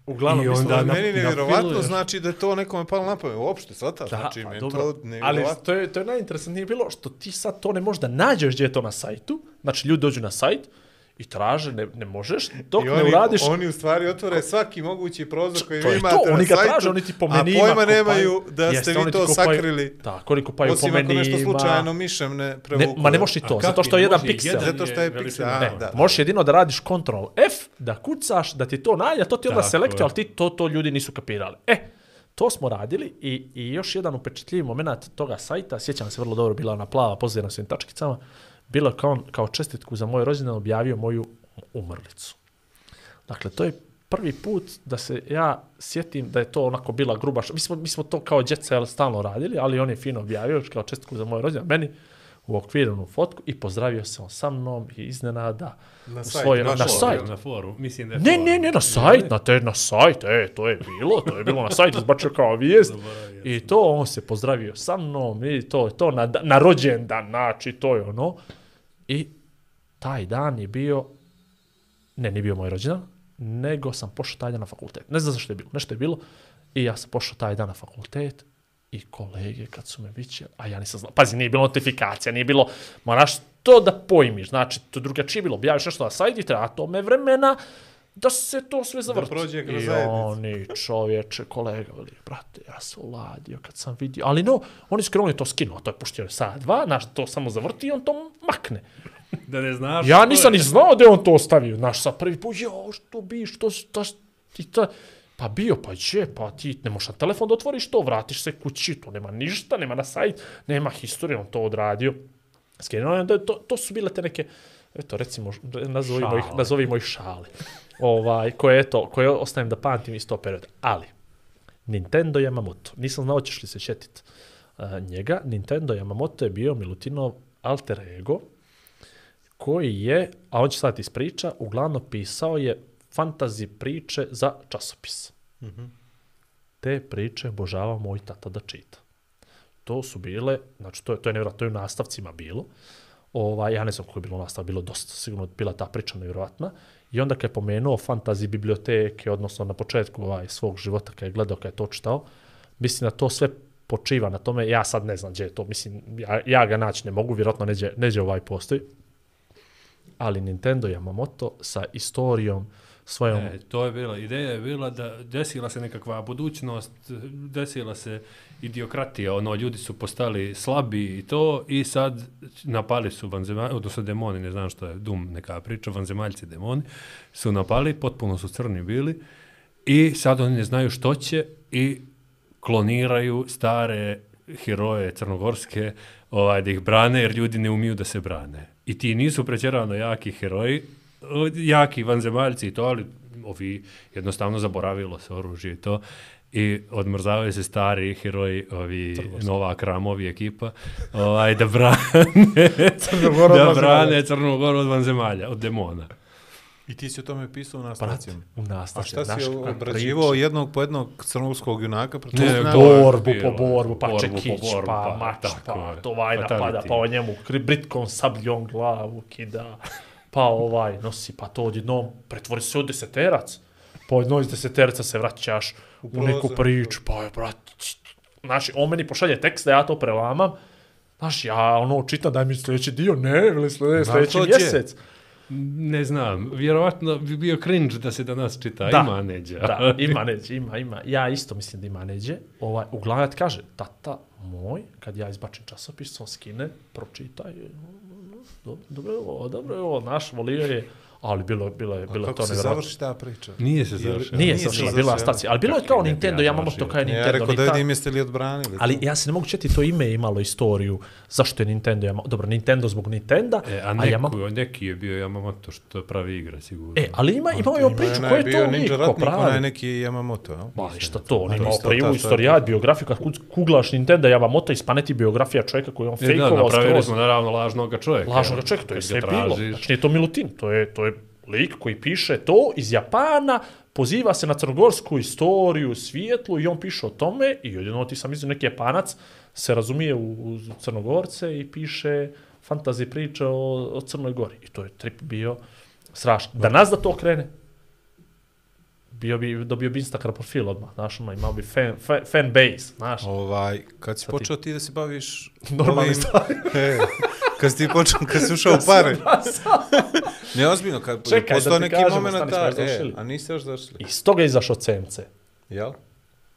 Uglavnom, I onda je na- meni nevjerovatno znači da je to nekome palo na pamet. Uopšte, svataš, Da, znači, pa meni dobro, to ali nevjerovatno. to je, to je najinteresantnije bilo što ti sad to ne možeš da nađeš gdje je to na sajtu, znači ljudi dođu na sajt i traže, ne, ne možeš, dok I ne oni, uradiš... oni u stvari otvore svaki mogući prozor koji to vi je to, imate oni na ga sajtu, traže, oni ti po a pojma kopaju. nemaju da Jeste, ste vi oni to kopaju- sakrili. Tako, oni kopaju Osim po ako menima. nešto slučajno mišem ne Ne, prevuku. ma ne možeš i to, zato što je jedan i piksel. jedan Zato što je piksel, a, Ne, da. Možeš jedino da radiš Ctrl F, da kucaš, da ti to nađe, a to ti onda selektuje, je. ali ti to, to ljudi nisu kapirali. E, to smo radili i, i još jedan upečatljivi moment toga sajta, sjećam se vrlo dobro, bila ona plava pozirana svim tačkicama, bila kao, kao čestitku za moj rođendan objavio moju umrlicu. Dakle, to je prvi put da se ja sjetim da je to onako bila gruba, mi smo, mi smo to kao djeca stalno radili, ali on je fino objavio kao čestitku za moj rođendan, meni u okviranu fotku i pozdravio se on sa mnom i iznenada Na u sajt, svoj, na ovo, sajt. Na foru, mislim da je Ne, ne, ne, na sajt, na, te, na sajt, e, to je bilo, to je bilo na sajt, izbačio kao vijest. I to on se pozdravio sa mnom i to je to na, na rođendan, znači to je ono. I taj dan je bio, ne, nije bio moj rođendan, nego sam pošao taj dan na fakultet. Ne znam zašto je bilo, nešto je bilo. I ja sam pošao taj dan na fakultet i kolege kad su me viće, a ja nisam znao, pazi, nije bilo notifikacija, nije bilo, moraš to da pojmiš, znači, to drugačije je bilo, objaviš nešto na sajt i treba tome vremena da se to sve zavrti. prođe kroz I zajednicu. oni, čovječe, kolega, veli, brate, ja sam uladio kad sam vidio, ali no, oni su krenuli to skinuo, to je puštio sat, dva, znaš, to samo zavrti i on to makne. Da ne znaš. Ja što nisam ni znao da je on to ostavio. Znaš, sad prvi put, jo, što bi, što, što, ti to... Pa bio, pa će, pa ti ne možeš na telefon da otvoriš to, vratiš se kući, to nema ništa, nema na sajt, nema historije, on to odradio. Skenuo je to, to su bile te neke, eto, recimo, nazovimo ih, Šale. nazovimo ih šale. Ovaj, koje, eto, koje ostavim da pamtim iz to perioda. Ali, Nintendo Yamamoto, nisam znao ćeš li se šetit uh, njega, Nintendo Yamamoto je bio Milutinov alter ego, koji je, a on će sad ispriča, uglavnom pisao je fantazi priče za časopis. Mm -hmm. Te priče obožava moj tata da čita. To su bile, znači to je, to je nevjerojatno, to je u nastavcima bilo. Ovaj, ja ne znam koliko je bilo nastav, bilo dosta, sigurno bila ta priča nevjerojatna. I onda kad je pomenuo fantazi biblioteke, odnosno na početku ovaj, svog života kad je gledao, kad je to čitao, mislim da to sve počiva na tome, ja sad ne znam gdje je to, mislim, ja, ja ga naći ne mogu, vjerojatno neđe, neđe ovaj postoji, ali Nintendo Yamamoto sa istorijom svojom... E, to je bila, ideja je bila da desila se nekakva budućnost, desila se idiokratija, ono, ljudi su postali slabi i to, i sad napali su vanzemaljci, odnosno demoni, ne znam što je dum neka priča, vanzemaljci demoni, su napali, potpuno su crni bili, i sad oni ne znaju što će i kloniraju stare heroje crnogorske ovaj, da ih brane, jer ljudi ne umiju da se brane. I ti nisu prećerano jaki heroji, jaki vanzemaljci i to, ali ovi jednostavno zaboravilo se oružje i to. I odmrzavaju se stari heroji, ovi Nova Kramovi ekipa, ovaj, da brane, da brane Crnu Goru od vanzemalja, od demona. I ti si o tome pisao u Prati, nastavcima. u A nastavcima. šta si obrađivao jednog po jednog crnogorskog junaka? protiv Ne, je borbu po borbu, pa Borbu po čekić, borbu, pa pa mač, tako pa je. to napada, Fatality. pa o njemu britkom sabljom glavu kida, pa ovaj nosi, pa to odjednom pretvori se u deseterac, pa odjednom iz deseteraca se vraćaš u, U neku priču, pa je, brat, znači, on meni pošalje tekst da ja to prelamam, Znaš, ja ono čitam, daj mi sljedeći dio, ne, ili sljedeći, mjesec. Ne znam, vjerovatno bi bio cringe da se danas čita, Da. ima neđa. Da, ima neđe, ima, ima. Ja isto mislim da ima neđe. Ovaj, uglavnom ti kaže, tata moj, kad ja izbačem časopis, on skine, pročitaj, dobro, dobro je ovo, dobro je ovo, naš volio je, ali bilo, bilo je, bilo je Kako to se nevjerojatno. završi ta priča? Nije se završilo. Nije se završila, završila, bila ja. stacija, ali bilo je Kako kao Nintendo, ja Yamamoto završio? kao je Ja Nintendo. rekao da ta- vidim jeste li odbranili. Ali ja se ne mogu četi to ime je imalo istoriju. Zašto je Nintendo Yamamoto? Dobro, Nintendo zbog Nintenda, E, a a neku, Yamamoto... neki je bio Yamamoto što pravi igre, sigurno. E, ali ima, je Ima priču, onaj ko je to lik, ko onaj pravi. neki Yamamoto, jel? Ma, ništa to, on A imao isto privu, ta- ta- istorijat, biografiju, kad kug- kuglaš Nintendo Yamamoto, ispaneti biografija čovjeka koji je on E, da, fejkovao napravili smo naravno lažnog čovjeka. Lažnog čovjeka, to je sve bilo. Znači nije to Milutin, to je, to je lik koji piše to iz Japana, poziva se na crnogorsku istoriju, svijetlu i on piše o tome i jedino ti sam izio neki Japanac se razumije u, u Crnogorce i piše fantazi priče o, o Crnoj Gori. I to je trip bio strašno. Da nas da to krene, bio bi, dobio bi Instagram profil odmah, znaš, ono, imao bi fan, fan, fan base, znaš. Ovaj, kad si Sad počeo ti da se baviš Normalnim ovim- stvarima. Kad si ti počeo, kad si ušao u pare. Ne, ozbiljno, kad Čekaj, postao neki kažemo, moment, stani, ta, e, a niste još završili. Iz toga je izašao CMC. Jel?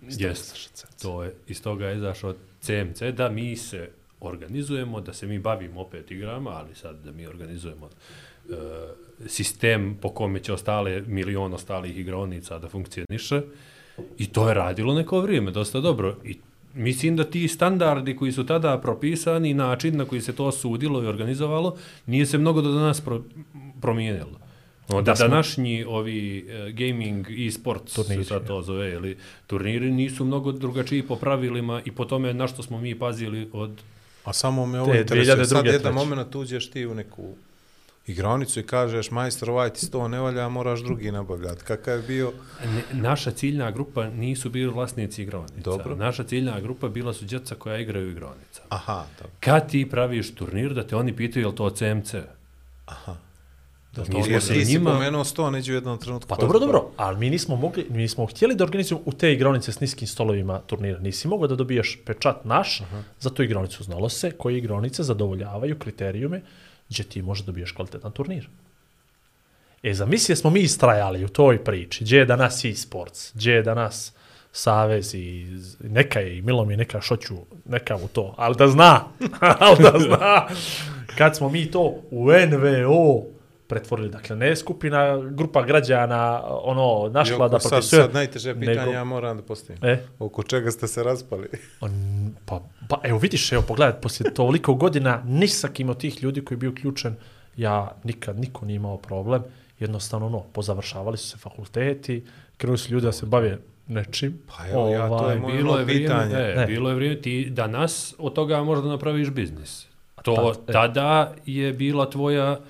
Jest, to je, iz toga je izašao CMC, da mi se organizujemo, da se mi bavimo opet igrama, ali sad da mi organizujemo e, sistem po kome će ostale milion ostalih igraonica da funkcioniše. I to je radilo neko vrijeme, dosta dobro. I mislim da ti standardi koji su tada propisani, način na koji se to sudilo i organizovalo, nije se mnogo do danas pro, promijenilo. No, da, smo- današnji ovi e, gaming i sport Turniri, se sad to zove, ili turniri nisu mnogo drugačiji po pravilima i po tome na što smo mi pazili od A samo me ovo Te interesuje. Sad 2002. jedan moment uđeš ti u neku igronicu i kažeš majstor ovaj ti sto ne valja, moraš drugi nabavljati. Kakav je bio? Naša ciljna grupa nisu bili vlasnici igronica. Dobro. Naša ciljna grupa bila su djeca koja igraju igronica. Aha, dobro. Kad ti praviš turnir, da te oni pitaju je li to CMC? Da, Mi smo jer se njima- pomenuo sto, neđe u jednom trenutku. Pa pa- dobro, dobro, ali mi nismo mogli, mi nismo htjeli da organizujemo u te igronice s niskim stolovima turnira. Nisi mogao da dobiješ pečat naš uh -huh. za tu igronicu. Znalo se koje igronice zadovoljavaju kriterijume gdje ti možeš da dobiješ kvalitetan turnir. E, zamislije smo mi istrajali u toj priči. Gdje je danas e-sports? Gdje je danas Savez i neka je i Milo mi neka šoću, neka mu to, ali da zna, ali da zna. Kad smo mi to u NVO pretvorili, dakle ne skupina, grupa građana, ono, našla Joko, da sad, propisuje. sad najteže pitanje nego- ja moram da postavim. E, Oko čega ste se raspali? on, pa, pa evo vidiš, evo pogledaj, poslije toliko godina ni sa kim od tih ljudi koji je bio uključen, ja nikad, niko nije imao problem, jednostavno ono, pozavršavali su se fakulteti, krenuli su ljudi da se bave nečim. Pa evo, ja, to je Ovaj, moje Bilo je vrijeme, pitanje. e, Ne. bilo je vrijeme, ti danas od toga možda napraviš biznis. To tad, e. tada je bila tvoja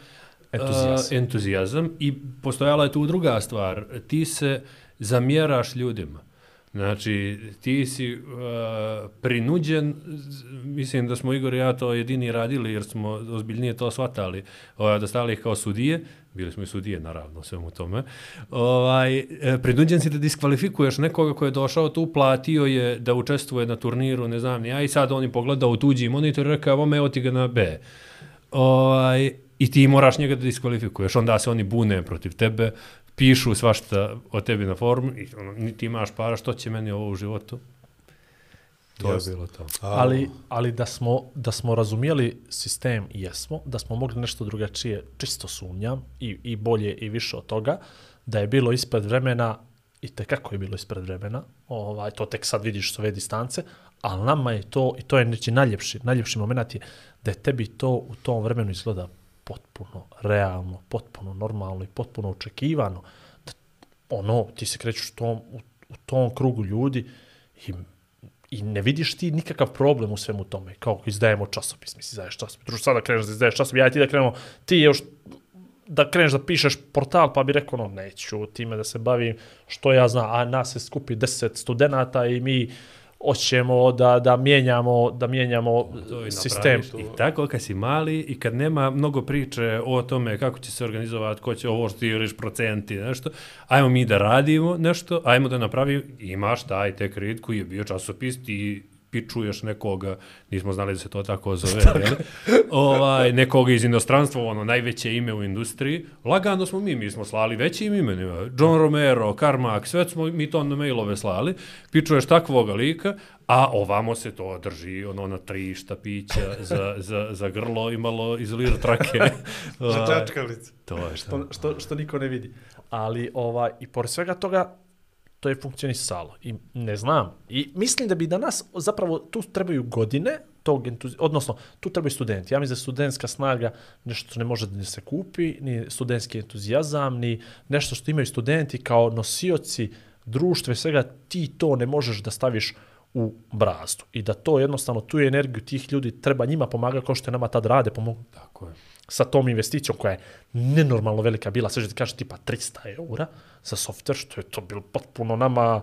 Entuzijazam. Uh, entuzijazam i postojala je tu druga stvar. Ti se zamjeraš ljudima. Znači, ti si uh, prinuđen, mislim da smo Igor i ja to jedini radili jer smo ozbiljnije to shvatali, ovaj, da stali kao sudije, bili smo i sudije naravno u svemu tome, ovaj, e, prinuđen si da diskvalifikuješ nekoga ko je došao tu, platio je da učestvuje na turniru, ne znam, ni ja i sad on je pogledao u tuđi monitor i rekao, ovo evo ti ga na B. Ovaj, I ti moraš njega da diskvalifikuješ, onda se oni bune protiv tebe, pišu svašta o tebi na forumu i ono, ni ti imaš para, što će meni ovo u životu? To Jasno. je bilo to. Ali, ali da, smo, da smo razumijeli sistem, jesmo, da smo mogli nešto drugačije, čisto sumnjam, i, i bolje i više od toga, da je bilo ispred vremena, i te kako je bilo ispred vremena, ovaj, to tek sad vidiš s ove distance, ali nama je to, i to je neći najljepši, najljepši moment je da je tebi to u tom vremenu izgleda potpuno realno, potpuno normalno i potpuno očekivano. Da, ono, ti se krećeš u tom, u, u tom krugu ljudi i I ne vidiš ti nikakav problem u svemu tome. Kao izdajemo časopis, misli, izdaješ časopis. Druž, sada kreneš da izdaješ časopis, ja i ti da krenemo, ti još da kreneš da pišeš portal, pa bi rekao, no, neću time da se bavim, što ja znam, a nas se skupi 10 studenta i mi hoćemo da, da mijenjamo, da mijenjamo To sistem. I tako kad si mali i kad nema mnogo priče o tome kako će se organizovati, ko će ovo što ti juriš procenti, nešto, ajmo mi da radimo nešto, ajmo da napravimo, imaš taj tek red koji je bio časopis, ti pičuješ nekoga, nismo znali da se to tako zove, jel? ovaj, nekoga iz inostranstva, ono, najveće ime u industriji, lagano smo mi, mi smo slali većim imenima, John Romero, Carmack, sve smo mi to na mailove slali, pičuješ takvoga lika, a ovamo se to drži, ono, na tri štapića za, za, za grlo i malo izolira trake. Za Ovaj, čačkalice. To je što, što, što niko ne vidi. Ali, ovaj, i pored svega toga, to je funkcionisalo. I ne znam. I mislim da bi danas, zapravo, tu trebaju godine, tog entuzi... odnosno, tu trebaju studenti. Ja mislim da je studentska snaga nešto što ne može da se kupi, ni studentski entuzijazam, ni nešto što imaju studenti kao nosioci društva i svega, ti to ne možeš da staviš u brazdu. I da to jednostavno, tu energiju tih ljudi treba njima pomagati kao što je nama tad rade, pomogu Tako je. sa tom investicijom koja je nenormalno velika bila, sve što ti kaže tipa 300 eura za software, što je to bilo potpuno nama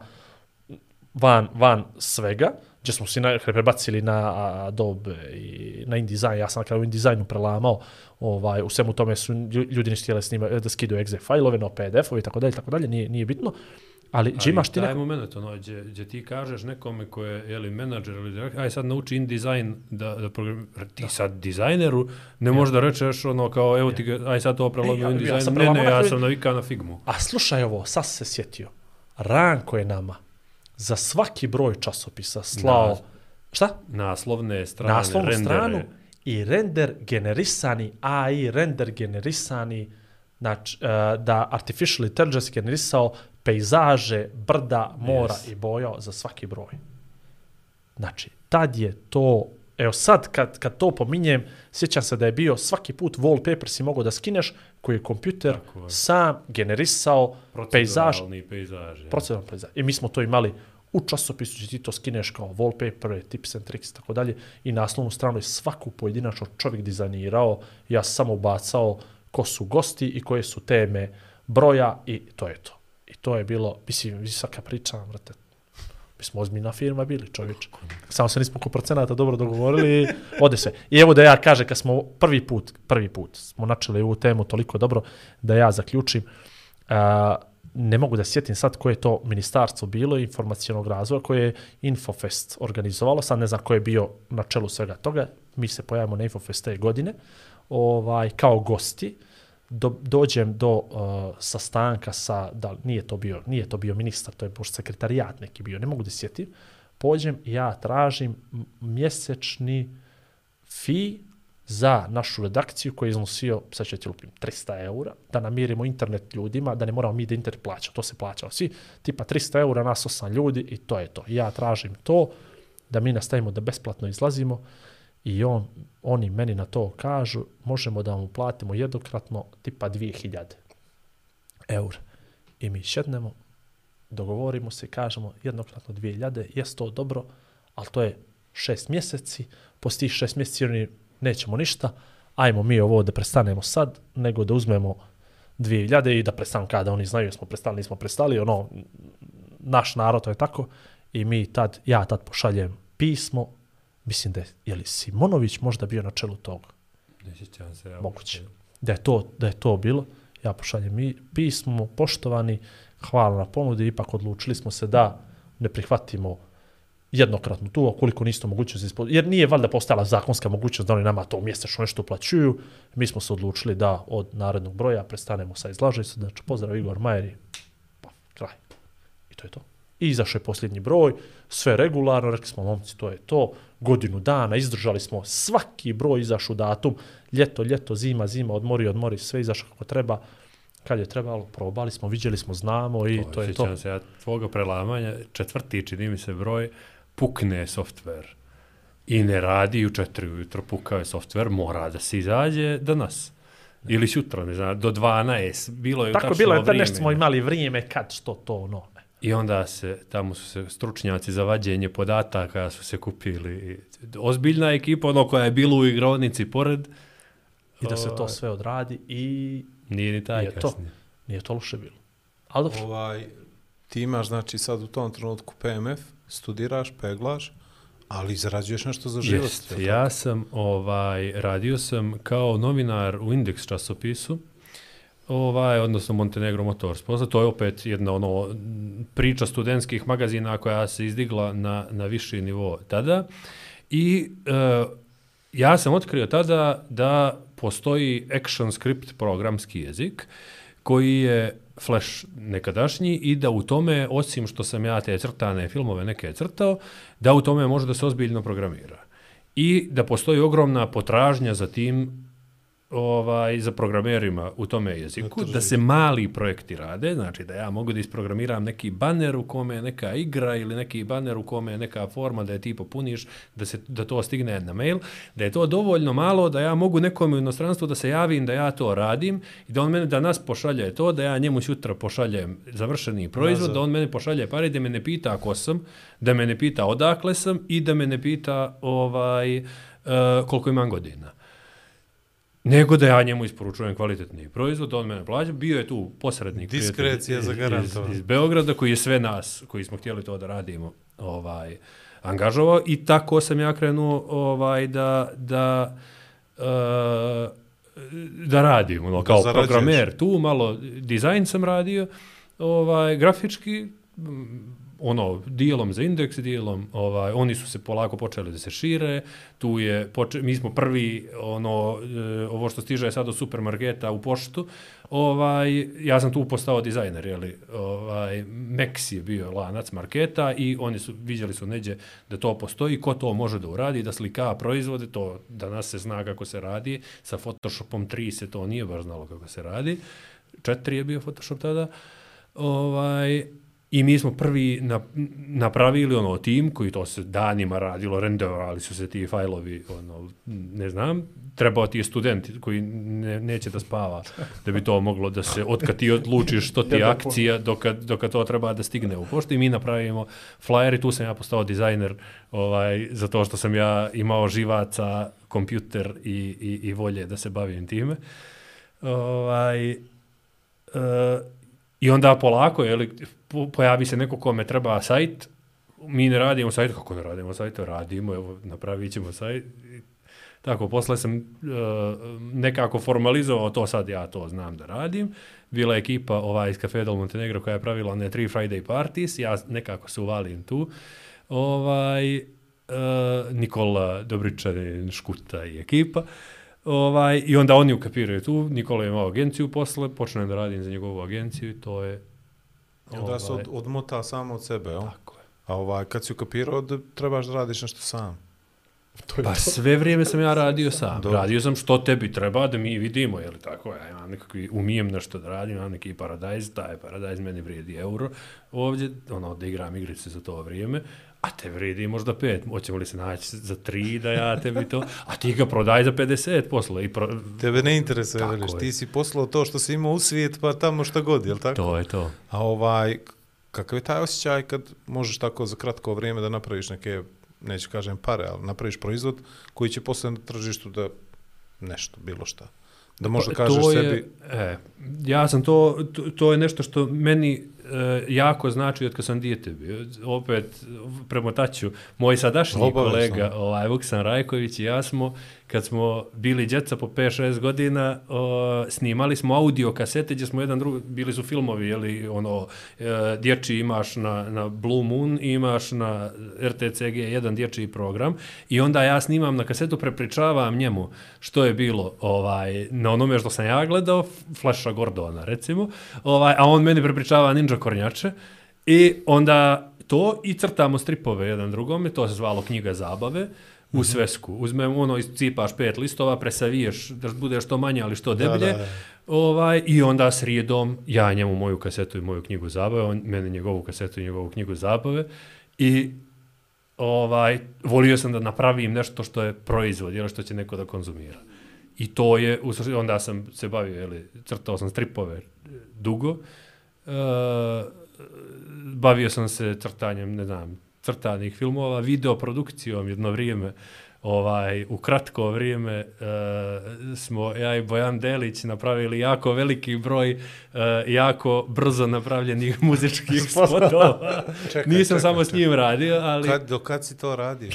van, van svega, gdje smo na, prebacili na Adobe i na InDesign, ja sam na kraju InDesignu prelamao, ovaj, u svemu tome su lju- ljudi nisu htjeli snima, da skidaju exe fajlove, no PDF-ovi i tako dalje, tako dalje, nije, nije bitno, ali, gdje imaš ti taj neko... moment, ono, gdje, gdje ti kažeš nekome ko je, je li, menadžer ili direktor, aj sad nauči InDesign da, da program... Ti sad dizajneru ne možeš da rečeš ono kao, evo ti ga, aj sad to prelomi ja- u ja InDesign. sam ne, ne, ja sam navikao na Figmu. A slušaj ovo, sad se sjetio. Ranko je nama za svaki broj časopisa slao... Na- Šta? Naslovne strane, naslovnu rendere. stranu i render generisani, AI render generisani, znači, uh, da artificial intelligence generisao pejzaže, brda, mora Yes. i bojao za svaki broj. Znači, tad je to, evo sad kad, kad to pominjem, sjećam se da je bio svaki put wallpaper si mogao da skineš, koji je kompjuter Tako je. sam generisao pejzaž, pejzaž. ja. proceduralni pejzaž. I mi smo to imali u časopisu, gdje ti to skineš kao wallpaper, tips and tricks tako dalje, i naslovnu stranu je svaku pojedinačno čovjek dizajnirao, ja sam samo ubacao ko su gosti i koje su teme broja i to je to. I to je bilo, mislim, vi sad kad pričam, mi smo ozbiljna firma bili, čovječ. Samo se nismo oko procenata dobro dogovorili i ode sve. I evo da ja kaže, kad smo prvi put, prvi put smo načeli ovu temu toliko dobro, da ja zaključim, a, ne mogu da sjetim sad koje je to ministarstvo bilo informacijonog razvoja koje je Infofest organizovalo, sad ne znam ko je bio na čelu svega toga, mi se pojavimo na Infofest te godine, ovaj, kao gosti, do, dođem do uh, sastanka sa, da nije to bio, nije to bio ministar, to je baš sekretarijat neki bio, ne mogu da sjetim, pođem i ja tražim mjesečni fi za našu redakciju koji je iznosio, sad ću ti lupim, 300 eura, da namirimo internet ljudima, da ne moramo mi da internet plaća, to se plaćao svi, tipa 300 eura, nas 8 ljudi i to je to. Ja tražim to, da mi nastavimo da besplatno izlazimo i on, oni meni na to kažu, možemo da vam uplatimo jednokratno tipa 2000 eura. I mi šednemo, dogovorimo se kažemo jednokratno 2000, jest to dobro, ali to je šest mjeseci, posti šest mjeseci oni nećemo ništa, ajmo mi ovo da prestanemo sad, nego da uzmemo 2000 i da prestanemo kada oni znaju smo prestali, nismo prestali, ono, naš narod to je tako, i mi tad, ja tad pošaljem pismo, mislim da je, je li Simonović možda bio na čelu toga, Ne sjećam se. Ja moguće, da je to, da je to bilo, ja pošaljem mi pismo, poštovani, hvala na ponudi, ipak odlučili smo se da ne prihvatimo jednokratno tu, ukoliko niste mogućnost ispo... jer nije valjda postala zakonska mogućnost da oni nama to mjesečno nešto uplaćuju, mi smo se odlučili da od narednog broja prestanemo sa izlažicom, znači pozdrav Igor Majer i pa, kraj. I to je to. I izašao je posljednji broj, sve regularno, rekli smo, momci, to je to, godinu dana, izdržali smo svaki broj, izašao datum, ljeto, ljeto, zima, zima, odmori, odmori, sve izašao kako treba, kad je trebalo, probali smo, vidjeli smo, znamo i to je to. Sjećam se ja tvoga prelamanja, četvrti čini mi se broj, pukne softver i ne radi u četiri ujutro, pukao je softver, mora da se izađe danas. Ili sutra, ne znam, do 12, bilo je Tako tačno bilo je, da vrijeme. nešto smo imali vrijeme kad što to, ono. I onda se, tamo su se stručnjaci za vađenje podataka su se kupili. Ozbiljna ekipa, ono koja je bila u igrovnici pored, I da se to Ovaj. sve odradi i nije ni taj Nije to. kasnije. nije to loše bilo. Ali dobro, Ovaj, ti imaš, znači, sad u tom trenutku PMF, studiraš, peglaš, ali zarađuješ nešto za život. Jest, ja sam ovaj radio sam kao novinar u Indeks časopisu ovaj, odnosno Montenegro Motorsport. To je opet jedna ono priča studentskih magazina koja se izdigla na, na viši nivo tada. I e, ja sam otkrio tada da postoji action script programski jezik koji je Flash nekadašnji i da u tome, osim što sam ja te crtane filmove neke crtao, da u tome može da se ozbiljno programira. I da postoji ogromna potražnja za tim ovaj za programerima u tome jeziku, da se mali projekti rade, znači da ja mogu da isprogramiram neki baner u kome je neka igra ili neki baner u kome je neka forma da je ti popuniš, da, se, da to stigne na mail, da je to dovoljno malo da ja mogu nekom u inostranstvu da se javim da ja to radim i da on mene da nas pošalje to, da ja njemu sutra pošaljem završeni proizvod, da on mene pošalje pare, da me ne pita ko sam, da me ne pita odakle sam i da me ne pita ovaj, uh, koliko imam godina nego da ja njemu isporučujem kvalitetni proizvod, da on mene plaća. Bio je tu posrednik Diskrecija prijatelj iz, iz, iz Beograda koji je sve nas, koji smo htjeli to da radimo, ovaj angažovao i tako sam ja krenuo ovaj da da uh, da radim, ono, kao zarađuješ. programer tu, malo dizajn sam radio, ovaj, grafički, ono, dijelom za indeks, dijelom, ovaj, oni su se polako počeli da se šire, tu je, poče, mi smo prvi, ono, e, ovo što stiže sad od supermarketa u poštu, ovaj, ja sam tu postao dizajner, jeli, ovaj, Mex je bio lanac marketa i oni su, vidjeli su neđe da to postoji, ko to može da uradi, da slika proizvode, to danas se zna kako se radi, sa Photoshopom 3 se to nije baš znalo kako se radi, 4 je bio Photoshop tada, ovaj, I mi smo prvi na, napravili ono tim koji to se danima radilo, renderovali su se ti fajlovi, ono, ne znam, trebao ti je student koji ne, neće da spava, da bi to moglo da se, otkad ti odlučiš što ti je akcija, dok, dok to treba da stigne u poštu. I mi napravimo flyer i tu sam ja postao dizajner, ovaj, zato što sam ja imao živaca, kompjuter i, i, i volje da se bavim time. Ovaj, uh, I onda polako, je li, pojavi se neko kome treba sajt, mi ne radimo sajt, kako ne radimo sajt, radimo, evo, napravit ćemo sajt. Tako, posle sam e, nekako formalizovao to, sad ja to znam da radim. Bila je ekipa ovaj, iz Cafe del Montenegro koja je pravila one tri Friday parties, ja nekako se uvalim tu. Ovaj, e, Nikola Dobričanin, Škuta i ekipa. Ovaj, I onda oni ukapiraju tu, Nikola je imao agenciju posle, počnem da radim za njegovu agenciju i to je... I onda se od, odmota samo od sebe, jel? Tako je. A ovaj, kad si ukapirao da trebaš da radiš nešto sam. To je Pa to. sve vrijeme sam ja radio sam. Dobro. Radio sam što tebi treba da mi vidimo, je li tako? Ja imam nekakvi, umijem nešto da radim, imam neki paradajz, taj paradajz meni vrijedi euro. Ovdje, ono, da igram igrice za to vrijeme, a te vrijedi možda pet, hoćemo li se naći za tri da ja tebi to, a ti ga prodaj za 50 posle i pro... Tebe ne interesuje, veliš, je. ti si poslao to što si imao u svijet, pa tamo šta god, jel tako? To je to. A ovaj, kakav je taj osjećaj kad možeš tako za kratko vrijeme da napraviš neke, neću kažem pare, ali napraviš proizvod koji će posle na tržištu da nešto, bilo šta. Da možda Pa, kažeš je, sebi, E, ja sam to, to, to je nešto što meni jako znači od kad sam dijete bio. Opet, premotaću, moj sadašnji Obavezno. kolega, ovaj, Vuksan Rajković i ja smo, kad smo bili djeca po 5-6 godina, o, snimali smo audio kasete gdje smo jedan drugi, bili su filmovi, jeli, ono, e, dječji imaš na, na Blue Moon, imaš na RTCG jedan dječji program i onda ja snimam na kasetu, prepričavam njemu što je bilo ovaj, na onome što sam ja gledao, Flasha Gordona recimo, ovaj, a on meni prepričava Ninja Kornjače i onda to i crtamo stripove jedan drugome, to se zvalo knjiga zabave, u svesku. Uzmem ono, iscipaš pet listova, presaviješ da bude što manje, ali što deblje. da, da. Ovaj, I onda srijedom ja njemu moju kasetu i moju knjigu zabave, on mene njegovu kasetu i njegovu knjigu zabave. I ovaj, volio sam da napravim nešto što je proizvod, jel, što će neko da konzumira. I to je, onda sam se bavio, jeli, crtao sam stripove dugo, e, bavio sam se crtanjem, ne znam, crtanih filmova, videoprodukcijom jedno vrijeme, ovaj, u kratko vrijeme e, smo ja i Bojan Delić napravili jako veliki broj e, jako brzo napravljenih muzičkih spotova. Čekaj, Nisam čekaj, samo s čekaj. njim radio, ali... kad, do kad si to radio?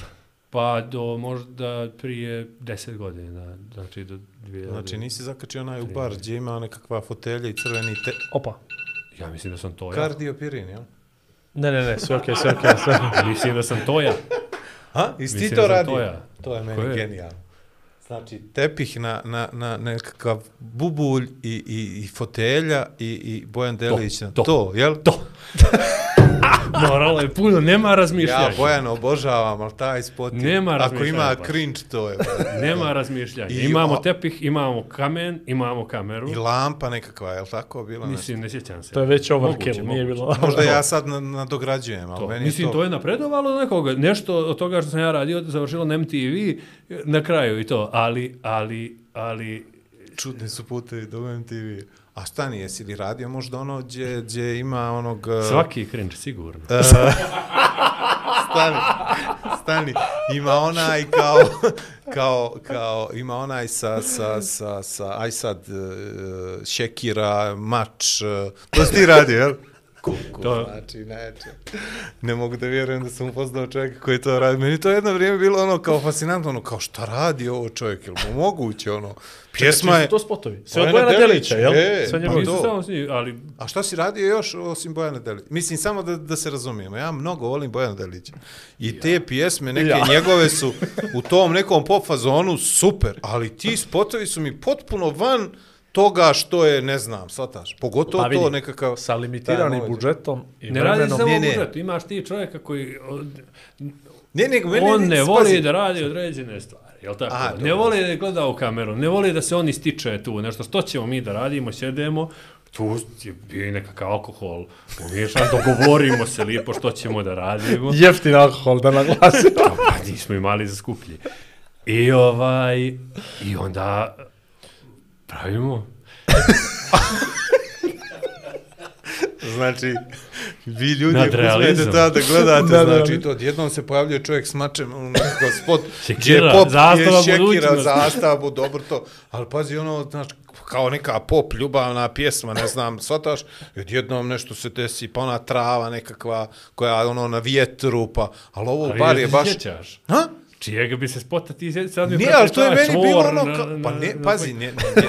Pa do možda prije 10 godina, znači do dvije... Znači nisi zakačio onaj u bar gdje ima nekakva fotelja i crveni te... Opa. Ja mislim da sam to ja. Kardiopirin, jel? Ne, ne, ne, sve okej, sve okej, sve. Mislim da sam to ja. A? Jesi ti Mislim to radio? to ja. To je meni genijalno. Znači, tepih na, na, na nekakav bubulj i, i, i fotelja i, i Bojan Delić na to, to. jel? To. Moralo je puno, nema razmišljanja. Ja Bojan obožavam, ali taj spot je- Nema Ako ima baš. cringe, to je. Nema razmišljanja. I imamo o- tepih, imamo kamen, imamo kameru. I lampa nekakva, je li tako bilo nešto? Mislim, ne sjećam se. To je već overkill, Moguće, nije bilo... Možda ja sad na- nadograđujem, ali To. meni Mislim, to... to... je napredovalo do nekoga. Nešto od toga što sam ja radio, završilo na MTV na kraju i to. Ali, ali, ali... Čudni su putevi do MTV. A stani, jesi li radio možda ono gdje, gdje ima onog... uh, Svaki cringe, sigurno. stani, stani, ima onaj kao, kao, kao, ima onaj sa, sa, sa, sa aj sad, uh, Šekira, mač, uh, to si ti radio, jel? Kuku, To- znači, neće. Ne mogu da vjerujem da sam upoznao čovjeka koji to radi. Meni to jedno vrijeme bilo ono kao fascinantno, ono kao šta radi ovo čovjek, mu moguće, ono, pjesma je... To spotovi. Sve od Bojana Delića, jel? e, Sve pa. Nisu to. samo s njim, ali A šta si radio još osim Bojana Delića? Mislim, samo da, da se razumijemo. Ja mnogo volim Bojana Delića. I te pjesme, neke Ja. njegove su u tom nekom pop fazonu super, ali ti spotovi su mi potpuno van toga što je, ne znam, shvataš. Pogotovo Pa vidi, to nekakav... Sa limitiranim budžetom i ne radi samo Ne, o ne. budžetu. Imaš ti čovjeka koji... od- Ne, nego meni... on ne pazi, voli da radi određene stvari, jel tako? A, ne voli da gleda u kameru, ne voli da se on ističe tu, nešto, što ćemo mi da radimo, sjedemo, tu je bio i nekakav alkohol, umiješan, dogovorimo se lijepo što ćemo da radimo. Jeftin alkohol, da naglasim. Pa nismo imali za skuplji. I ovaj, i onda pravimo, Znači, vi ljudi uzmete to da gledate, Da, znači, to odjednom se pojavljuje čovjek s mačem u nekakav spot, Šekira, gdje je pop, zastava je šekira, bu- dobro to, ali pazi ono, znači, kao neka pop, ljubavna pjesma, ne znam, shvataš, i odjednom nešto se desi, pa ona trava nekakva, koja ono na vjetru, pa, ali ovo ali bar je ti baš... se sjećaš? Ha? Čijega bi se spota ti sad mi Nije, ali to je meni bilo ono, kao, pa ne, pazi, ne, ne, ne,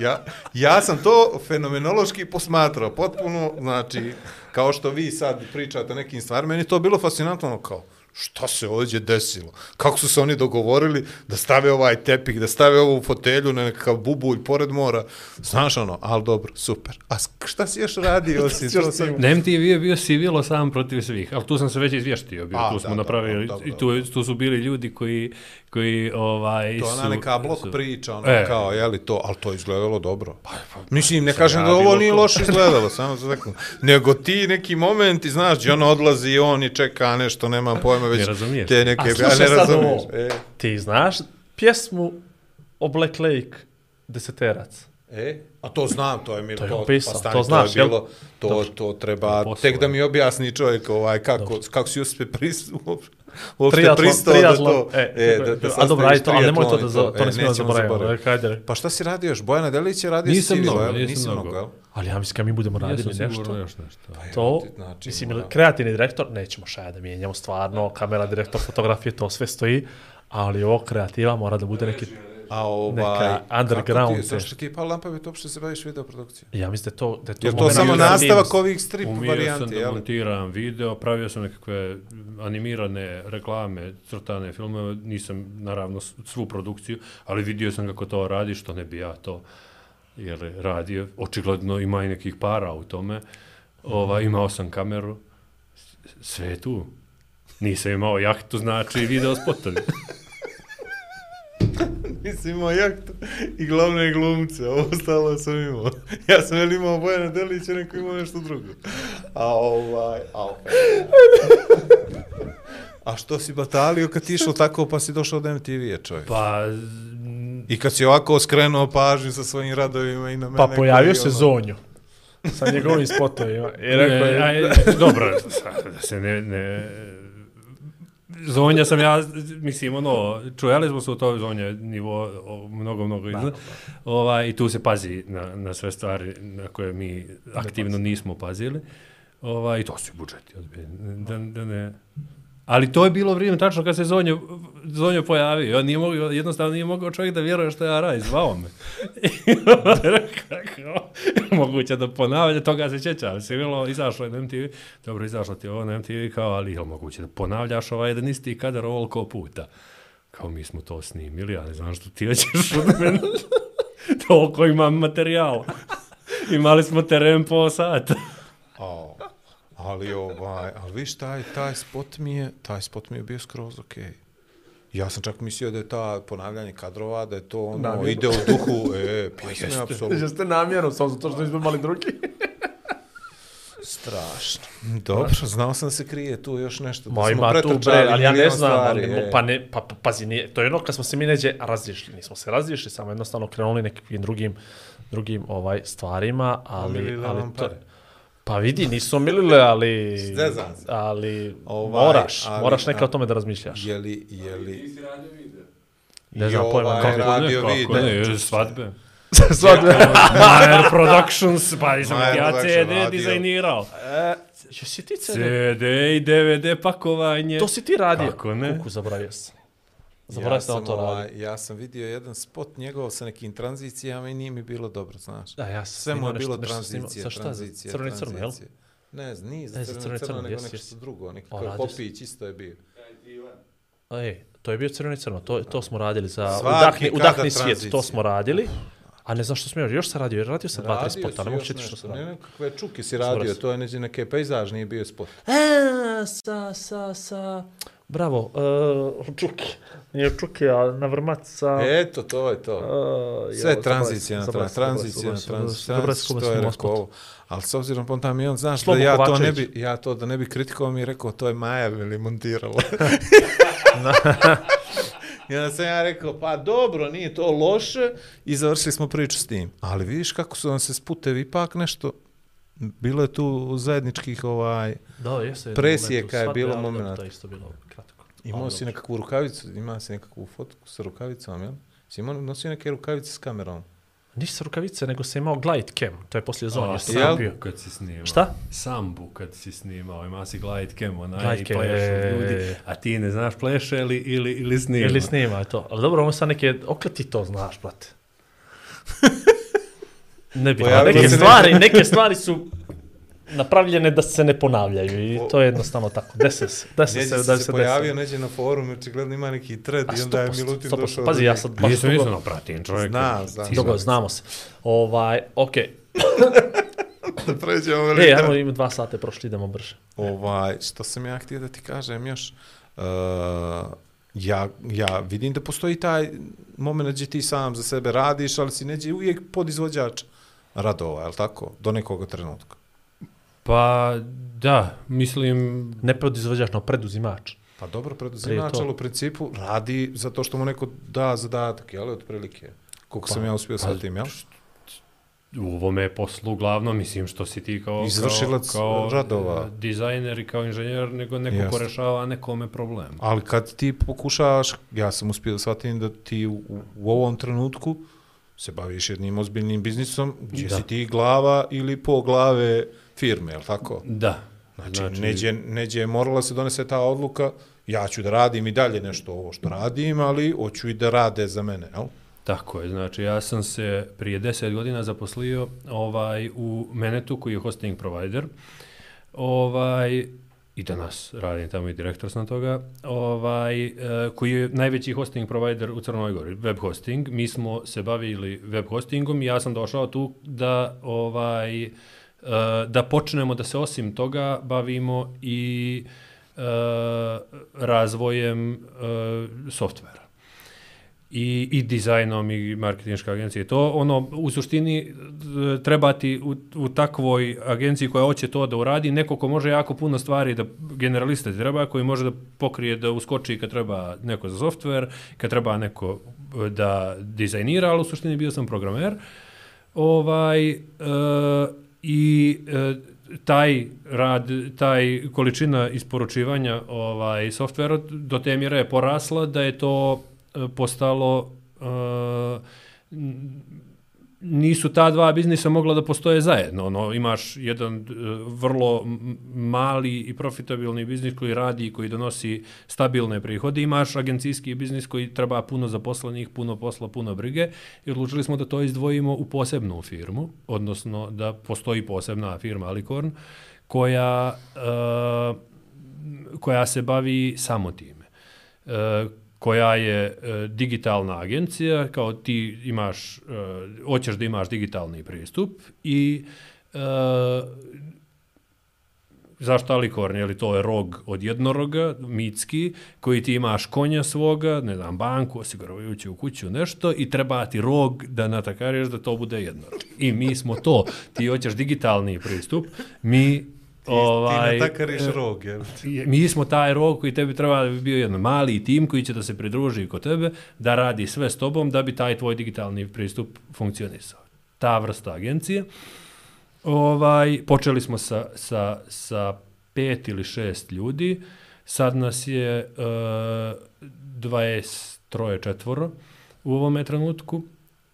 ja, ja sam to fenomenološki posmatrao, potpuno, znači, kao što vi sad pričate o nekim stvarima, meni to bilo fascinantno, ono kao, šta se ovdje desilo? Kako su se oni dogovorili da stave ovaj tepih, da stave ovu fotelju na nekakav bubulj pored mora? Znaš ono, ali dobro, super. A šta si još radio osim to sad? Na MTV je bio sivilo sam protiv svih, ali tu sam se već izvještio, bio, A, tu da, smo da, napravili, dobro, i dobro. tu, tu su bili ljudi koji, koji ovaj, To su... ona neka blok su- priča, ono, E. kao, je li to, ali to je izgledalo dobro. Pa, Mislim, ne kažem ja da ovo nije to. loše izgledalo, samo za tako. Nego ti neki momenti, znaš, gdje on odlazi i on i čeka nešto, nemam pojma, već Ne razumiješ. te neke, A ja slušaj ne razumiješ. E, Ti znaš pjesmu o Black Lake deseterac? e, a to znam, to je mi To je to, opisao, pa stani, to znaš, to je bilo, to, Dobro. to treba, tek da mi objasni čovjek ovaj, kako, kako si uspje pristao, uopšte Triatlon, pristao da triatlon, to, e, e, da, da a dobro, ajde to, ali nemoj to da, to ne e, smijemo nećemo zaboraviti. zaboraviti. Hajde, Pa šta si radio još? Bojana Delić je radio Nisam mnogo, nisam Nisi mnogo. jel? ali ja mislim kad mi budemo radili Jesam nešto, još nešto. to, ti, znači, mislim, mora. kreativni direktor, nećemo šaja da mijenjamo stvarno, kamera, direktor, fotografije, to sve stoji, ali ovo kreativa mora da bude neki... A ovaj, Neka underground ti, zašto teško. ti je pala lampa, to uopšte se baviš videoprodukcijom? Ja mislim da je to... Da je to, Je to samo Umio sam nastavak ovih strip Umio sam varijanti, da jel? montiram video, pravio sam nekakve animirane reklame, crtane filmove, nisam naravno svu produkciju, ali vidio sam kako to radi, što ne bi ja to jer radio. Očigledno ima i nekih para u tome. Ova, imao sam kameru, sve je tu. Nisam imao jahtu, znači video spotovi. Nisam imao jahtu i glavne glumce, ovo ostalo sam imao. Ja sam veli imao Bojana Delića, neko imao nešto drugo. A ovaj, a opet. A što si batalio kad ti išao tako pa si došao od MTV-a čovjek? Pa, I kad si ovako skrenuo pažnju sa svojim radovima i na mene. Pa pojavio se ono, Zonju sa njegovim spotovima i rekao je... dobro, da se ne, ne... Zonja sam ja, mislim, ono, čujali smo se u toj zonje nivo o, mnogo, mnogo iznad. Ovaj, I tu se pazi na, na sve stvari na koje mi aktivno nismo pazili. Ovaj, I to su budžeti. Da, da ne... Ali to je bilo vrijeme tačno kad se Zonjo, Zonjo pojavio. On nije mogao, jednostavno nije mogao čovjek da vjeruje što ja radim, zvao me. I kako, moguće da ponavlja, toga se sjećam. Se bilo, izašlo je na MTV, dobro, izašlo ti ovo na MTV, kao, ali je moguće da ponavljaš ovaj jedan isti kadar ovoliko puta. Kao mi smo to snimili, ali znam što ti hoćeš od mene. Toliko imam materijala. Imali smo teren po sata. Ali ovaj, ali viš, taj, taj spot mi je, taj spot mi je bio skroz okej. Ja sam čak mislio da je ta ponavljanje kadrova, da je to ono, Namjerno. ide u duhu, e, pjesme, apsolutno. Jeste namjerno, samo zato što nismo imali drugi. Strašno. Dobro, znao sam da se krije tu još nešto. Da Ma smo ima tu bre, ali ja ne znam, stvari, ali, e. pa ne, pa, pa pazi, nije, to je ono kad smo se mi neđe razišli, nismo se razišli, samo jednostavno krenuli nekim drugim, drugim ovaj stvarima, ali, ali vam to, pare. Pa vidi, nisu milile, ali, Zezam se. ali Ovaj, moraš, ali- moraš neka o tome da razmišljaš. Je li, je li... Ne znam pojma ovaj kako. radio Kako video. ne, svadbe. Sad, Majer Productions, pa nisam ja CD radio. dizajnirao. jesi ti CD? CD i DVD pakovanje. To si ti radio? Kako ne? Kuku, zaboravio sam. Zaboravio sam da on to ovaj, ja sam vidio jedan spot njegov sa nekim tranzicijama i nije mi bilo dobro, znaš. Da, ja sam Sve mu je bilo nešto- nešto snimao. tranzicija, Sa šta? tranzicija, Crno i crno, jel? tranzicije. Ne znam, nije za Ne, za crno, crno i crno, crno, nego nešto drugo. Nekako si. Popić isto je bio. Ej, to je bio crveni crno, to, to smo radili za Svaki udahni, udahni svijet, to smo radili. A ne znam što smo još, još sam radio, jer radio sam dva, tri spota, ne mogu četiri što nešto, sam Ne, radio. nekakve čuke si radio, to je neđe neke pejzaž, nije bio spot. E, sa, sa, sa, bravo, uh, Čuki, nije Čuki, a na vrmat sa... Eto, to je to. Uh, Sve tranzicija na trans, tranzicija na trans, trans, što je rekao ovo. Ali s obzirom pa tam i on, znaš, da Slobo ja to ne Kovačević. bi, ja to da ne bi kritikovao mi je rekao, to je Maja ili montirala. I onda sam ja rekao, pa dobro, nije to loše i završili smo priču s tim. Ali vidiš kako su vam se sputevi ipak nešto, bilo je tu zajedničkih ovaj, Da, jeste. moment u je bilo momenat. To je isto bilo kratko. imao si dobro. nekakvu rukavicu, ima si nekakvu fotku sa rukavicom, jel? Si imao, nosio neke rukavice s kamerom. Nisi rukavice, nego sam imao glide cam, to je poslije zone, A, još jel? sam bio. sambu kad si snimao. Šta? Sambu kad si snimao, ima si glide cam, onaj Glide i cam, plešu e. ljudi, a ti ne znaš pleše li, ili, ili snima. Ili snima je to. Ali dobro, ovo sad neke, okle ti to znaš, brate? Ne bi, neke stvari, neke stvari su napravljene da se ne ponavljaju i to je jednostavno tako. Dese se, Neđe se se, da se se pojavio, desi. neđe na forumu, očigledno ima neki thread i onda je 100%, Milutin 100%. došao. Pazi, do ja sad baš Nisam nisam pratim čovjeka. Znam, znam. Dugo, znamo se. Ovaj, okej. da pređemo Okay. Ej, ajmo, ima dva sata, prošli, idemo brže. Ovaj, što sam ja htio da ti kažem još, uh, ja, ja vidim da postoji taj moment gdje ti sam za sebe radiš, ali si neđe uvijek podizvođač radova, je li tako? Do nekog trenutka. Pa, da, mislim, Ne podizvođač, no preduzimač. Pa dobro, preduzimač, ali u principu radi zato što mu neko da zadatak, jel, otprilike? Koliko sam Pa, ja uspio pa, sa tim, jel? u ovome poslu glavno, mislim što si ti kao, Izvršilac kao, kao radova. e, dizajner i kao inženjer, nego neko Jeste. porešava nekome problem. Ali kad ti pokušavaš, ja sam uspio da shvatim da ti u, u, u ovom trenutku se baviš jednim ozbiljnim biznisom, gdje Da. si ti glava ili po glave firme, je li tako? Da. Znači, znači neđe, neđe je morala se donese ta odluka, ja ću da radim i dalje nešto ovo što radim, ali hoću i da rade za mene, jel? Tako je, znači ja sam se prije 10 godina zaposlio ovaj, u Menetu koji je hosting provider. Ovaj, I danas radim tamo i direktor sam toga, ovaj, e, koji je najveći hosting provider u Crnoj Gori, web hosting. Mi smo se bavili web hostingom i ja sam došao tu da ovaj, e, da počnemo da se osim toga bavimo i e, razvojem softvera i, i dizajnom i marketinške agencije. To ono, u suštini e, trebati u, u takvoj agenciji koja hoće to da uradi, neko ko može jako puno stvari da generalista treba, koji može da pokrije, da uskoči kad treba neko za softver, kad treba neko e, da dizajnira, ali u suštini bio sam programer. Ovaj, e, I e, taj rad, taj količina isporučivanja ovaj softvera do te mjere je porasla da je to E, postalo uh, nisu ta dva biznisa mogla da postoje zajedno. Ono, imaš jedan e, vrlo mali i profitabilni biznis koji radi i koji donosi stabilne prihode. Imaš agencijski biznis koji treba puno zaposlenih, puno posla, puno brige. I odlučili smo da to izdvojimo u posebnu firmu, odnosno da postoji posebna firma Alicorn koja, uh, koja se bavi samo time. Uh, koja je e, digitalna agencija, kao ti imaš, e, hoćeš da imaš digitalni pristup i e, zašto alikorn, je li to je rog od jednoroga, mitski, koji ti imaš konja svoga, ne znam, banku, osiguravajući u kuću nešto i treba ti rog da natakareš da to bude jednorog. I mi smo to. Ti hoćeš digitalni pristup, mi ovaj, ti natakariš e, rog, jel? je- mi smo taj rog koji tebi treba da bi bio jedan mali tim koji će da se pridruži kod tebe, da radi sve s tobom da bi taj tvoj digitalni pristup funkcionisao. Ta vrsta agencije. Ovaj, počeli smo sa, sa, sa pet ili šest ljudi, sad nas je uh, 23 četvoro u ovome trenutku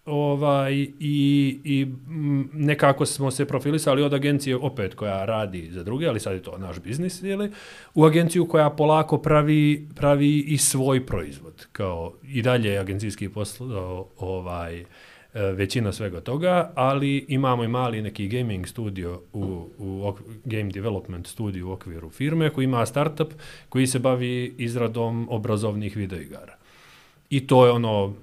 ovaj i, i mm, nekako smo se profilisali od agencije opet koja radi za druge, ali sad je to naš biznis, jeli, u agenciju koja polako pravi, pravi i svoj proizvod. Kao i dalje je agencijski posao ovaj, e, većina svega toga, ali imamo i mali neki gaming studio u, u game development studio u okviru firme koji ima startup koji se bavi izradom obrazovnih videoigara. I to je ono,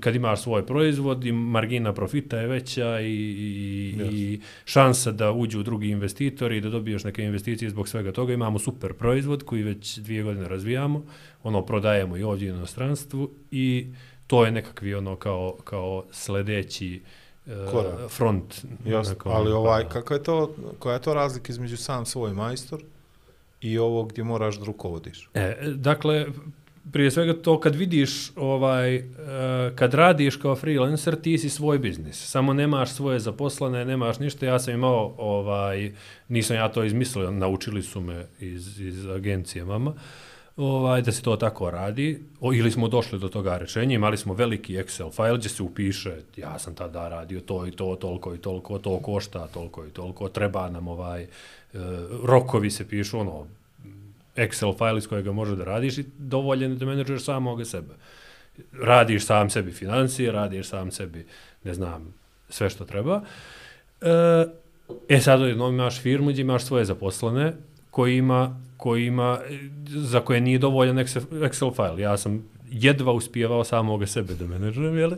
kad imaš svoj proizvod i margina profita je veća i, i, i šansa da uđu drugi investitori i da dobiješ neke investicije zbog svega toga. Imamo super proizvod koji već dvije godine razvijamo, ono prodajemo i ovdje i u inostranstvu i to je nekakvi ono kao, kao sledeći Korak. front. Jasno, nakon- ali ovaj, pa, kako je to, koja je to razlika između sam svoj majstor i ovo gdje moraš da rukovodiš? E, dakle, prije svega to kad vidiš, ovaj, eh, kad radiš kao freelancer, ti si svoj biznis. Samo nemaš svoje zaposlene, nemaš ništa. Ja sam imao, ovaj, nisam ja to izmislio, naučili su me iz, iz agencije mama, ovaj, da se to tako radi. O, ili smo došli do toga rečenja, imali smo veliki Excel file gdje se upiše, ja sam tada radio to i to, toliko i toliko, to košta, toliko i toliko, treba nam ovaj, eh, rokovi se pišu, ono, Excel file iz kojega može da radiš i dovoljen je da menadžuješ samoga sebe. Radiš sam sebi financije, radiš sam sebi, ne znam, sve što treba. E, e sad odjednom imaš firmu gdje imaš svoje zaposlene koji ima, koji ima, za koje nije dovoljan Excel, Excel file. Ja sam jedva uspijevao samoga sebe da menadžujem, jel?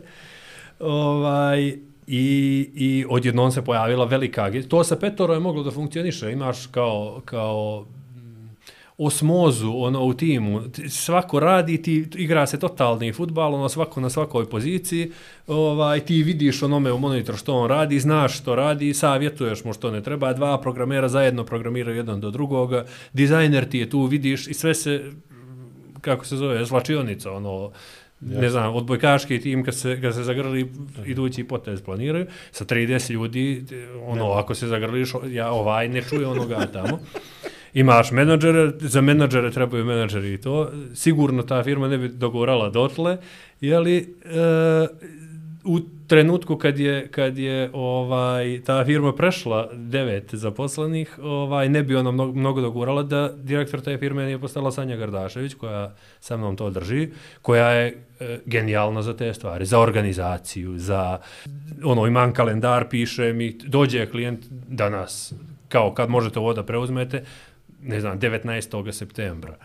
Ovaj, i, i odjednom se pojavila velika agencija. To sa petoro je moglo da funkcioniše. Imaš kao, kao osmozu ono u timu. Ti- Svako radi, ti igra se totalni futbal, ono svako na svakoj poziciji. Ovaj ti vidiš onome u monitor što on radi, znaš što radi, savjetuješ mu što ne treba. Dva programera zajedno programiraju jedan do drugoga. Dizajner ti je tu, vidiš i sve se kako se zove, zlačionica, ono, ne znam, odbojkaški tim kad se, kad se zagrli idući potez planiraju, sa 30 ljudi, ono, ako se zagrliš, ja ovaj ne čuje onoga tamo. Imaš menadžere, za menadžere trebaju menadžeri i to. Sigurno ta firma ne bi dogovorala dotle, jeli, e, eh, u trenutku kad je, kad je ovaj ta firma prešla devet zaposlenih, ovaj ne bi ona mnogo, mnogo dogurala da direktor te firme nije postala Sanja Gardašević koja sa mnom to drži, koja je e, genijalna za te stvari, za organizaciju, za ono imam kalendar, piše mi dođe klijent danas kao kad možete ovo da preuzmete, ne znam, 19. septembra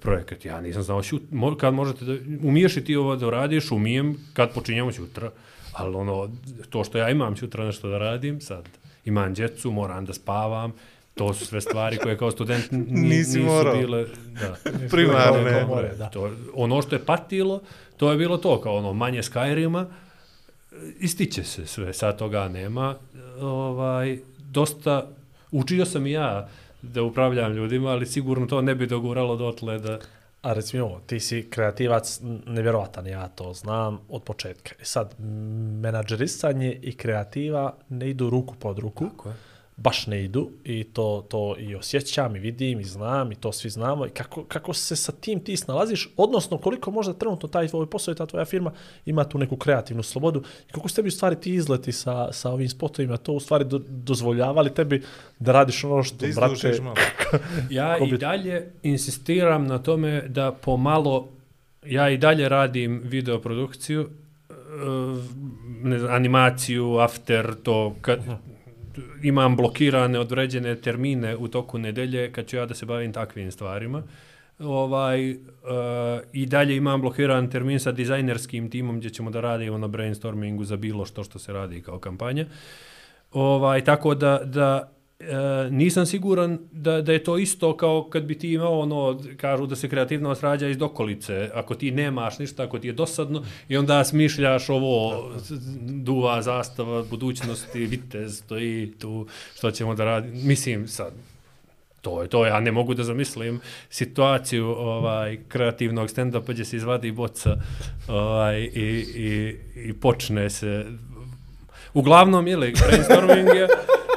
projekat. Ja nisam znao šut, mo, kad možete da, umiješ i ti ovo da radiš, umijem kad počinjemo sutra, ali ono, to što ja imam sutra nešto da radim, sad imam djecu, moram da spavam, to su sve stvari koje kao student Nisi nisu morao. bile, da. Primarne. To, more, da. To, ono što je patilo, to je bilo to, kao ono manje Skyrima, ističe se sve, sad toga nema. Ovaj, dosta, učio sam i ja da upravljam ljudima, ali sigurno to ne bi doguralo dotle da... A reci mi ovo, ti si kreativac nevjerovatan, ja to znam od početka. I sad, menadžerisanje i kreativa ne idu ruku pod ruku. Tako je. Baš ne idu i to, to i osjećam i vidim i znam i to svi znamo. I kako, kako se sa tim ti snalaziš, odnosno koliko možda trenutno taj tvoj posao i ta tvoja firma ima tu neku kreativnu slobodu i kako su tebi u stvari ti izleti sa, sa ovim spotovima, to u stvari do, dozvoljavali tebi da radiš ono što, Da brate. Ja i dalje insistiram na tome da pomalo, ja i dalje radim videoprodukciju, e, ne znam, animaciju, after, to, kad, imam blokirane određene termine u toku nedelje kad ću ja da se bavim takvim stvarima. Ovaj, uh, I dalje imam blokiran termin sa dizajnerskim timom gdje ćemo da radimo na brainstormingu za bilo što što se radi kao kampanja. Ovaj, tako da, da e, nisam siguran da, da je to isto kao kad bi ti imao ono, kažu da se kreativnost rađa iz dokolice, ako ti nemaš ništa, ako ti je dosadno i onda smišljaš ovo, duva zastava budućnosti, vitez, stoji tu, što ćemo da radi, mislim sad, to je to, ja ne mogu da zamislim situaciju ovaj kreativnog stand-upa gdje se izvadi boca ovaj, i, i, i počne se Uglavnom, je li, brainstorming je,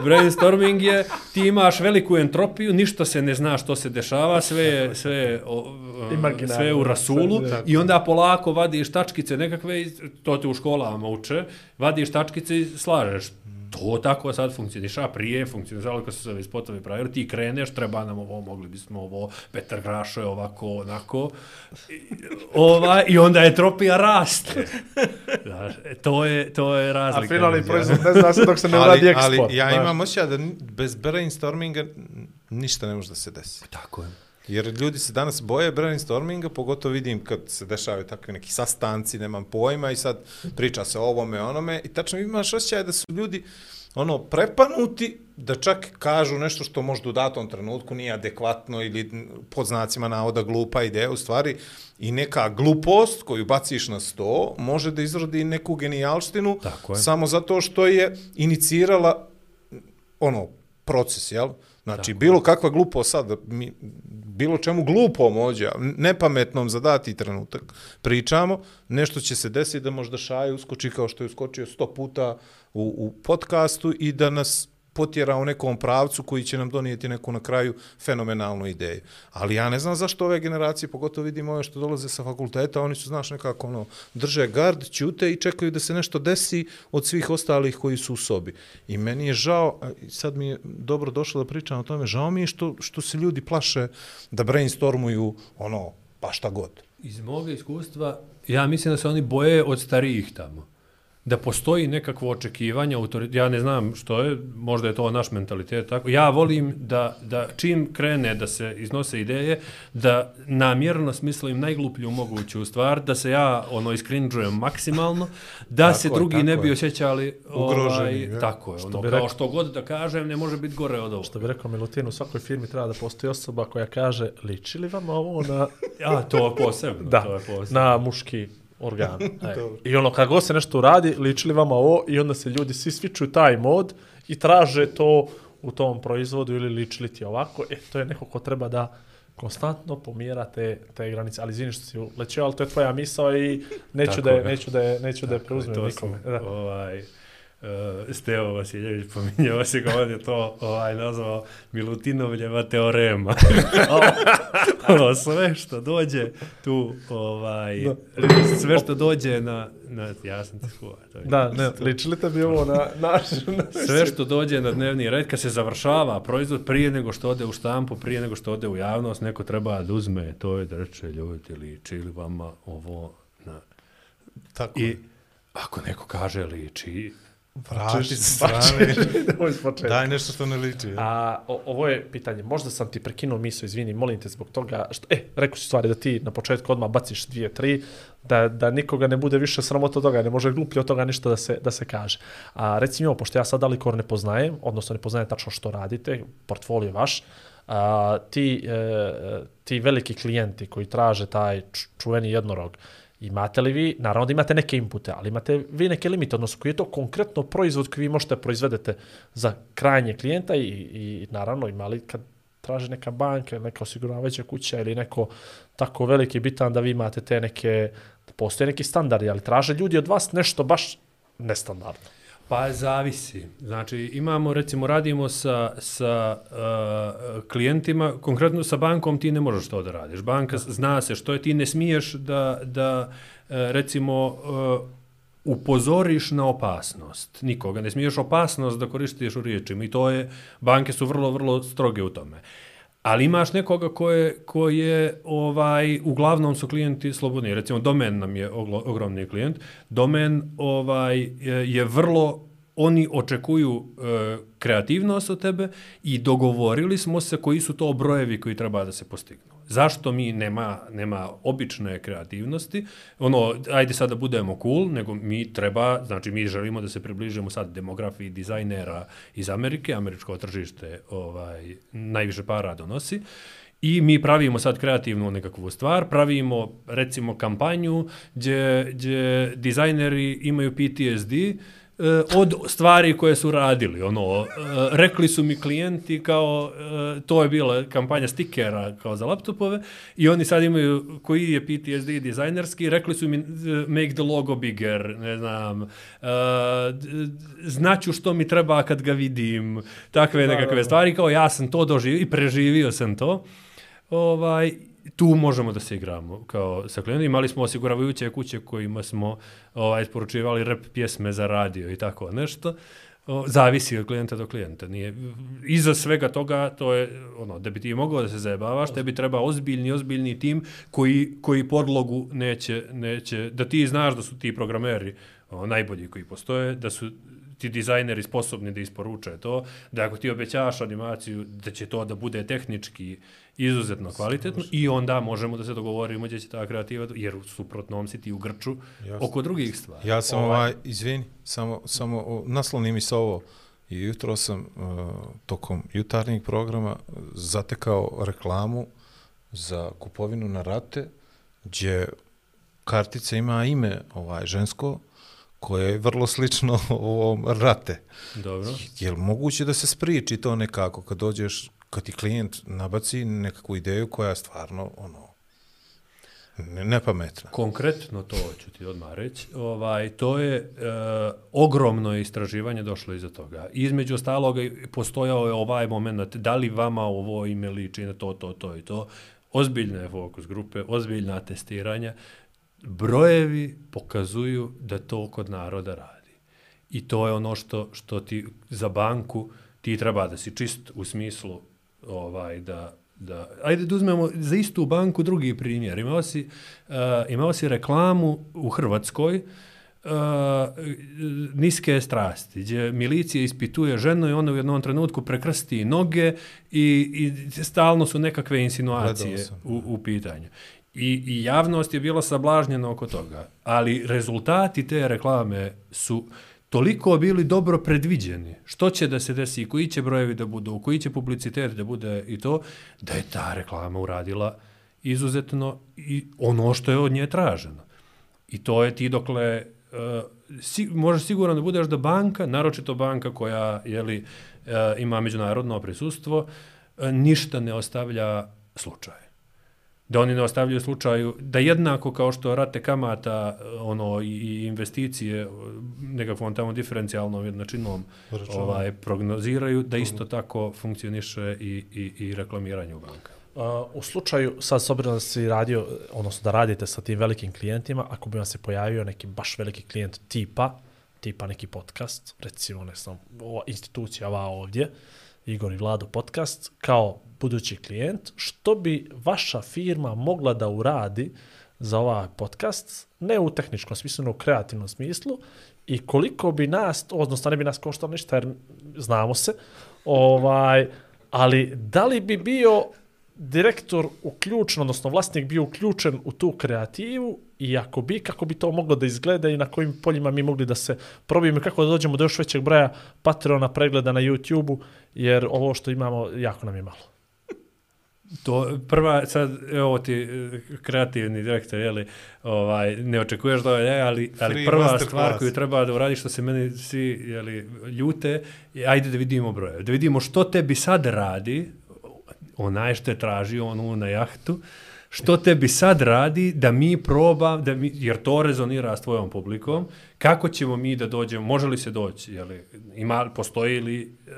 brainstorming je, ti imaš veliku entropiju, ništa se ne zna što se dešava, sve je, sve je, o, Imaginarno, sve je u rasulu sve, i onda polako vadiš tačkice nekakve, to te u školama uče, vadiš tačkice i slažeš. To tako sad funkcioniša, prije funkcionisalo kad su se ovi spotovi pravili, ti kreneš, treba nam ovo, mogli bismo ovo, Petar Grašo je ovako, onako, I, ova, i onda entropija raste. Znaš, e, to je, to je razlika. A finalni proizvod ne zna se dok se ne uradi ali, eksport. ali ja znaš. imam osjećaj da bez brainstorminga ništa ne može da se desi. Tako je. Jer ljudi se danas boje brainstorminga, pogotovo vidim kad se dešavaju takvi neki sastanci, nemam pojma i sad priča se o ovome, onome i tačno imaš osjećaj da su ljudi ono prepanuti da čak kažu nešto što možda u datom trenutku nije adekvatno ili pod znacima navoda glupa ideja, u stvari i neka glupost koju baciš na sto može da izrodi neku genijalštinu samo zato što je inicirala ono, proces, jel? Znači, Tako. bilo kakva glupost sad, mi, bilo čemu glupom ođe, nepametnom za dati trenutak pričamo, nešto će se desiti da možda Šaje uskoči kao što je uskočio sto puta u, u podcastu i da nas potjera u nekom pravcu koji će nam donijeti neku na kraju fenomenalnu ideju. Ali ja ne znam zašto ove generacije, pogotovo vidimo ove što dolaze sa fakulteta, oni su, znaš, nekako ono, drže gard, ćute i čekaju da se nešto desi od svih ostalih koji su u sobi. I meni je žao, sad mi je dobro došlo da pričam o tome, žao mi je što, što se ljudi plaše da brainstormuju ono, pa šta god. Iz moga iskustva, ja mislim da se oni boje od starijih tamo. Da postoji nekakvo očekivanje, ja ne znam što je, možda je to naš mentalitet tako. Ja volim da, da čim krene da se iznose ideje, da namjerno smislim najgluplju moguću stvar, da se ja ono iskrinđujem maksimalno, da Tako se je, drugi ne bi je. osjećali Ugroženi, ovaj, je. tako je, Što ono, bi kao rekao- što god da kažem, ne može biti gore od ovoga. Što bi rekao Milutin, u svakoj firmi treba da postoji osoba koja kaže liči li vam ovo na, Ja, to je posebno, da, to je posebno. na muški organ. I ono, kad god se nešto uradi, liči li vam ovo i onda se ljudi svi svičuju taj mod i traže to u tom proizvodu ili liči li ti ovako. E, to je neko ko treba da konstantno pomjera te, te granice. Ali izvini što si ulećio, ali to je tvoja misao i neću Tako da je, je. neću da je, neću da je preuzmem nikome. sam, Da. ovaj, uh, Stevo Vasiljević pominjao se kao on je to ovaj, nazvao Milutinovljeva teorema. ono, sve što dođe tu, ovaj, sve što dođe na, na ja sam ti skuva. To je, Da, ne, liči li tebi ovo na naš... Na Sve što dođe na dnevni red, kad se završava proizvod prije nego što ode u štampu, prije nego što ode u javnost, neko treba da uzme to je da reče ljudi liči li vama ovo na... Tako I ako neko kaže liči, vrati se. strane, daj nešto što ne liči. A o, ovo je pitanje, možda sam ti prekinuo miso, izvini, molim te zbog toga, što, e, rekao si stvari da ti na početku odmah baciš dvije, tri, da, da nikoga ne bude više sramota od toga, ne može gluplje od toga ništa da se, da se kaže. A reci mi ovo, pošto ja sad Alikor ne poznajem, odnosno ne poznajem tačno što radite, portfolio vaš, a, ti, e, ti veliki klijenti koji traže taj čuveni jednorog, Imate li vi, naravno da imate neke inpute, ali imate vi neke limite, odnosno koji je to konkretno proizvod koji vi možete proizvedete za krajnje klijenta i, i naravno imali kad traže neka banka, neka osiguravajuća kuća ili neko tako veliki bitan da vi imate te neke, postoje neki standardi, ali traže ljudi od vas nešto baš nestandardno. Pa zavisi. Znači, imamo, recimo, radimo sa, sa uh, klijentima, konkretno sa bankom ti ne možeš to da radiš. Banka zna se što je, ti ne smiješ da, da uh, recimo, uh, upozoriš na opasnost nikoga. Ne smiješ opasnost da koristiš u riječima i to je, banke su vrlo, vrlo stroge u tome. Ali imaš nekoga ko je, ko je ovaj, uglavnom su klijenti slobodni. Recimo, domen nam je oglo, ogromni klijent. Domen ovaj, je, je vrlo oni očekuju e, kreativnost od tebe i dogovorili smo se koji su to brojevi koji treba da se postignu. Zašto mi nema, nema obične kreativnosti? Ono, ajde sad da budemo cool, nego mi treba, znači mi želimo da se približimo sad demografiji dizajnera iz Amerike, američko tržište ovaj, najviše para donosi. I mi pravimo sad kreativnu nekakvu stvar, pravimo recimo kampanju gdje, gdje dizajneri imaju PTSD, uh, od stvari koje su radili. Ono, uh, rekli su mi klijenti kao, uh, to je bila kampanja stikera kao za laptopove i oni sad imaju, koji je PTSD dizajnerski, rekli su mi make the logo bigger, ne znam, znaću što mi treba kad ga vidim, takve nekakve stvari, kao ja sam to doživio i preživio sam to. Ovaj, tu možemo da se igramo kao sa klijentima. Imali smo osiguravajuće kuće kojima smo ovaj, isporučivali rep pjesme za radio i tako nešto. O, zavisi od klijenta do klijenta. Nije, iza svega toga, to je, ono, da bi ti mogao da se zajebavaš, tebi treba ozbiljni, ozbiljni tim koji, koji podlogu neće, neće, da ti znaš da su ti programeri o, najbolji koji postoje, da su ti dizajneri sposobni da isporuče to, da ako ti obećaš animaciju, da će to da bude tehnički izuzetno kvalitetno i onda možemo da se dogovorimo gdje će ta kreativa, jer suprotnom si ti u grču Jasno. oko drugih stvari. Ja sam ovaj, ovaj izvini, samo, samo naslovni mi se ovo i jutro sam uh, tokom jutarnjeg programa zatekao reklamu za kupovinu na rate gdje kartica ima ime ovaj žensko koje je vrlo slično ovom rate. Dobro. Je li moguće da se spriči to nekako kad dođeš kad ti klijent nabaci nekakvu ideju koja je stvarno ono nepametna. Konkretno to ću ti odmah reći. Ovaj, to je e, ogromno istraživanje došlo iza toga. Između ostaloga postojao je ovaj moment da li vama ovo ime liči na to, to, to i to. Ozbiljne fokus grupe, ozbiljna testiranja. Brojevi pokazuju da to kod naroda radi. I to je ono što, što ti za banku ti treba da si čist u smislu ovaj da da ajde da uzmemo za istu banku drugi primjer. Imao si uh, imao si reklamu u Hrvatskoj uh, niske strasti, gdje milicija ispituje ženu i ona u jednom trenutku prekrsti noge i, i stalno su nekakve insinuacije u, u pitanju. I, I javnost je bila sablažnjena oko toga. Ali rezultati te reklame su toliko bili dobro predviđeni. Što će da se desi, koji će brojevi da budu, koji će publicitet da bude? I to, da je ta reklama uradila izuzetno i ono što je od nje traženo. I to je ti dokle, uh, si, možeš sigurno da budeš da banka, naročito banka koja jeli, uh, e, ima međunarodno prisustvo, uh, ništa ne ostavlja slučaje da oni ne ostavljaju slučaju, da jednako kao što rate kamata ono, i investicije nekakvom tamo diferencijalnom jednačinom ovaj, prognoziraju, da isto tako funkcioniše i, i, i reklamiranje u banka. Uh, u slučaju, sad s obzirom da si radio, odnosno da radite sa tim velikim klijentima, ako bi vam se pojavio neki baš veliki klijent tipa, tipa neki podcast, recimo ne znam, ova institucija ova ovdje, Igor i Vlado podcast, kao budući klijent, što bi vaša firma mogla da uradi za ovaj podcast, ne u tehničkom smislu, no u kreativnom smislu, i koliko bi nas, odnosno ne bi nas koštalo ništa, jer znamo se, ovaj, ali da li bi bio direktor uključen, odnosno vlasnik bio uključen u tu kreativu i ako bi, kako bi to moglo da izgleda i na kojim poljima mi mogli da se probijemo kako da dođemo do još većeg broja Patreona pregleda na YouTube-u, jer ovo što imamo jako nam je malo. To prva sad evo ti e, kreativni direktor je li ovaj ne očekuješ da je ali ali Free prva stvar class. koju treba da uradiš što se meni svi je li ljute ajde da vidimo broje da vidimo što tebi sad radi onaj što je tražio onu na jahtu što tebi sad radi da mi probam, da mi, jer to rezonira s tvojom publikom, kako ćemo mi da dođemo, može li se doći, je li, ima, postoji li uh,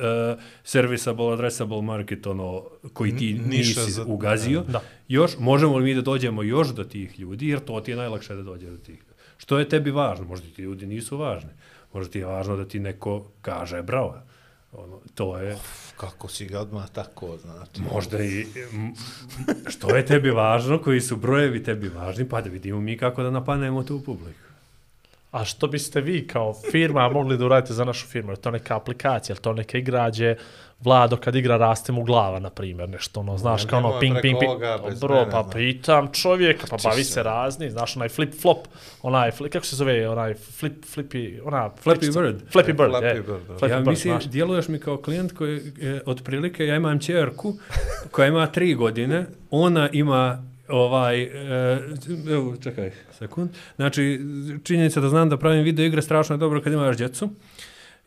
serviceable, addressable market, ono, koji ti N- nisi za- ugazio, Da. još, možemo li mi da dođemo još do tih ljudi, jer to ti je najlakše da dođe do tih. Što je tebi važno? Možda ti ljudi nisu važni. Možda ti je važno da ti neko kaže bravo. Ono, to je... Kako si ga odmah tako, znači. Možda i... Što je tebi važno, koji su brojevi tebi važni, pa da vidimo mi kako da napanemo tu publiku. A što biste vi kao firma mogli da uradite za našu firmu? Je to neka aplikacija, je to neke igrađe? Vlado kad igra raste mu glava, na primjer, nešto ono, znaš, Ne, kao ono ping, ping, ping. Bro, pa pitam čovjeka, pa bavi se. razni, znaš, onaj flip flop, onaj, fli, kako se zove, onaj flip, flippy, ona... Flappy fličica. Bird. Flappy Bird, Flappy je. Bird, da. Flappy ja Bird, mislim, znaš. djeluješ mi kao klijent koji, e, otprilike, ja imam čerku koja ima tri godine, ona ima ovaj, e, evo, čekaj, sekund, znači, činjenica da znam da pravim video igre strašno je dobro kad imaš djecu,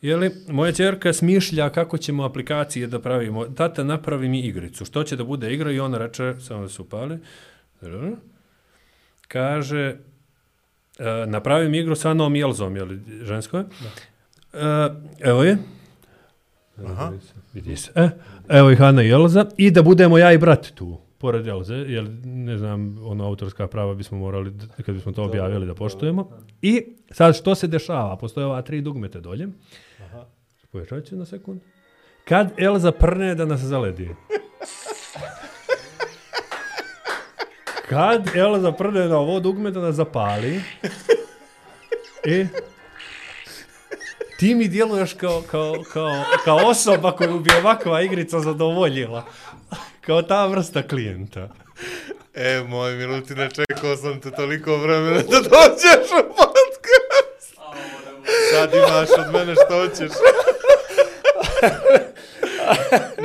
Jeli, moja čerka smišlja kako ćemo aplikacije da pravimo. Tata, napravi mi igricu. Što će da bude igra? I ona reče, samo da se upali, kaže, e, napravi mi igru sa Anom Jelzom, jeli, žensko je? E, evo je. Aha. Vidi se. E, evo Ana i Jelza. I da budemo ja i brat tu, pored Jelze, jer ne znam, ono autorska prava bismo morali, kad bismo to objavili, da poštujemo. I sad što se dešava? Postoje ova tri dugmete dolje. Povećat ću na sekund. Kad Elza prne da nas zaledi. Kad Elza prne na ovo dugme da nas zapali. I ti mi djeluješ kao, kao, kao, kao osoba koju bi ovakva igrica zadovoljila. Kao ta vrsta klijenta. E, moj Milutine, čekao sam te toliko vremena da dođeš u podcast. Sad imaš od mene što hoćeš.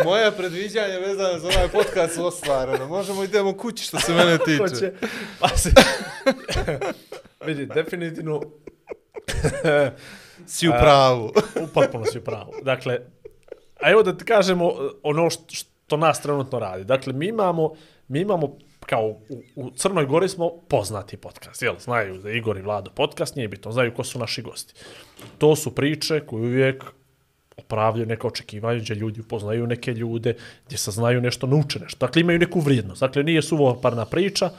Moja predviđanja vezana za ovaj podcast su ostvarena. Možemo idemo kući što se mene tiče. Hoće. Pa se... Vidi, definitivno Si u pravu. potpuno si u pravu. Dakle, a evo da ti kažemo ono što, to nas trenutno radi. Dakle, mi imamo, mi imamo kao u, u Crnoj Gori smo poznati podcast, jel? Znaju da Igor i Vlado podcast, nije bitno, znaju ko su naši gosti. To su priče koje uvijek opravljaju neka očekivanja, gdje ljudi upoznaju neke ljude, gdje saznaju nešto, nauče nešto. Dakle, imaju neku vrijednost. Dakle, nije suvoparna priča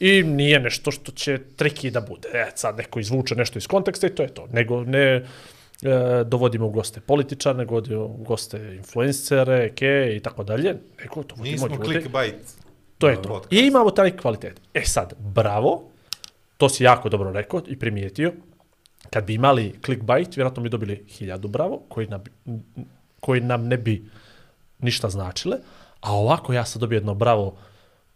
i nije nešto što će triki da bude. E, sad neko izvuče nešto iz konteksta i to je to. Nego ne e, dovodimo u goste političar, nego dovodimo u goste influencere, ke i tako dalje. Nego dovodimo Nismo ljude. clickbait. To je to. podcast. I imamo taj kvalitet. E sad, bravo, to si jako dobro rekao i primijetio. Kad bi imali clickbait, vjerojatno bi dobili hiljadu bravo, koji nam, koji nam ne bi ništa značile. A ovako ja sad dobio jedno bravo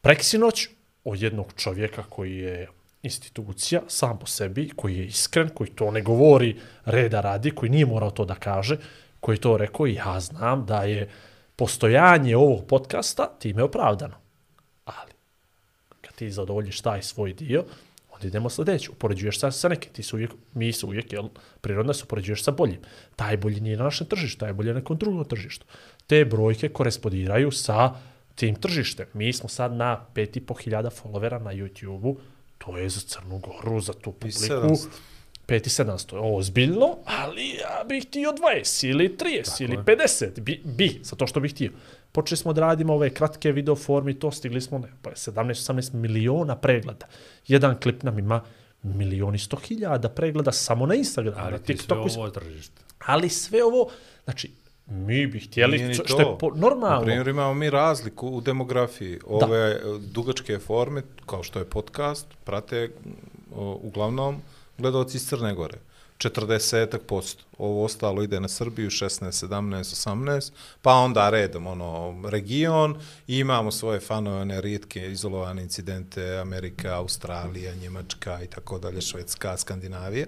preksinoć od jednog čovjeka koji je institucija sam po sebi, koji je iskren, koji to ne govori reda radi, koji nije morao to da kaže, koji to rekao i ja znam da je postojanje ovog podcasta time opravdano. Ali, kad ti zadovoljiš taj svoj dio, onda idemo sljedeće. Upoređuješ se sa nekim. Ti su uvijek, mi su uvijek, jel, prirodno se upoređuješ sa boljim. Taj bolji nije na našem tržištu, taj bolji je na nekom drugom tržištu. Te brojke korespondiraju sa tim tržištem. Mi smo sad na 5.500 followera na YouTube-u, to je za Crnu Goru, za tu publiku. 700. 5700, ovo zbiljno, ali ja bih htio 20 ili 30 ili 50, bi, bi, sa to što bih htio. Počeli smo da radimo ove kratke video formi, to stigli smo ne, pa 17-18 miliona pregleda. Jedan klip nam ima milioni sto hiljada pregleda samo na Instagramu, na Ali ti sve TikToku. ovo tržište. Ali sve ovo, znači, mi bi htjeli, Nije što to. je po, normalno. Na primjer, imamo mi razliku u demografiji. Ove e, dugačke forme, kao što je podcast, prate o, uglavnom gledalci iz Crne Gore. 40%. Ovo ostalo ide na Srbiju, 16, 17, 18, pa onda redom, ono, region, i imamo svoje fanove, one rijetke izolovane incidente, Amerika, Australija, Njemačka i tako dalje, Švedska, Skandinavija.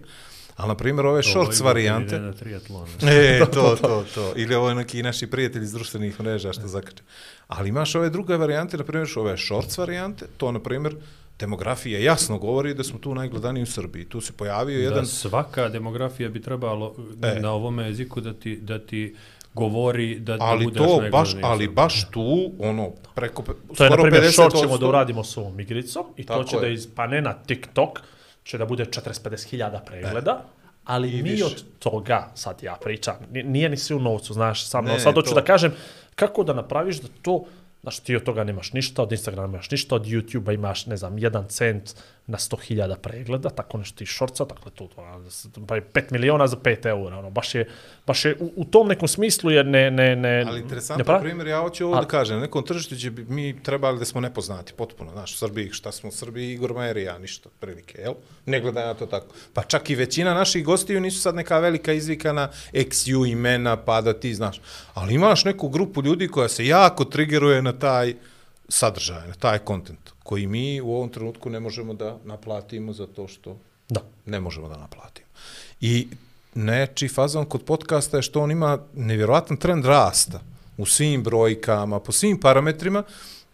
Ali, na primjer, ove shorts Ovo ide varijante, na triatlon. E, to, to, to. Ili ovo je neki naši prijatelji iz društvenih mreža što zakače. Ali imaš ove druge varijante, na primjer, ove shorts varijante, to, na primjer, demografija jasno govori da smo tu najgledaniji u Srbiji. Tu se pojavio Da jedan... svaka demografija bi trebalo E. na ovome jeziku da ti, da ti govori da, da Ali budeš to baš, ali baš tu, ono, preko, To je, na primjer, 50%. short ćemo da uradimo s ovom igricom i to Tako će je. da ispane na TikTok, će da bude 40-50 hiljada pregleda, ali I mi više. od toga, sad ja pričam, ni- nije ni svi u novcu, znaš, samo, Ne, sad hoću to- da kažem, kako da napraviš da to, znaš, ti od toga nemaš ništa, od Instagrama nemaš ništa, od YouTube-a imaš, ne znam, jedan cent na 100.000 pregleda, tako nešto i šorca, dakle to, to pa je 5 miliona za 5 eura, ono, baš je, baš je u, u tom nekom smislu je ne, ne, ne, Ali interesantan pravi- primjer, ja hoću ovo A- da kažem, na nekom tržištu će bi mi trebali da smo nepoznati, potpuno, znaš, u Srbiji, šta smo u Srbiji, Igor Majer ja, ništa, prilike, jel? Ne gledam ja to tako. Pa čak i većina naših gostiju nisu sad neka velika izvikana XU imena, pa da ti znaš. Ali imaš neku grupu ljudi koja se jako triggeruje na taj sadržaj, na taj kontent, koji mi u ovom trenutku ne možemo da naplatimo zato što Da. ne možemo da naplatimo. I neči fazon kod podcasta je što on ima nevjerovatan trend rasta u svim brojkama, po svim parametrima,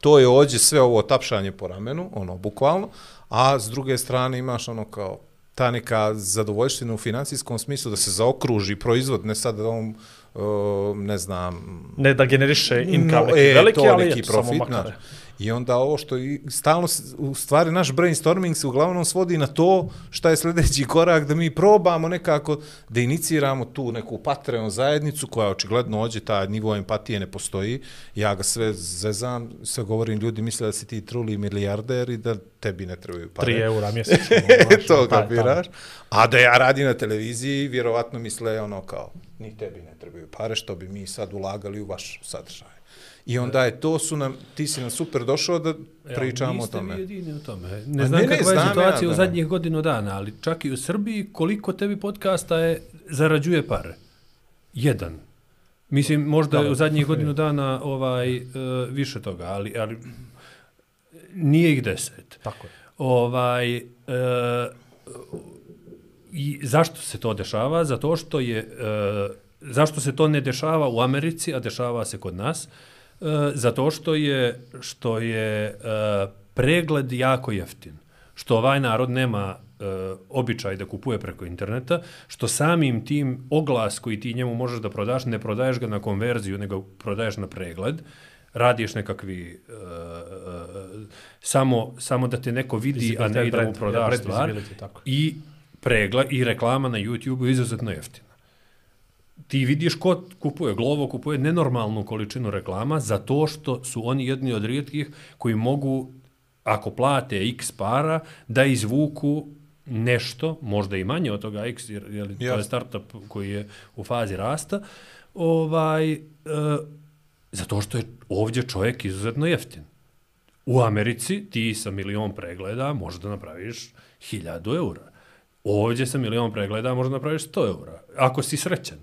to je ođe sve ovo tapšanje po ramenu, ono, bukvalno, a s druge strane imaš ono kao ta neka zadovoljština u financijskom smislu da se zaokruži proizvod, ne sad da on, uh, ne znam, Ne da generiše income No, neki e, veliki, to ali neki eto, samo profit, makar. I onda ovo što i stalno, u stvari naš brainstorming se uglavnom svodi na to šta je sljedeći korak, da mi probamo nekako da iniciramo tu neku Patreon zajednicu koja očigledno ođe, taj nivo empatije ne postoji. Ja ga sve zezam, sve govorim, ljudi misle da si ti truli milijarder i da tebi ne trebaju pare. 3 eura mjesečno. znaš, to taj- kapiraš. A da ja radim na televiziji, vjerovatno misle ono kao, ni tebi ne trebaju pare, što bi mi sad ulagali u vaš sadržaj. I onda je to su nam, ti si nam super došao da pričamo o niste tome. vi jedini u tome. Ne znam ne, ne, kakva je znam ja, situacija u da. zadnjih godinu dana, ali čak i u Srbiji koliko tebi podcasta je zarađuje pare? Jedan. Mislim, možda je u zadnjih godinu dana ovaj uh, više toga, ali, ali nije ih deset. Tako je. Ovaj, e, I zašto se to dešava? Zato što je, e, zašto se to ne dešava u Americi, a dešava se kod nas? E, zato što je, što je e, pregled jako jeftin. Što ovaj narod nema e, običaj da kupuje preko interneta, što samim tim oglas koji ti njemu možeš da prodaš, ne prodaješ ga na konverziju, nego prodaješ na pregled, radiš nekakvi e, e, samo, samo da te neko vidi, a ne da mu prodaš stvar. I pregla i reklama na YouTube je izuzetno jeftina. Ti vidiš ko kupuje, Glovo kupuje nenormalnu količinu reklama zato što su oni jedni od rijetkih koji mogu, ako plate x para, da izvuku nešto, možda i manje od toga x, jer, jer to je startup koji je u fazi rasta, ovaj, e, zato što je ovdje čovjek izuzetno jeftin. U Americi ti sa milion pregleda možeš da napraviš hiljadu eura. Ovdje sa milion pregleda možeš da napraviš 100 eura. Ako si srećan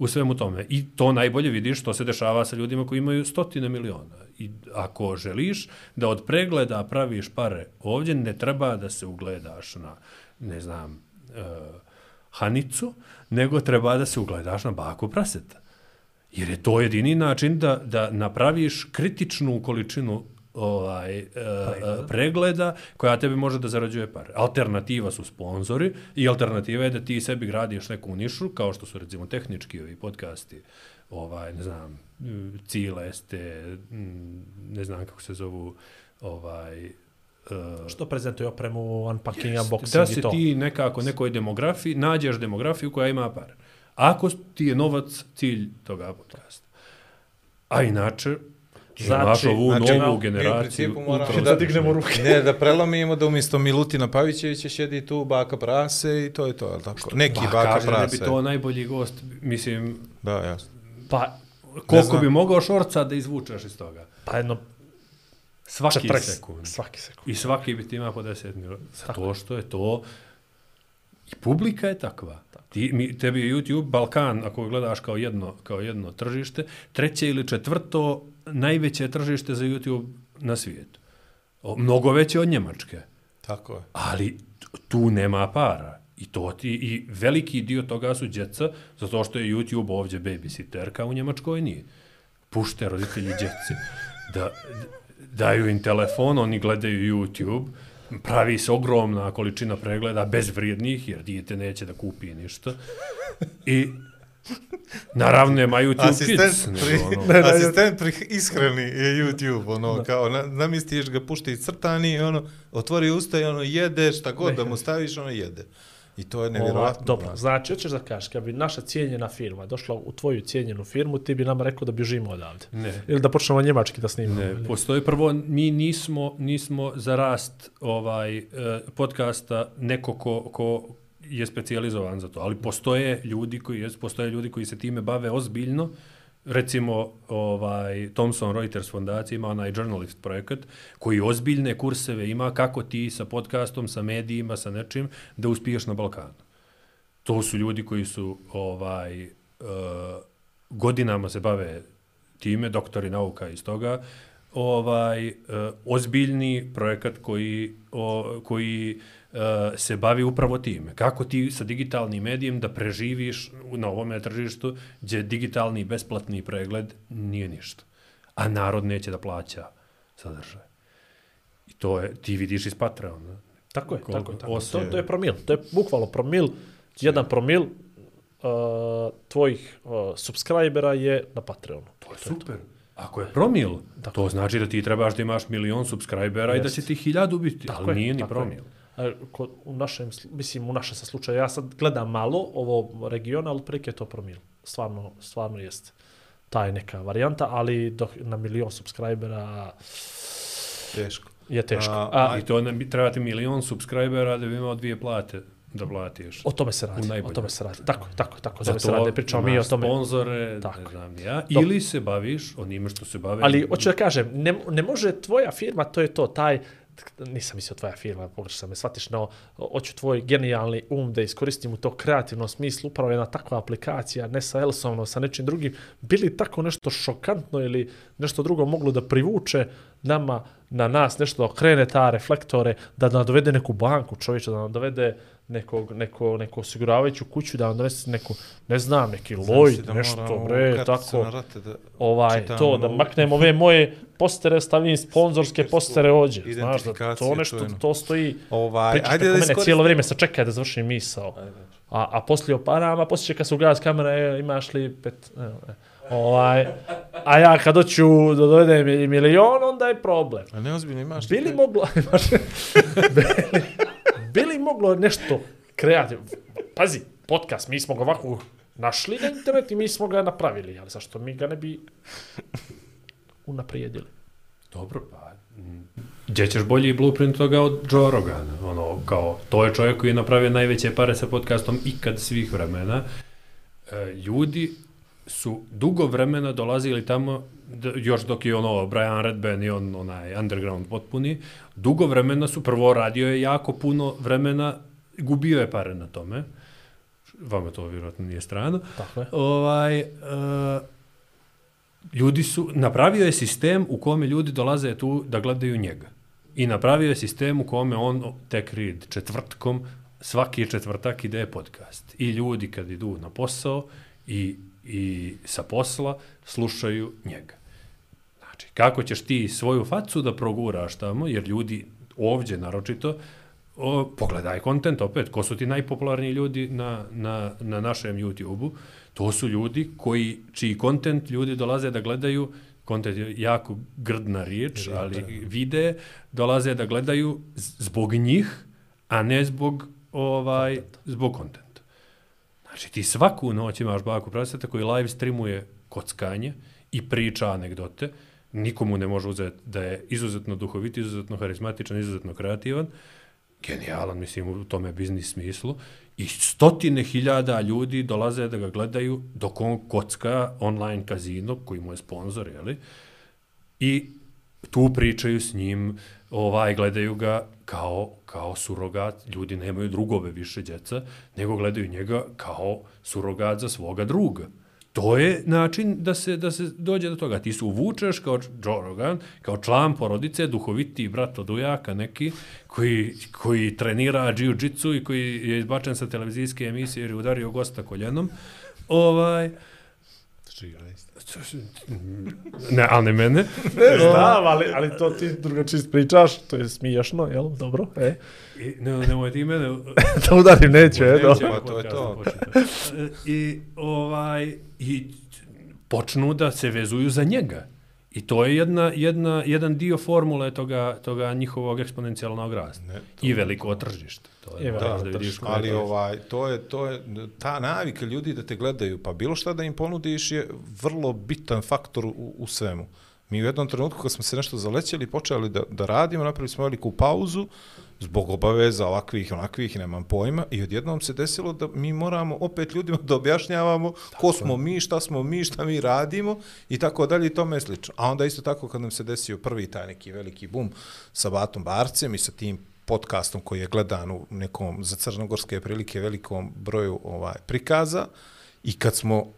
u svemu tome. I to najbolje vidiš što se dešava sa ljudima koji imaju stotine miliona. I ako želiš da od pregleda praviš pare, ovdje ne treba da se ugledaš na, ne znam, uh, Hanicu, nego treba da se ugledaš na baku praseta. Jer je to jedini način da, da napraviš kritičnu količinu ovaj, e, pregleda. pregleda koja tebi može da zarađuje pare. Alternativa su sponzori i alternativa je da ti sebi gradiš neku nišu, kao što su recimo tehnički ovi podcasti, ovaj, ne znam, Cile, Este, mm, ne znam kako se zovu, ovaj, e, Što prezentuje opremu, unpacking, unboxing da i se to. ti nekako nekoj demografiji, nađeš demografiju koja ima pare. Ako ti je novac cilj toga podcasta. A inače, Znači- imaš ovu znači, novu mi generaciju. moramo ultra- da dignemo ruke. Ne, da prelomimo da umjesto Milutina Pavićevića sjedi tu baka prase i to je to, je li tako? Neki Pa, baka kaže da ne prase. bi to najbolji gost, mislim, Da, jasno. Pa, koliko bi mogao šorca da izvučeš iz toga? pa jedno Svaki 40 sekund. Svaki sekund. I svaki bi ti ima po 10 miliona. Zato što je to... I publika je takva. Ti, mi, tebi je YouTube, Balkan, ako gledaš kao jedno, kao jedno tržište, treće ili četvrto najveće tržište za YouTube na svijetu. O, mnogo veće od Njemačke. Tako je. Ali tu nema para. I to ti, i veliki dio toga su djeca, zato što je YouTube ovdje babysitterka, u Njemačkoj nije. Pušte roditelji djeci. Da, daju im telefon, oni gledaju YouTube, pravi se ogromna količina pregleda, bezvrijednih, jer dijete neće da kupi ništa. I Naravno, nema YouTube Asistent, Kids. pri, nego ono. asistent pri ishrani je YouTube, ono, kao, na, namistiš ga, pušti crtani, ono, otvori usta i ono, jede, šta god da mu staviš, ono, jede. I to je Ova, nevjerojatno. dobro, znači, hoćeš da kažeš, kad bi naša cijenjena firma došla u tvoju cijenjenu firmu, ti bi nama rekao da bježimo odavde. Ne. Ili da počnemo njemački da snimamo. Ne, postoji prvo, mi nismo, nismo za rast ovaj, eh, podcasta neko ko, ko je specijalizovan za to, ali postoje ljudi koji je, postoje ljudi koji se time bave ozbiljno. Recimo, ovaj, Thomson Reuters fondacija ima onaj journalist projekat koji ozbiljne kurseve ima kako ti sa podcastom, sa medijima, sa nečim da uspiješ na Balkanu. To su ljudi koji su ovaj uh, godinama se bave time, doktori nauka iz toga, ovaj uh, ozbiljni projekat koji o, koji uh, se bavi upravo time. Kako ti sa digitalnim medijem da preživiš na ovome tržištu gdje digitalni besplatni pregled nije ništa. A narod neće da plaća sadržaj. I to je, ti vidiš iz Patreona. Tako je, Koliko? tako je. Tako. je. To, to je promil. To je bukvalno promil. Jedan promil uh, tvojih uh, subscribera je na Patreonu. To je super. Ako je promil, Tako to znači da ti trebaš da imaš milion subscribera i da će ti hiljadu biti, Tako ali je, nije ni tako promil. je. Kod, u našem, sl- mislim, u našem sa slučaju, ja sad gledam malo ovo regiona, ali prilike je to promil. Stvarno, stvarno jest ta je neka varijanta, ali dok, na milion subscribera Teško. je teško. A, A, I to ne, bi- treba ti milion subscribera da bi imao dvije plate da platiš. o tome se radi. O tome se radi. Tako, tako, tako. O Za tome se radi. Pričamo mi o tome. Sponzore, Tako ne znam ja. Dok- Ili se baviš onime što se bave. Ali hoću da kažem, ne, ne može tvoja firma, to je to, taj, nisam mislio tvoja firma, pogrešno me shvatiš, no, hoću tvoj genijalni um da iskoristim u to kreativnom smislu, upravo jedna takva aplikacija, ne sa Elsonom, sa nečim drugim, bili tako nešto šokantno ili nešto drugo moglo da privuče nama, na nas, nešto da okrene ta reflektore, da nam dovede neku banku čovječa, da nam dovede nekog, neko, neko osiguravajuću kuću, da nam dovede neku, ne znam, neki Lloyd, da nešto, bre, tako da ovaj to da novu- maknem ove moje postere, stavim sponzorske postere ođe. Znaš da to nešto to stoji. Ovaj, Priča ajde da mene iskoristimo- cijelo vrijeme se čeka da završim misao. A, a poslije o parama, poslije kad se ugas kamera, e, imaš li pet... E, e. Ovaj, a ja kad hoću da dovedem mi- milion, onda je problem. A neozbiljno imaš ti Bili moglo, imaš, bili, bili moglo nešto kreativno. Pazi, podcast, mi smo ga ovako našli na internet i mi smo ga napravili, ali zašto mi ga ne bi unaprijedili? Dobro, pa... mm, Gdje ćeš bolji blueprint toga od Joe Rogana? Ono, kao, to je čovjek koji je napravio najveće pare sa podcastom ikad svih vremena. E, ljudi su dugo vremena dolazili tamo, još dok je ono Brian Redban i on onaj underground potpuni, dugo vremena su, prvo radio je jako puno vremena, gubio je pare na tome, vama to vjerojatno nije strano, Tako je. ovaj, uh, ljudi su, napravio je sistem u kome ljudi dolaze tu da gledaju njega. I napravio je sistem u kome on tek read četvrtkom, svaki četvrtak ide podcast. I ljudi kad idu na posao i, i sa posla slušaju njega. Znači, kako ćeš ti svoju facu da proguraš tamo, jer ljudi ovdje naročito, o, pogledaj kontent opet, ko su ti najpopularniji ljudi na, na, na našem YouTube-u, to su ljudi koji, čiji kontent ljudi dolaze da gledaju, kontent je jako grdna riječ, ali vide, dolaze da gledaju zbog njih, a ne zbog ovaj zbog kontenta. Znači ti svaku noć imaš baku praseta koji live streamuje kockanje i priča anegdote, nikomu ne može uzeti da je izuzetno duhovit, izuzetno harizmatičan, izuzetno kreativan, genijalan, mislim, u tome biznis smislu, i stotine hiljada ljudi dolaze da ga gledaju dok on kocka online kazino, koji mu je sponsor, jeli? I tu pričaju s njim, ovaj, gledaju ga kao, kao surogat, ljudi nemaju drugove više djeca, nego gledaju njega kao surogat za svoga druga. To je način da se, da se dođe do toga. Ti se uvučeš kao Joe Rogan, kao član porodice, duhoviti brat od ujaka neki, koji, koji trenira jiu-jitsu i koji je izbačen sa televizijske emisije jer je udario gosta koljenom. Ovaj, Ne, ali ne mene. Ne znam, ali, ali to ti drugačije pričaš, to je smiješno, jel? Dobro, e. I, ne, nemoj ti mene... da udarim, neću, e, Neće dobro. Pa to je to. početi. I, ovaj, I počnu da se vezuju za njega. I to je jedna, jedna, jedan dio formule toga, toga njihovog eksponencijalnog rasta. Ne, I veliko tržište. To je, Je moraš veliko da vidiš Ali je to. ovaj, to je, to je, ta navika ljudi da te gledaju, pa bilo šta da im ponudiš je vrlo bitan faktor u, u svemu. Mi u jednom trenutku kad smo se nešto zalećeli, počeli da, da radimo, napravili smo veliku pauzu, zbog obaveza ovakvih i onakvih, nemam pojma, i odjednom se desilo da mi moramo opet ljudima da objašnjavamo ko smo mi, šta smo mi, šta mi radimo i tako dalje i tome slično. A onda isto tako kad nam se desio prvi taj neki veliki bum sa Batom Barcem i sa tim podcastom koji je gledan u nekom za crnogorske prilike velikom broju ovaj prikaza i kad smo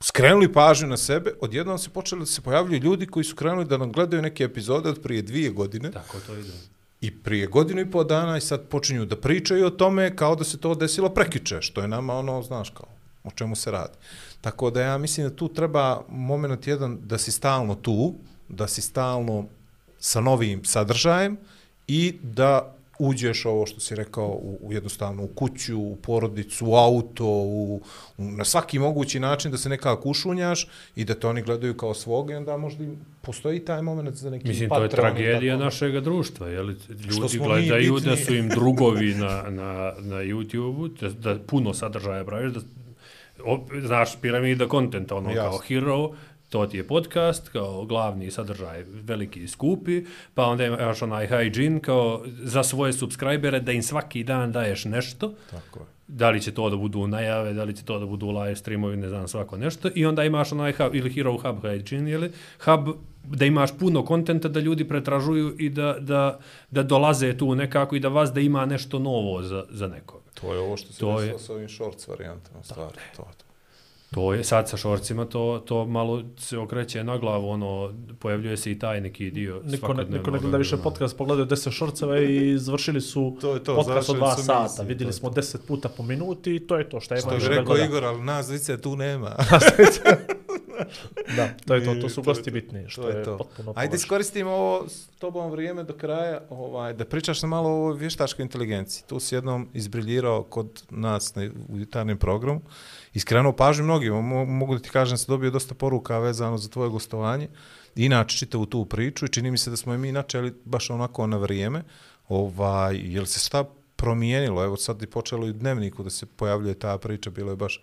skrenuli pažnju na sebe, odjednom se počeli da se pojavljuju ljudi koji su krenuli da nam gledaju neke epizode od prije dvije godine Tako to ide i prije godinu i pol dana i sad počinju da pričaju o tome kao da se to desilo prekiče, što je nama ono, znaš kao, o čemu se radi. Tako da ja mislim da tu treba moment jedan da si stalno tu, da si stalno sa novim sadržajem i da uđeš ovo što si rekao u, u jednostavno u kuću, u porodicu, u auto, u, u, na svaki mogući način da se nekako ušunjaš i da te oni gledaju kao svoga i onda možda i postoji taj moment za neki Mislim, to je Patreon i tragedija tako. našeg društva, je li? Ljudi gledaju da su im drugovi na, na, na YouTube-u, da, da puno sadržaja praviš, da, o, znaš, piramida kontenta, ono Jasno. kao hero, to ti je podcast, kao glavni sadržaj, veliki i skupi, pa onda imaš onaj hygiene, kao za svoje subscribere, da im svaki dan daješ nešto, Tako je. da li će to da budu najave, da li će to da budu live streamovi, ne znam, svako nešto. I onda imaš onaj hub, ili Hero Hub Hygiene, ili hub da imaš puno kontenta da ljudi pretražuju i da, da, da dolaze tu nekako i da vas da ima nešto novo za, za nekoga. To je ovo što se desilo je- sa ovim shorts varijantama stvari. To, to. To je sad sa šorcima, to, to malo se okreće na glavu, ono, pojavljuje se i taj neki dio Niko ne, niko ne gleda više podcast, pogledaju 10 šorceve i završili su To je to, podcast od završili 2 su sata. Vidjeli to je smo 10 puta po minuti i to je to. Što još bi da rekao gleda? Igor, ali nas dvice tu nema. Da, to je to, to su to je gosti to. bitni, što To je, je to. potpuno Ajde iskoristimo ovo s tobom vrijeme do kraja, ovaj, da pričaš nam malo o vještačkoj inteligenciji. Tu si jednom izbriljirao kod nas na, u jutarnjem programu. Iskrenuo pažnju mnogi, Mo- mogu da ti kažem da sam dobio dosta poruka vezano za tvoje gostovanje. Inače, čitavu tu priču i čini mi se da smo i mi načeli baš onako na vrijeme. Ovaj, jel se šta promijenilo? Evo sad je počelo i u dnevniku da se pojavljuje ta priča, bilo je baš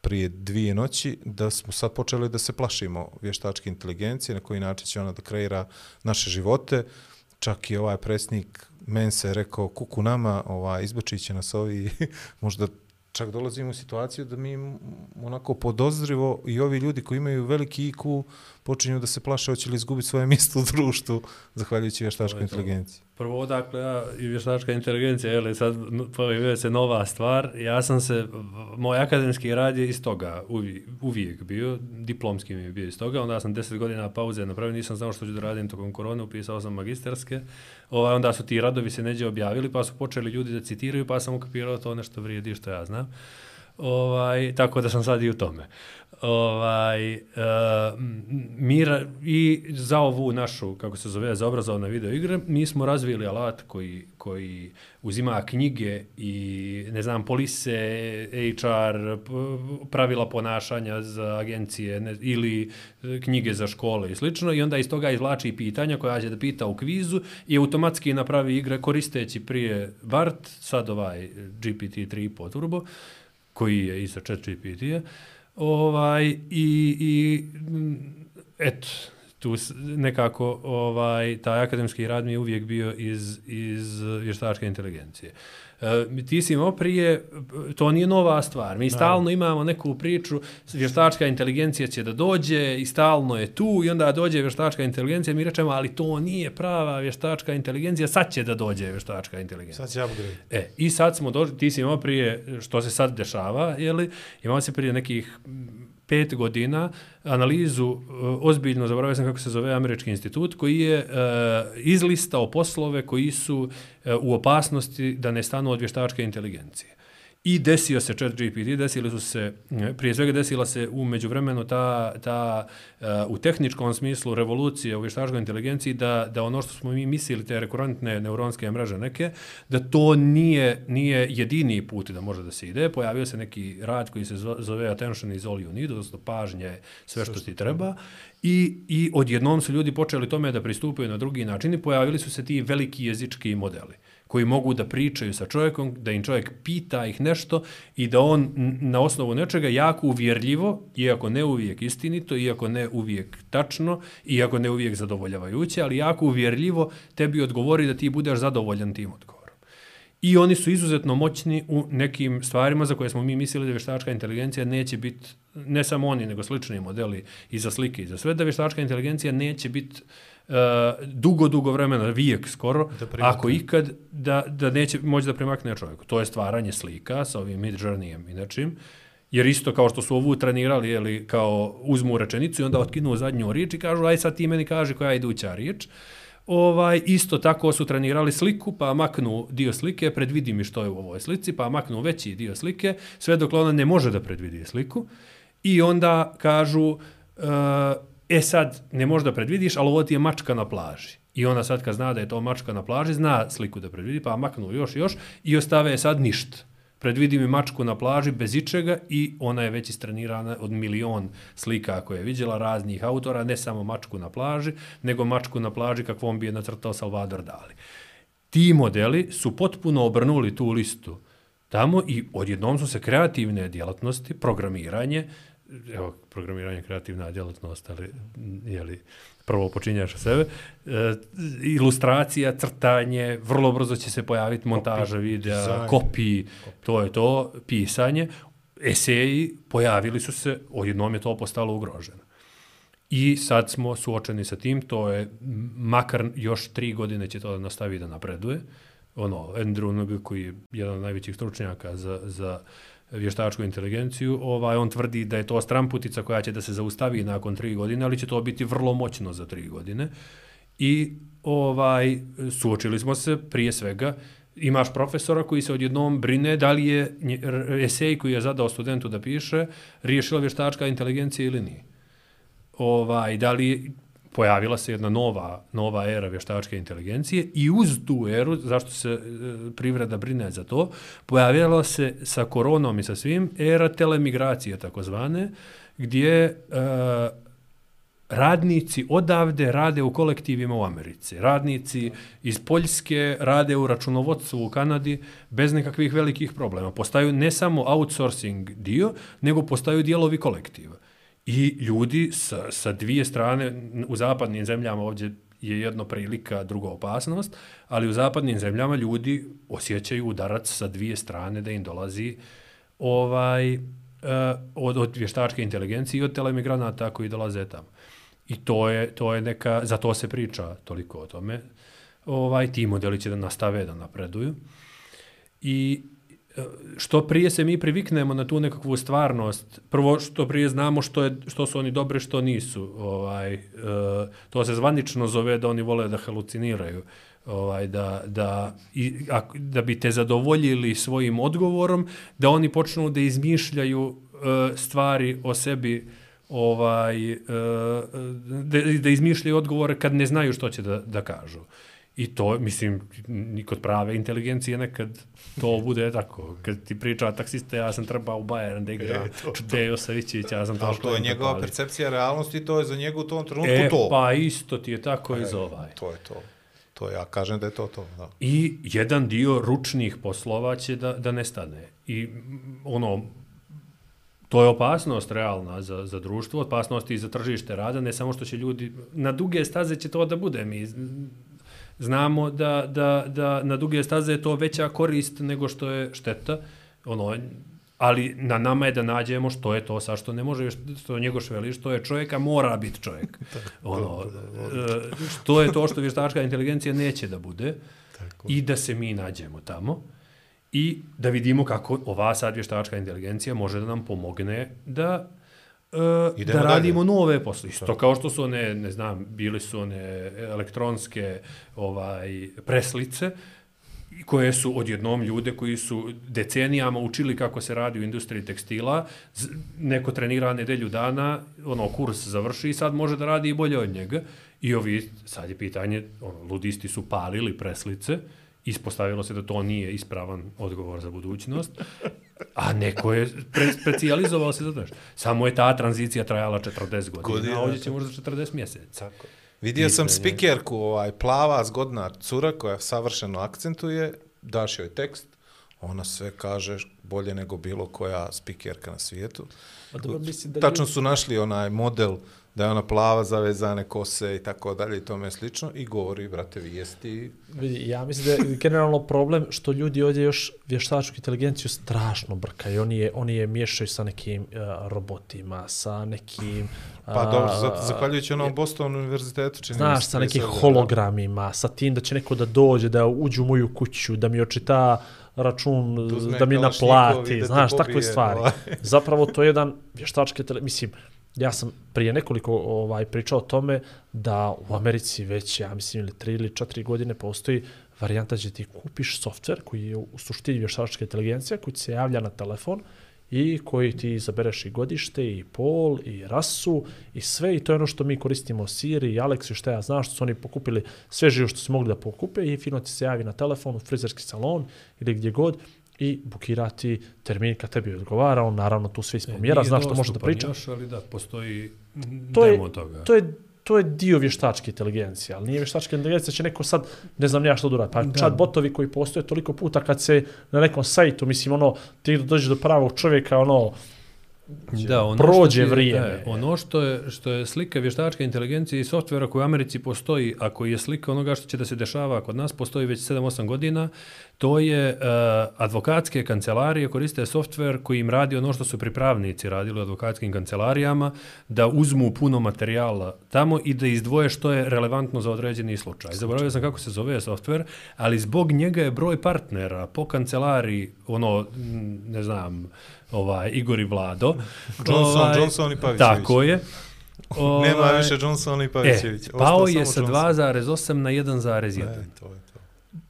prije dvije noći, da smo sad počeli da se plašimo vještačke inteligencije, na koji način će ona da kreira naše živote. Čak i ovaj predsjednik Mense je rekao, kuku nama, ovaj, izbačit će nas ovi, možda čak dolazimo u situaciju da mi onako podozrivo i ovi ljudi koji imaju veliki IQ počinju da se plaše hoće li izgubiti svoje mjesto u društvu zahvaljujući vještačkoj inteligenciji. Prvo, odakle ja i vještačka inteligencija, je li sad pojavljuje se nova stvar. Ja sam se, moj akademski rad je iz toga uvijek, uvijek bio, diplomski mi je bio iz toga, onda sam 10 godina pauze napravio, nisam znao što ću da radim tokom korone, upisao sam magisterske, ovaj, onda su ti radovi se neđe objavili, pa su počeli ljudi da citiraju, pa sam ukapirao to nešto vrijedi što ja znam. Ovaj, tako da sam sad i u tome. Ovaj, uh, mira I za ovu našu, kako se zove, za obrazovne video igre, mi smo razvili alat koji, koji uzima knjige i, ne znam, polise, HR, pravila ponašanja za agencije ne, ili knjige za škole i slično i onda iz toga izvlači pitanja koja će da pita u kvizu i automatski napravi igre koristeći prije BART, sad ovaj GPT 3.5 Turbo, koji je iza 4 GPT-a, ovaj, i, i eto, tu nekako ovaj, taj akademski rad mi je uvijek bio iz, iz vještačke inteligencije. E, ti si imao prije, to nije nova stvar, mi stalno imamo neku priču, vještačka inteligencija će da dođe i stalno je tu i onda dođe vještačka inteligencija, mi rečemo, ali to nije prava vještačka inteligencija, sad će da dođe vještačka inteligencija. Sad će upgrade. E, i sad smo došli, ti si imao prije, što se sad dešava, je li, imao si prije nekih pet godina analizu, eh, ozbiljno, zaboravio sam kako se zove američki institut, koji je e, izlistao poslove koji su e, u opasnosti da ne stanu od vještačke inteligencije. I desio se chat GPT, desili su se, prije svega desila se u međuvremenu ta, ta uh, u tehničkom smislu revolucija u vještačkoj inteligenciji da, da ono što smo mi mislili, te rekurentne neuronske mreže neke, da to nije, nije jedini put da može da se ide. Pojavio se neki rad koji se zove Attention is all you need, odnosno pažnje, sve što ti treba. I, I odjednom su ljudi počeli tome da pristupaju na drugi način i pojavili su se ti veliki jezički modeli koji mogu da pričaju sa čovjekom, da im čovjek pita ih nešto i da on na osnovu nečega jako uvjerljivo, iako ne uvijek istinito, iako ne uvijek tačno, iako ne uvijek zadovoljavajuće, ali jako uvjerljivo tebi odgovori da ti budeš zadovoljan tim odgovorom. I oni su izuzetno moćni u nekim stvarima za koje smo mi mislili da vještačka inteligencija neće biti, ne samo oni, nego slični modeli i za slike i za sve, da vještačka inteligencija neće biti uh, dugo, dugo vremena, vijek skoro, ako ikad, da, da neće moći da primakne čovjeku. To je stvaranje slika sa ovim mid journeyem i nečim. Jer isto kao što su ovu trenirali, jeli, kao uzmu rečenicu i onda otkinu zadnju riječ i kažu, aj sad ti meni kaži koja je iduća riječ. Ovaj, isto tako su trenirali sliku, pa maknu dio slike, predvidi mi što je u ovoj slici, pa maknu veći dio slike, sve dok ona ne može da predvidi sliku. I onda kažu, uh, E sad, ne možeš da predvidiš, ali ovo ti je mačka na plaži. I ona sad kad zna da je to mačka na plaži, zna sliku da predvidi, pa maknu još i još i ostave sad ništa. Predvidi mi mačku na plaži bez ičega i ona je već istrenirana od milion slika koje je vidjela raznih autora, ne samo mačku na plaži, nego mačku na plaži kakvom bi je nacrtao Salvador Dali. Ti modeli su potpuno obrnuli tu listu tamo i odjednom su se kreativne djelatnosti, programiranje, evo, programiranje kreativna djelatnost, ali, jeli, prvo počinjaš sebe, e, ilustracija, crtanje, vrlo brzo će se pojaviti montaža videa, kopiji, to je to, pisanje, eseji pojavili su se, odjednom je to postalo ugroženo. I sad smo suočeni sa tim, to je makar još tri godine će to da nastavi da napreduje. Ono, Andrew Ng, koji je jedan od najvećih stručnjaka za, za vještačku inteligenciju, ovaj, on tvrdi da je to stramputica koja će da se zaustavi nakon tri godine, ali će to biti vrlo moćno za tri godine. I ovaj suočili smo se prije svega, imaš profesora koji se odjednom brine da li je esej koji je zadao studentu da piše riješila vještačka inteligencija ili nije. Ovaj, da li pojavila se jedna nova, nova era vještačke inteligencije i uz tu eru, zašto se e, privreda brine za to, pojavila se sa koronom i sa svim era telemigracije takozvane, gdje e, radnici odavde rade u kolektivima u Americi. Radnici iz Poljske rade u računovodstvu u Kanadi bez nekakvih velikih problema. Postaju ne samo outsourcing dio, nego postaju dijelovi kolektiva. I ljudi sa, sa dvije strane, u zapadnim zemljama ovdje je jedno prilika, druga opasnost, ali u zapadnim zemljama ljudi osjećaju udarac sa dvije strane da im dolazi ovaj uh, od, od vještačke inteligencije i od telemigranata koji dolaze tamo. I to je, to je neka, za to se priča toliko o tome. Ovaj, ti modeli će da nastave da napreduju. I što prije se mi priviknemo na tu nekakvu stvarnost, prvo što prije znamo što, je, što su oni dobri, što nisu. Ovaj, e, to se zvanično zove da oni vole da haluciniraju. Ovaj, da, da, i, a, da bi te zadovoljili svojim odgovorom, da oni počnu da izmišljaju e, stvari o sebi ovaj, e, e da, da izmišljaju odgovore kad ne znaju što će da, da kažu. E, I to, mislim, ni kod prave inteligencije nekad to bude tako. Kad ti priča taksista, ja sam trebao u Bayern da igra e, Dejo Savićić, ja sam to... Ali to je njegova pali. percepcija realnosti to je za njegu u tom trenutku e, to. pa isto ti je tako e, i za ovaj. To je to. To ja kažem da je to to. Da. I jedan dio ručnih poslova će da, da nestane. I ono, to je opasnost realna za, za društvo, opasnost i za tržište rada, ne samo što će ljudi, na duge staze će to da bude. Mi znamo da, da, da na duge staze je to veća korist nego što je šteta, ono, ali na nama je da nađemo što je to sa što ne može, što njego šveli, što je čovjeka, mora biti čovjek. ono, e, što je to što vještačka inteligencija neće da bude Tako. i da se mi nađemo tamo i da vidimo kako ova sad vještačka inteligencija može da nam pomogne da uh, da radimo dalje. nove posle. Isto kao što su one, ne znam, bili su one elektronske ovaj preslice, koje su odjednom ljude koji su decenijama učili kako se radi u industriji tekstila, neko trenira nedelju dana, ono, kurs završi i sad može da radi i bolje od njega. I ovi, sad je pitanje, ono, ludisti su palili preslice, ispostavilo se da to nije ispravan odgovor za budućnost, a neko je pre, specijalizovao se za to. Samo je ta tranzicija trajala 40 godina, Godina, a ovdje će možda 40 mjeseca. Vidio sam spikerku, ovaj, plava, zgodna cura koja savršeno akcentuje, daš joj tekst, ona sve kaže bolje nego bilo koja spikerka na svijetu. A dobro, mislim da Tačno su našli onaj model da je ona plava, zavezane kose i tako dalje i tome slično i govori, brate, vijesti. Vidi, ja mislim da je generalno problem što ljudi ovdje još vještačku inteligenciju strašno brkaju. Oni je, oni je miješaju sa nekim uh, robotima, sa nekim... Pa a, dobro, zato, zahvaljujući onom Boston univerzitetu, čini Znaš, sa nekim da. hologramima, sa tim da će neko da dođe, da uđu u moju kuću, da mi očita račun, Da mi naplati, da znaš, takve stvari. Zapravo to je jedan vještački tele... Mislim, ja sam prije nekoliko ovaj pričao o tome da u Americi već, ja mislim, ili tri ili četiri godine postoji varijanta gdje ti kupiš softver koji je u suštini vještačka inteligencija koji se javlja na telefon i koji ti izabereš i godište, i pol, i rasu, i sve, i to je ono što mi koristimo Siri i Alex i šta ja znam, što su oni pokupili sve živo što su mogli da pokupe i fino ti se javi na telefon u frizerski salon ili gdje god i bukirati termin kad tebi odgovara, on naravno tu sve ispomjera, Nije zna što može da dostupan priča. Još, ali da, postoji To je- demo toga. To je to je dio vještačke inteligencije, ali nije vještačka inteligencija, će neko sad, ne znam ja što da uradi. Pa Da. chat botovi koji postoje toliko puta kad se na nekom sajtu, mislim, ono, ti dođeš do pravog čovjeka, ono, Da, ono prođe što vrijeme. Da, ono što je, što je slika vještačke inteligencije i softvera koji u Americi postoji, a koji je slika onoga što će da se dešava kod nas, postoji već 7-8 godina, to je uh, advokatske kancelarije koriste softver koji im radi ono što su pripravnici radili u advokatskim kancelarijama, da uzmu puno materijala tamo i da izdvoje što je relevantno za određeni slučaj. Zaboravio sam kako se zove softver, ali zbog njega je broj partnera po kancelariji, ono, ne znam, ovaj, Igor i Vlado. Johnson, Johnson i Pavićević. Tako je. Nema Ovaj, više Johnson i E, Pavićević. pao je sa 2,8 na 1,1. E, to je to.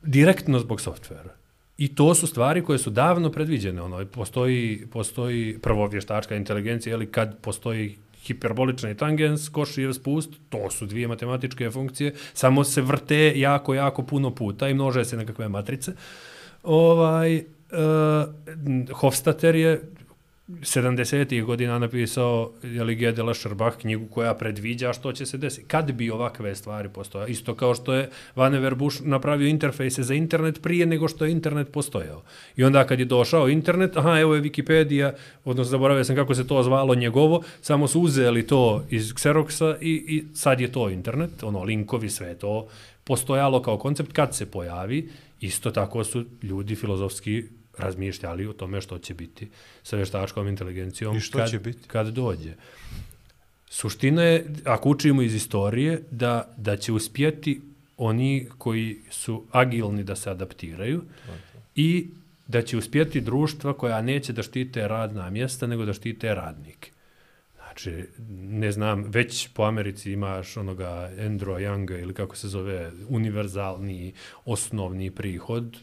Direktno zbog softvera. I to su stvari koje su davno predviđene. Ono, postoji, postoji prvo vještačka inteligencija, ili kad postoji hiperbolični tangens, košijev spust, to su dvije matematičke funkcije, samo se vrte jako, jako puno puta i množe se nekakve matrice. Ovaj, Eh, uh, Hofstadter je 70-ih godina napisao jeli, G. de knjigu koja predviđa što će se desiti. Kad bi ovakve stvari postojao? Isto kao što je Vannevar Bush napravio interfejse za internet prije nego što je internet postojao. I onda kad je došao internet, aha, evo je Wikipedia, odnosno zaboravio sam kako se to zvalo njegovo, samo su uzeli to iz Xeroxa i, i sad je to internet, ono, linkovi, sve to postojalo kao koncept kad se pojavi, isto tako su ljudi filozofski razmišljali o tome što će biti sa vještačkom inteligencijom I što kad, će biti? kad dođe. Suština je, ako učimo iz istorije, da, da će uspjeti oni koji su agilni da se adaptiraju i da će uspjeti društva koja neće da štite radna mjesta, nego da štite radnike. Znači, ne znam, već po Americi imaš onoga Andrew Younga ili kako se zove, univerzalni osnovni prihod,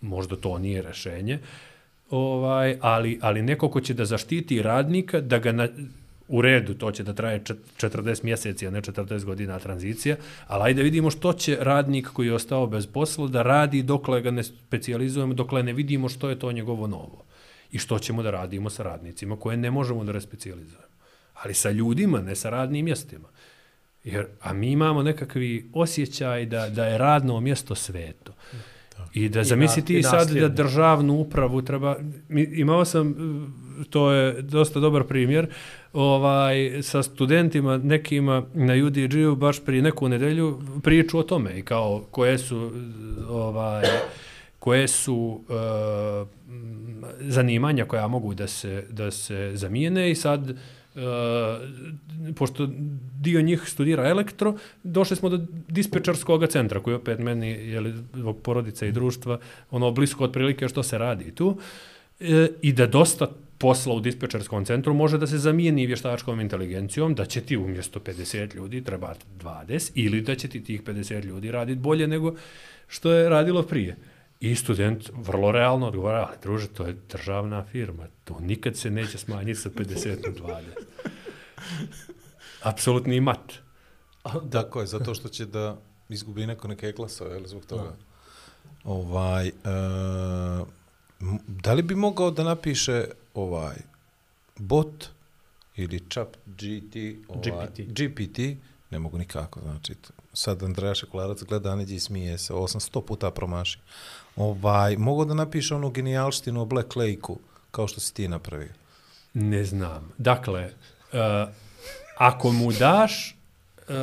možda to nije rešenje, ovaj, ali, ali neko ko će da zaštiti radnika, da ga na, u redu, to će da traje 40 mjeseci, a ne 40 godina tranzicija, ali ajde vidimo što će radnik koji je ostao bez posla da radi dokle ga ne specijalizujemo, dokle ne vidimo što je to njegovo novo. I što ćemo da radimo sa radnicima koje ne možemo da respecijalizujemo. Ali sa ljudima, ne sa radnim mjestima. Jer, a mi imamo nekakvi osjećaj da, da je radno mjesto sveto. I da zamisli ti sad da državnu upravu treba... Imao sam, uh, to je dosta dobar primjer, ovaj, sa studentima nekima na UDG-u baš prije neku nedelju priču o tome i kao koje su uh, ovaj, koje su uh, zanimanja koja mogu da se, da se zamijene i sad e, pošto dio njih studira elektro, došli smo do dispečarskog centra, koji opet meni, je zbog porodice i društva, ono blisko otprilike što se radi tu, e, i da dosta posla u dispečarskom centru može da se zamijeni vještačkom inteligencijom, da će ti umjesto 50 ljudi trebati 20, ili da će ti tih 50 ljudi raditi bolje nego što je radilo prije. I student vrlo realno odgovara, ali druže, to je državna firma, to nikad se neće smanjiti sa 50 na 20. Apsolutni mat. Tako je, zato što će da izgubi neko neke glasove, jel, zbog toga. Ovaj, e, da li bi mogao da napiše ovaj bot ili čap GT, ovaj, GPT. GPT, ne mogu nikako, znači, sad Andreja Šekularac gleda neđe i smije se, ovo sam sto puta promaši. Ovaj, mogu da napiše onu genijalštinu o Black Lake-u, kao što si ti napravio. Ne znam. Dakle, uh, ako mu daš, uh,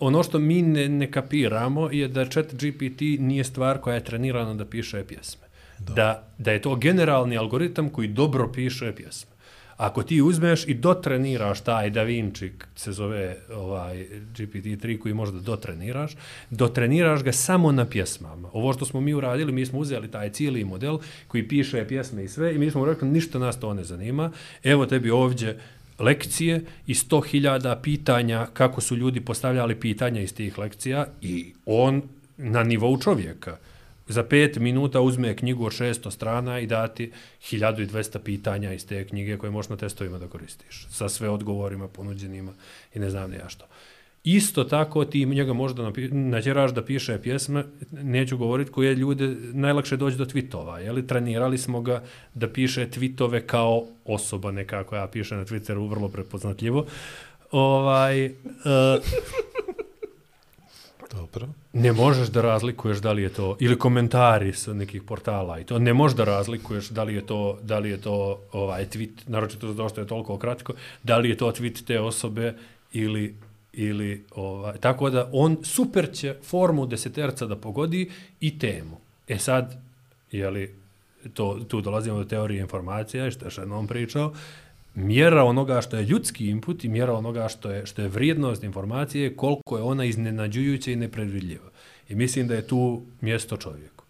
ono što mi ne, ne kapiramo je da chat GPT nije stvar koja je trenirana da piše pjesme. Da, da je to generalni algoritam koji dobro piše pjesme. Ako ti uzmeš i dotreniraš taj Da Vinci, se zove ovaj GPT-3 koji možda dotreniraš, dotreniraš ga samo na pjesmama. Ovo što smo mi uradili, mi smo uzeli taj cijeli model koji piše pjesme i sve i mi smo rekli ništa nas to ne zanima. Evo tebi ovdje lekcije i 100.000 pitanja kako su ljudi postavljali pitanja iz tih lekcija i on na nivou čovjeka za pet minuta uzme knjigu od 600 strana i dati 1200 pitanja iz te knjige koje možeš na testovima da koristiš. Sa sve odgovorima ponuđenima i ne znam ne ja što. Isto tako ti njega možda nađeraš natjeraš da piše pjesme, neću govoriti koje ljude najlakše doći do tvitova, jeli? Trenirali smo ga da piše tvitove kao osoba nekako, ja pišem na Twitteru vrlo prepoznatljivo. Ovaj, uh, Dobro ne možeš da razlikuješ da li je to ili komentari sa nekih portala i to ne možeš da razlikuješ da li je to da li je to ovaj tweet naročito zato što je toliko kratko da li je to tweet te osobe ili ili ovaj tako da on super će formu deseterca da pogodi i temu. E sad je li to tu dolazimo do teorije informacija što je Shannon pričao mjera onoga što je ljudski input i mjera onoga što je, što je vrijednost informacije, koliko je ona iznenađujuća i nepredvidljiva. I mislim da je tu mjesto čovjeku.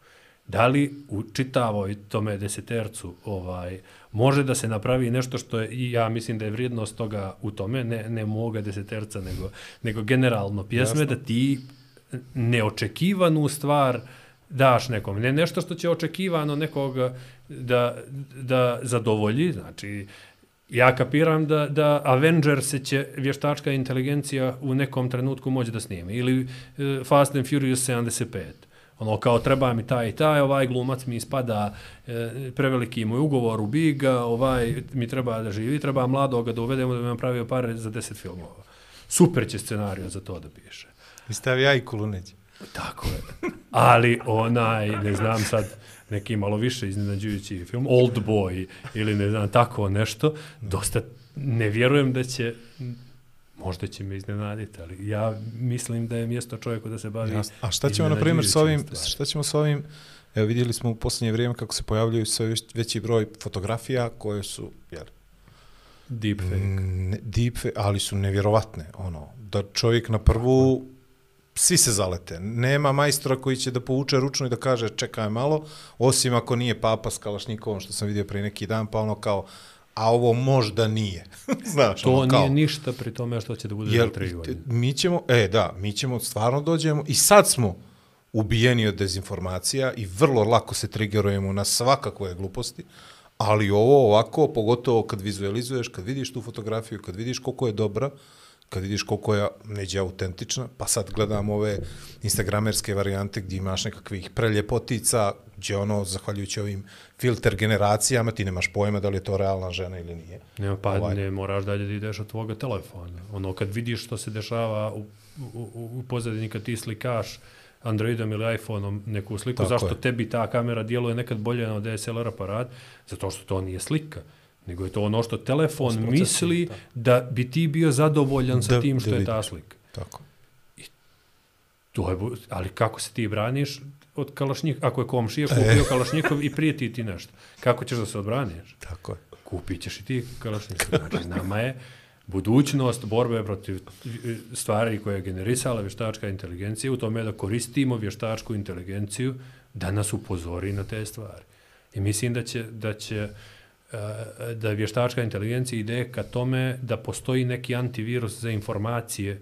Da li u čitavoj tome desetercu ovaj, može da se napravi nešto što je, i ja mislim da je vrijednost toga u tome, ne, ne moga deseterca, nego, nego generalno pjesme, Jasno. da ti neočekivanu stvar daš nekom. Ne nešto što će očekivano nekoga da, da zadovolji, znači ja kapiram da, da Avengers će vještačka inteligencija u nekom trenutku moći da snime. Ili e, Fast and Furious 75. Ono kao treba mi taj i taj, ovaj glumac mi ispada e, preveliki moj ugovor u Biga, ovaj mi treba da živi, treba mladoga da uvedemo da bi nam pravio pare za 10 filmova. Super će scenariju za to da piše. I stavi ajkulu neće. Tako je. Ali onaj, ne znam sad, neki malo više iznenađujući film, Old Boy ili ne znam, tako nešto, dosta ne vjerujem da će, možda će me iznenaditi, ali ja mislim da je mjesto čovjeku da se bavi Jasno. A šta ćemo, na primjer, s ovim, stvarima. šta ćemo s ovim, evo vidjeli smo u posljednje vrijeme kako se pojavljuju sve već- veći broj fotografija koje su, jel, Deepfake. ne, deep, ali su nevjerovatne, ono, da čovjek na prvu, svi se zalete. Nema majstora koji će da povuče ručno i da kaže čekaj malo, osim ako nije papa s Kalašnjikovom, što sam vidio prije neki dan, pa ono kao, a ovo možda nije. Znaš, To ono kao, nije ništa pri tome što će da bude Jer za tri godine. mi ćemo, e da, mi ćemo stvarno dođemo i sad smo ubijeni od dezinformacija i vrlo lako se triggerujemo na svakakve gluposti, ali ovo ovako, pogotovo kad vizualizuješ, kad vidiš tu fotografiju, kad vidiš koliko je dobra, kad vidiš koliko je neđe autentična, pa sad gledam ove instagramerske varijante gdje imaš nekakvih preljepotica, gdje ono, zahvaljujući ovim filter generacijama, ti nemaš pojma da li je to realna žena ili nije. Nema, pa Ovaj. ne moraš dalje da ideš od tvoga telefona. Ono, kad vidiš što se dešava u, u, u, pozadini kad ti slikaš Androidom ili iPhoneom neku sliku, Tako zašto je. tebi ta kamera djeluje nekad bolje na DSLR aparat? Zato što to nije slika. Nego je to ono što telefon misli da. da bi ti bio zadovoljan sa tim što je ta slika. Tako. To je, ali kako se ti braniš od kalašnjika, ako je E. komšija kupio kalašnjikov i prijeti ti nešto? Kako ćeš da se odbraniš? Tako je. kupit ćeš i ti kalašnjikov. Znači, nama je budućnost borbe protiv e, stvari koje je generisala vještačka inteligencija u tome da koristimo vještačku inteligenciju da nas upozori na te stvari. I mislim da će, da će e, da vještačka inteligencija ide ka tome da postoji neki antivirus za informacije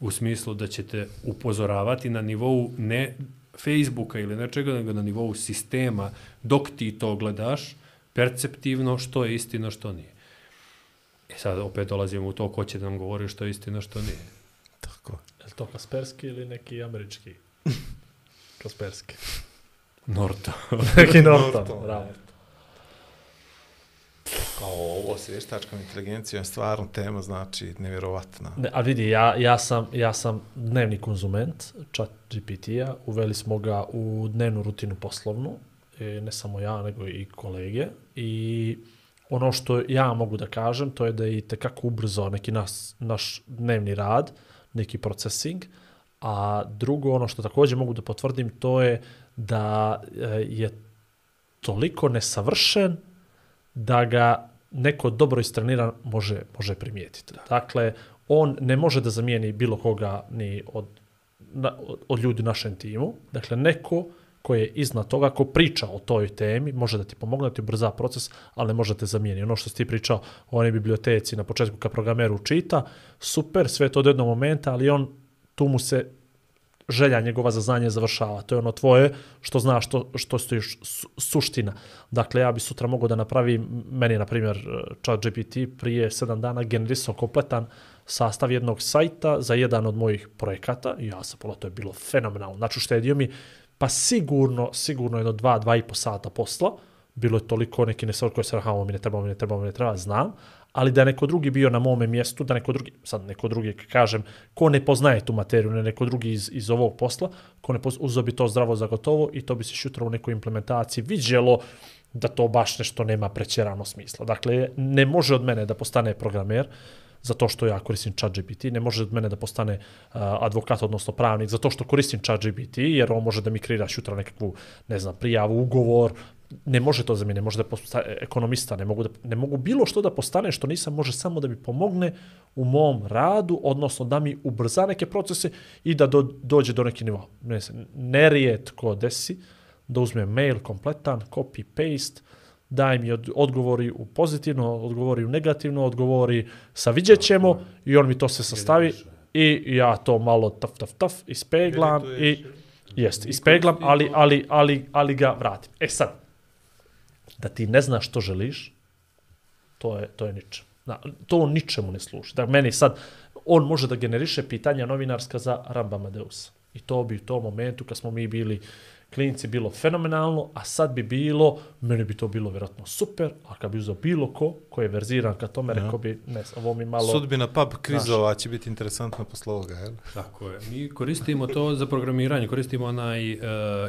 u smislu da ćete upozoravati na nivou ne Facebooka ili nečega, nego na nivou sistema, dok ti to gledaš, perceptivno, što je istina, što nije. I sad opet dolazimo u to ko će da nam govori što je istina, što nije. Tako. Je li to Kasperski ili neki američki? Kasperski. Norto. neki Norton, Norton, bravo. Kao ovo s vještačkom inteligencijom je stvarno tema, znači, nevjerovatna. Ne, a vidi, ja, ja, sam, ja sam dnevni konzument chat GPT-a, uveli smo ga u dnevnu rutinu poslovnu, e, ne samo ja, nego i kolege, i ono što ja mogu da kažem, to je da je tekako ubrzao neki nas, naš dnevni rad, neki procesing, a drugo, ono što također mogu da potvrdim, to je da e, je toliko nesavršen da ga neko dobro istreniran može, može primijetiti. Dakle, on ne može da zamijeni bilo koga ni od, na, od ljudi u našem timu. Dakle, neko ko je iznad toga, ko priča o toj temi, može da ti pomogne, da ti ubrza proces, ali ne može te zamijeni. Ono što si ti pričao o onoj biblioteci na početku kad programeru čita, super, sve to do jednog momenta, ali on tu mu se želja njegova za znanje završava. To je ono tvoje što znaš što, što stojiš su, suština. Dakle, ja bi sutra mogao da napravim, meni na primjer, chat GPT prije sedam dana generisao kompletan sastav jednog sajta za jedan od mojih projekata ja sam pola, to je bilo fenomenalno. Znači, uštedio mi pa sigurno, sigurno jedno dva, dva i po sata posla, bilo je toliko neki nesor koje se rahamo, mi ne trebamo, mi ne trebamo, mi ne treba, znam, ali da neko drugi bio na mome mjestu, da neko drugi, sad neko drugi, kažem, ko ne poznaje tu materiju, ne neko drugi iz, iz ovog posla, ko ne poznaje, uzo bi to zdravo za gotovo i to bi se šutra u nekoj implementaciji viđelo da to baš nešto nema prećerano smisla. Dakle, ne može od mene da postane programer, zato što ja koristim ChatGPT, ne može od mene da postane uh, advokat, odnosno pravnik, zato što koristim ChatGPT, jer on može da mi kreira šutra nekakvu, ne znam, prijavu, ugovor, ne može to za mene, ne može da postane ekonomista, ne mogu, da, ne mogu bilo što da postane što nisam, može samo da mi pomogne u mom radu, odnosno da mi ubrza neke procese i da do, dođe do neki nivo. Ne znam, nerijetko desi da uzmem mail kompletan, copy, paste, daj mi od, odgovori u pozitivno, odgovori u negativno, odgovori sa vidjet ćemo i on mi to se sastavi i ja to malo taf, taf, taf, ispeglam i jest, ispeglam, ali, ali, ali, ali ga vratim. E sad, da ti ne znaš što želiš, to je, to je ničem. Na, to ničemu ne služi. Da meni sad, on može da generiše pitanja novinarska za Rambamadeus I to bi u tom momentu kad smo mi bili klinici bilo fenomenalno, a sad bi bilo, meni bi to bilo vjerojatno super, a kad bi uzao bilo ko, ko je verziran ka tome, ja. rekao bi, ne, ovo mi malo... Sudbina pub kvizova će biti interesantna posle ovoga, jel? Tako je. Mi koristimo to za programiranje, koristimo onaj uh,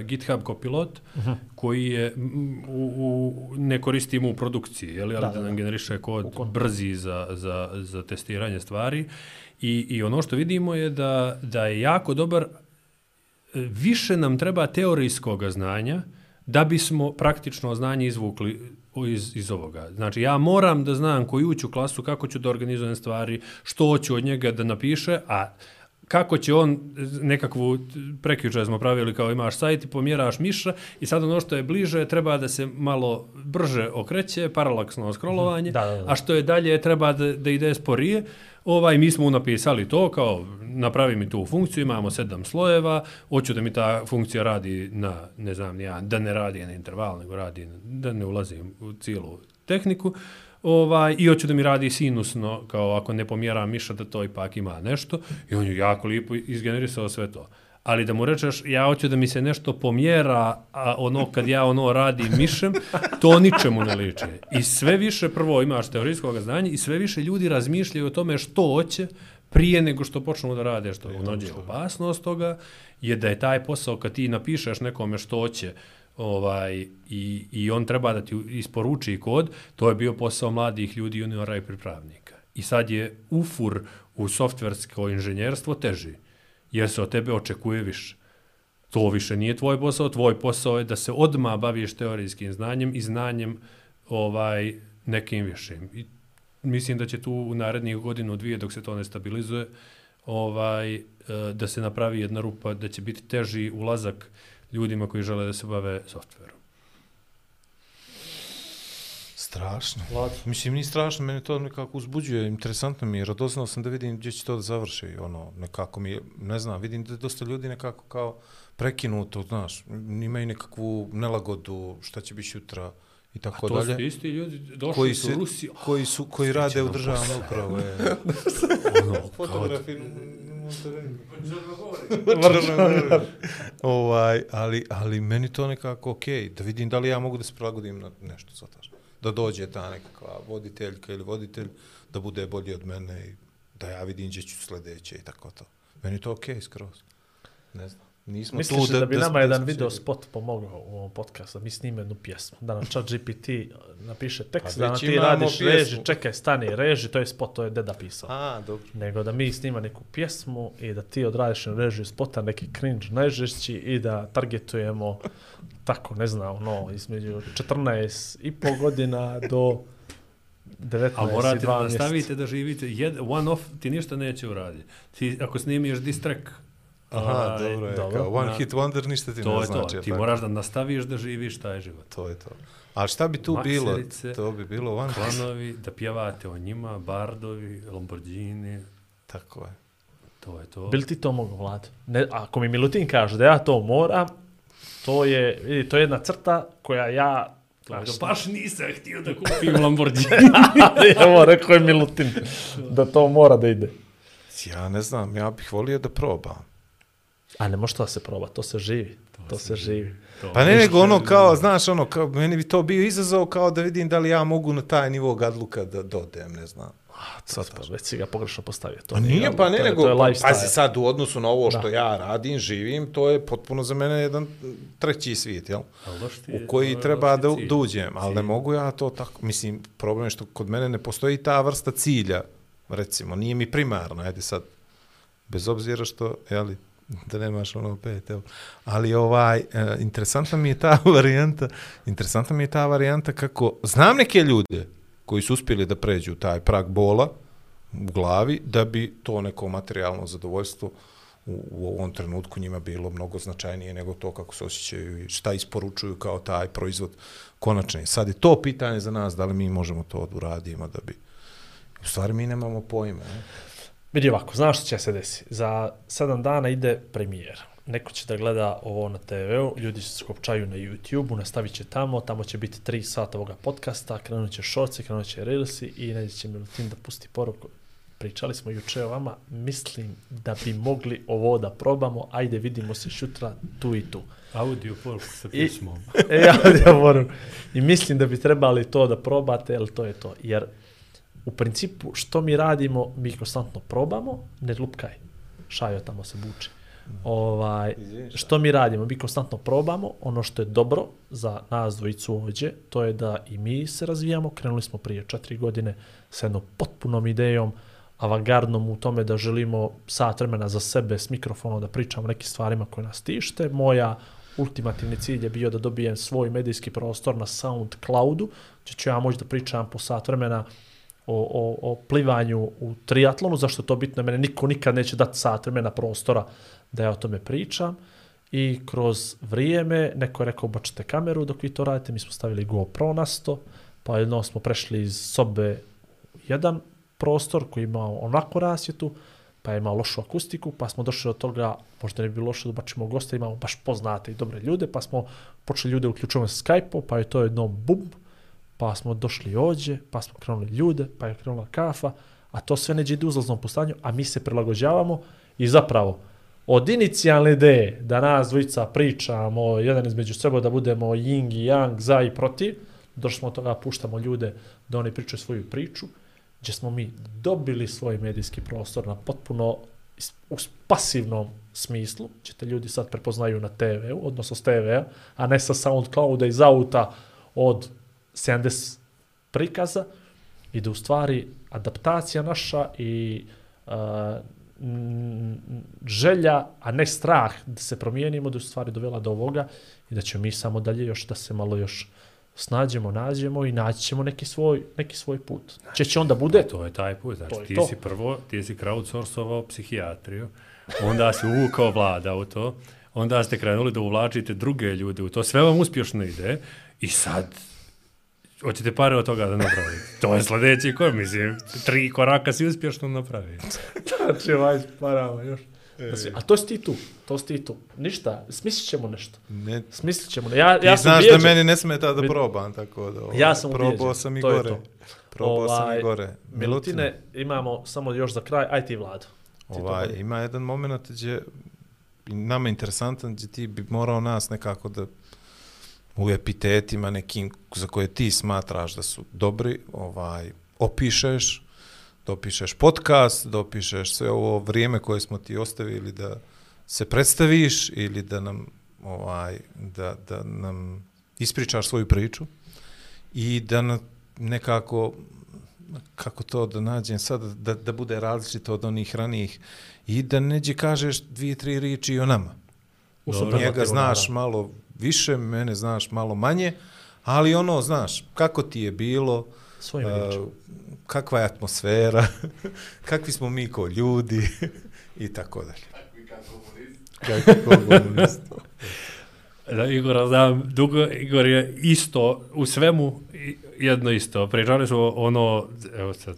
GitHub Copilot, uh -huh. koji je, u, u, ne koristimo u produkciji, jel? ali da, da, da nam generiše kod, kod brzi za, za, za testiranje stvari. I, I ono što vidimo je da, da je jako dobar više nam treba teorijskog znanja da bismo praktično znanje izvukli iz, iz ovoga. Znači, ja moram da znam koju ću klasu, kako ću da organizujem stvari, što hoću od njega da napiše, a kako će on nekakvu prekjuče smo pravili kao imaš sajt i pomjeraš miša i sad ono što je bliže treba da se malo brže okreće, paralaksno scrollovanje, da, da, da. a što je dalje treba da, da ide sporije. Ovaj, mi smo napisali to kao napravi mi tu funkciju, imamo sedam slojeva, hoću da mi ta funkcija radi na, ne znam, ja, da ne radi na interval, nego radi, da ne ulazim u cijelu tehniku. Ovaj, I hoću da mi radi sinusno, kao ako ne pomjera miša da to ipak ima nešto. I on je jako lijepo izgenerisao sve to. Ali da mu rečeš, ja hoću da mi se nešto pomjera, a ono kad ja ono radi mišem, to ničemu ne liče. I sve više, prvo imaš teorijskog znanja, i sve više ljudi razmišljaju o tome što hoće, prije nego što počnu da rade što je unođe opasnost toga, je da je taj posao kad ti napišeš nekome što hoće, ovaj, i, i on treba da ti isporuči kod, to je bio posao mladih ljudi, juniora i pripravnika. I sad je ufur u softversko inženjerstvo teži, jer se od tebe očekuje više. To više nije tvoj posao, tvoj posao je da se odma baviš teorijskim znanjem i znanjem ovaj nekim višim. I mislim da će tu u narednih godinu, dvije, dok se to ne stabilizuje, ovaj, eh, da se napravi jedna rupa, da će biti teži ulazak ljudima koji žele da se bave softverom. Strašno. Vlad. Mislim, nije strašno, mene to nekako uzbuđuje, interesantno mi je, radoznao sam da vidim gdje će to da završi, ono, nekako mi je, ne znam, vidim da je dosta ljudi nekako kao prekinuto, znaš, imaju nekakvu nelagodu, šta će biti jutra i tako A to su dalje. isti ljudi, došli Koji, su Rusiju. koji, su, koji rade u državnoj upravu. Je. Ono, kao, ovaj, ali, ali meni to nekako okej, da vidim da li ja mogu da se prilagodim na nešto svataš. Da dođe ta nekakva voditeljka ili voditelj, da bude bolji od mene i da ja vidim gdje ću sljedeće i tako to. Meni je to okej skroz. Ne znam. Nismo Misliš tu da, da bi nama jedan smo video spot pomogao u ovom podcastu, da mi snime jednu pjesmu, da nam chat GPT napiše tekst, Pa da nam ti radiš pjesmu. reži, čekaj, stani, reži, to je spot, to je deda pisao. A, dobro. Nego da mi snima neku pjesmu i da ti odradiš na režiju spota neki cringe najžešći i da targetujemo tako, ne znam, no, između 14 i pol godina do 19 A morate 2 da nastavite da živite. Jed, one off ti ništa neće uraditi. Ti, ako snimiš diss track, Aha, ovaj, dobro je. dobro. Kao one Na- hit wonder ništa ti to ne je znači. to. jel Ti tako? moraš da nastaviš da živiš taj život. To je to. A šta bi tu bilo? To bi bilo one hit. Klanovi, da pjevate o njima, bardovi, Lamborghini, Tako je. to je to. Bil ti to mogu, Vlad? Ne, ako mi Milutin kaže da ja to moram, to je, vidi, to je jedna crta koja ja... Znaš, baš nisam htio da kupim Lamborghini. Evo, rekao je Milutin da to mora da ide. Ja ne znam, ja bih volio da probam. A ne može to da se proba, to se živi. To, se živi. To. Pa ne, nego ono kao, znaš, ono, kao, meni bi to bio izazov kao da vidim da li ja mogu na taj nivo gadluka da dodem, ne znam. Sad pa, već si ga pogrešno postavio. To Pa nije, pa ne, to je, nego, to je pa, pazi sad u odnosu na ovo što Da. ja radim, živim, to je potpuno za mene jedan treći svijet, jel? Je- U koji to je treba da, da uđem, ali ne Cilj. mogu ja to tako, mislim, problem je što kod mene ne postoji ta vrsta cilja, recimo, nije mi primarna, ajde sad, bez obzira što, jeli, da nemaš ono pet, evo. Ali ovaj, e, interesantna mi je ta varijanta, interesantna mi je ta varijanta kako, znam neke ljude koji su uspjeli da pređu taj prag bola u glavi, da bi to neko materijalno zadovoljstvo u, u ovom trenutku njima bilo mnogo značajnije nego to kako se osjećaju i šta isporučuju kao taj proizvod konačni. Sad je to pitanje za nas, da li mi možemo to da uradimo da bi... U stvari mi nemamo pojma. Ne? Vidi ovako, znaš što će se desiti? Za sedam dana ide premijer. Neko će da gleda ovo na TV-u, ljudi se skopčaju na YouTube-u, nastavit će tamo, tamo će biti tri sata ovoga podcasta, krenut će shortsi, krenut će reelsi i neće će Milutin da pusti poruku. Pričali smo juče o vama, mislim da bi mogli ovo da probamo, ajde vidimo se šutra tu i tu. Audio poruku sa I- pismom. E, ja moram. I mislim da bi trebali to da probate, jer to je to. Jer u principu što mi radimo, mi konstantno probamo, ne lupkaj. Šajo tamo se buči. Ovaj, što mi radimo? Mi konstantno probamo. Ono što je dobro za nas dvojicu ovdje, to je da i mi se razvijamo. Krenuli smo prije četiri godine sa jednom potpunom idejom, avangardnom u tome da želimo sat vremena za sebe s mikrofonom da pričamo nekim stvarima koje nas tište. Moja ultimativni cilj je bio da dobijem svoj medijski prostor na SoundCloudu, gdje ću ja moći da pričam po sat vremena o, o, o plivanju u triatlonu, zašto je to bitno, mene niko nikad neće dati sat vremena prostora da ja o tome pričam. I kroz vrijeme, neko je rekao, bačite kameru dok vi to radite, mi smo stavili GoPro na sto, pa jedno smo prešli iz sobe jedan prostor koji ima onako rasvjetu, pa je imao lošu akustiku, pa smo došli do toga, možda ne bi bilo loše da bačimo goste, imamo baš poznate i dobre ljude, pa smo počeli ljude uključujemo sa Skype-om, pa je to jedno bum, pa smo došli ođe, pa smo krenuli ljude, pa je krenula kafa, a to sve neđe ide uzlaznom postanju, a mi se prilagođavamo i zapravo od inicijalne ideje da nas dvojica pričamo jedan između sebe da budemo ying i yang, za i protiv, došli smo od toga, puštamo ljude da oni pričaju svoju priču, gdje smo mi dobili svoj medijski prostor na potpuno u pasivnom smislu, gdje te ljudi sad prepoznaju na TV-u, odnosno s TV-a, a ne sa SoundClouda iz auta od 70 prikaza i da u stvari adaptacija naša i uh, n- želja, a ne strah da se promijenimo, da u stvari dovela do ovoga i da ćemo mi samo dalje još da se malo još snađemo, nađemo i naći ćemo neki svoj, neki svoj put. Če će onda bude? To je taj put. Znači, ti to. si prvo, ti si crowdsourcovao psihijatriju, onda si uvukao vlada u to, onda ste krenuli da uvlačite druge ljude u to, sve vam uspješno ide i sad hoćete pare od toga da napravite. To je sljedeći korak, mislim, tri koraka si uspješno napravi. Znači, ovaj parama još. Znači, a to si ti tu, to si ti tu. Ništa, smislit ćemo nešto. Ne, Smislit ćemo. Ja, ti ja sam znaš ubijeđen. da meni ne smeta da probam, tako da... ovaj, Ja sam Probao ubijeđen, sam i to je gore. to. Probao sam Ovaj, i gore. Milutine, imamo samo još za kraj, aj ti vladu. To Ovaj, ima jedan moment gdje nama je interesantan gdje ti bi morao nas nekako da u epitetima nekim za koje ti smatraš da su dobri, ovaj, opišeš, dopišeš podcast, dopišeš sve ovo vrijeme koje smo ti ostavili da se predstaviš ili da nam ovaj da, da nam ispričaš svoju priču i da na, nekako kako to da nađem sad da, da bude različito od onih ranijih i da neđe kažeš dvije, tri riječi i o nama. Dobro. Njega znaš malo više, mene znaš malo manje, ali ono, znaš, kako ti je bilo, Svojim uh, kakva je atmosfera, kakvi smo mi ko ljudi i tako dalje. Kakvi kao komunist. Da, Igora znam, dugo, Igor je isto, u svemu jedno isto. Pričali su ono, evo sad,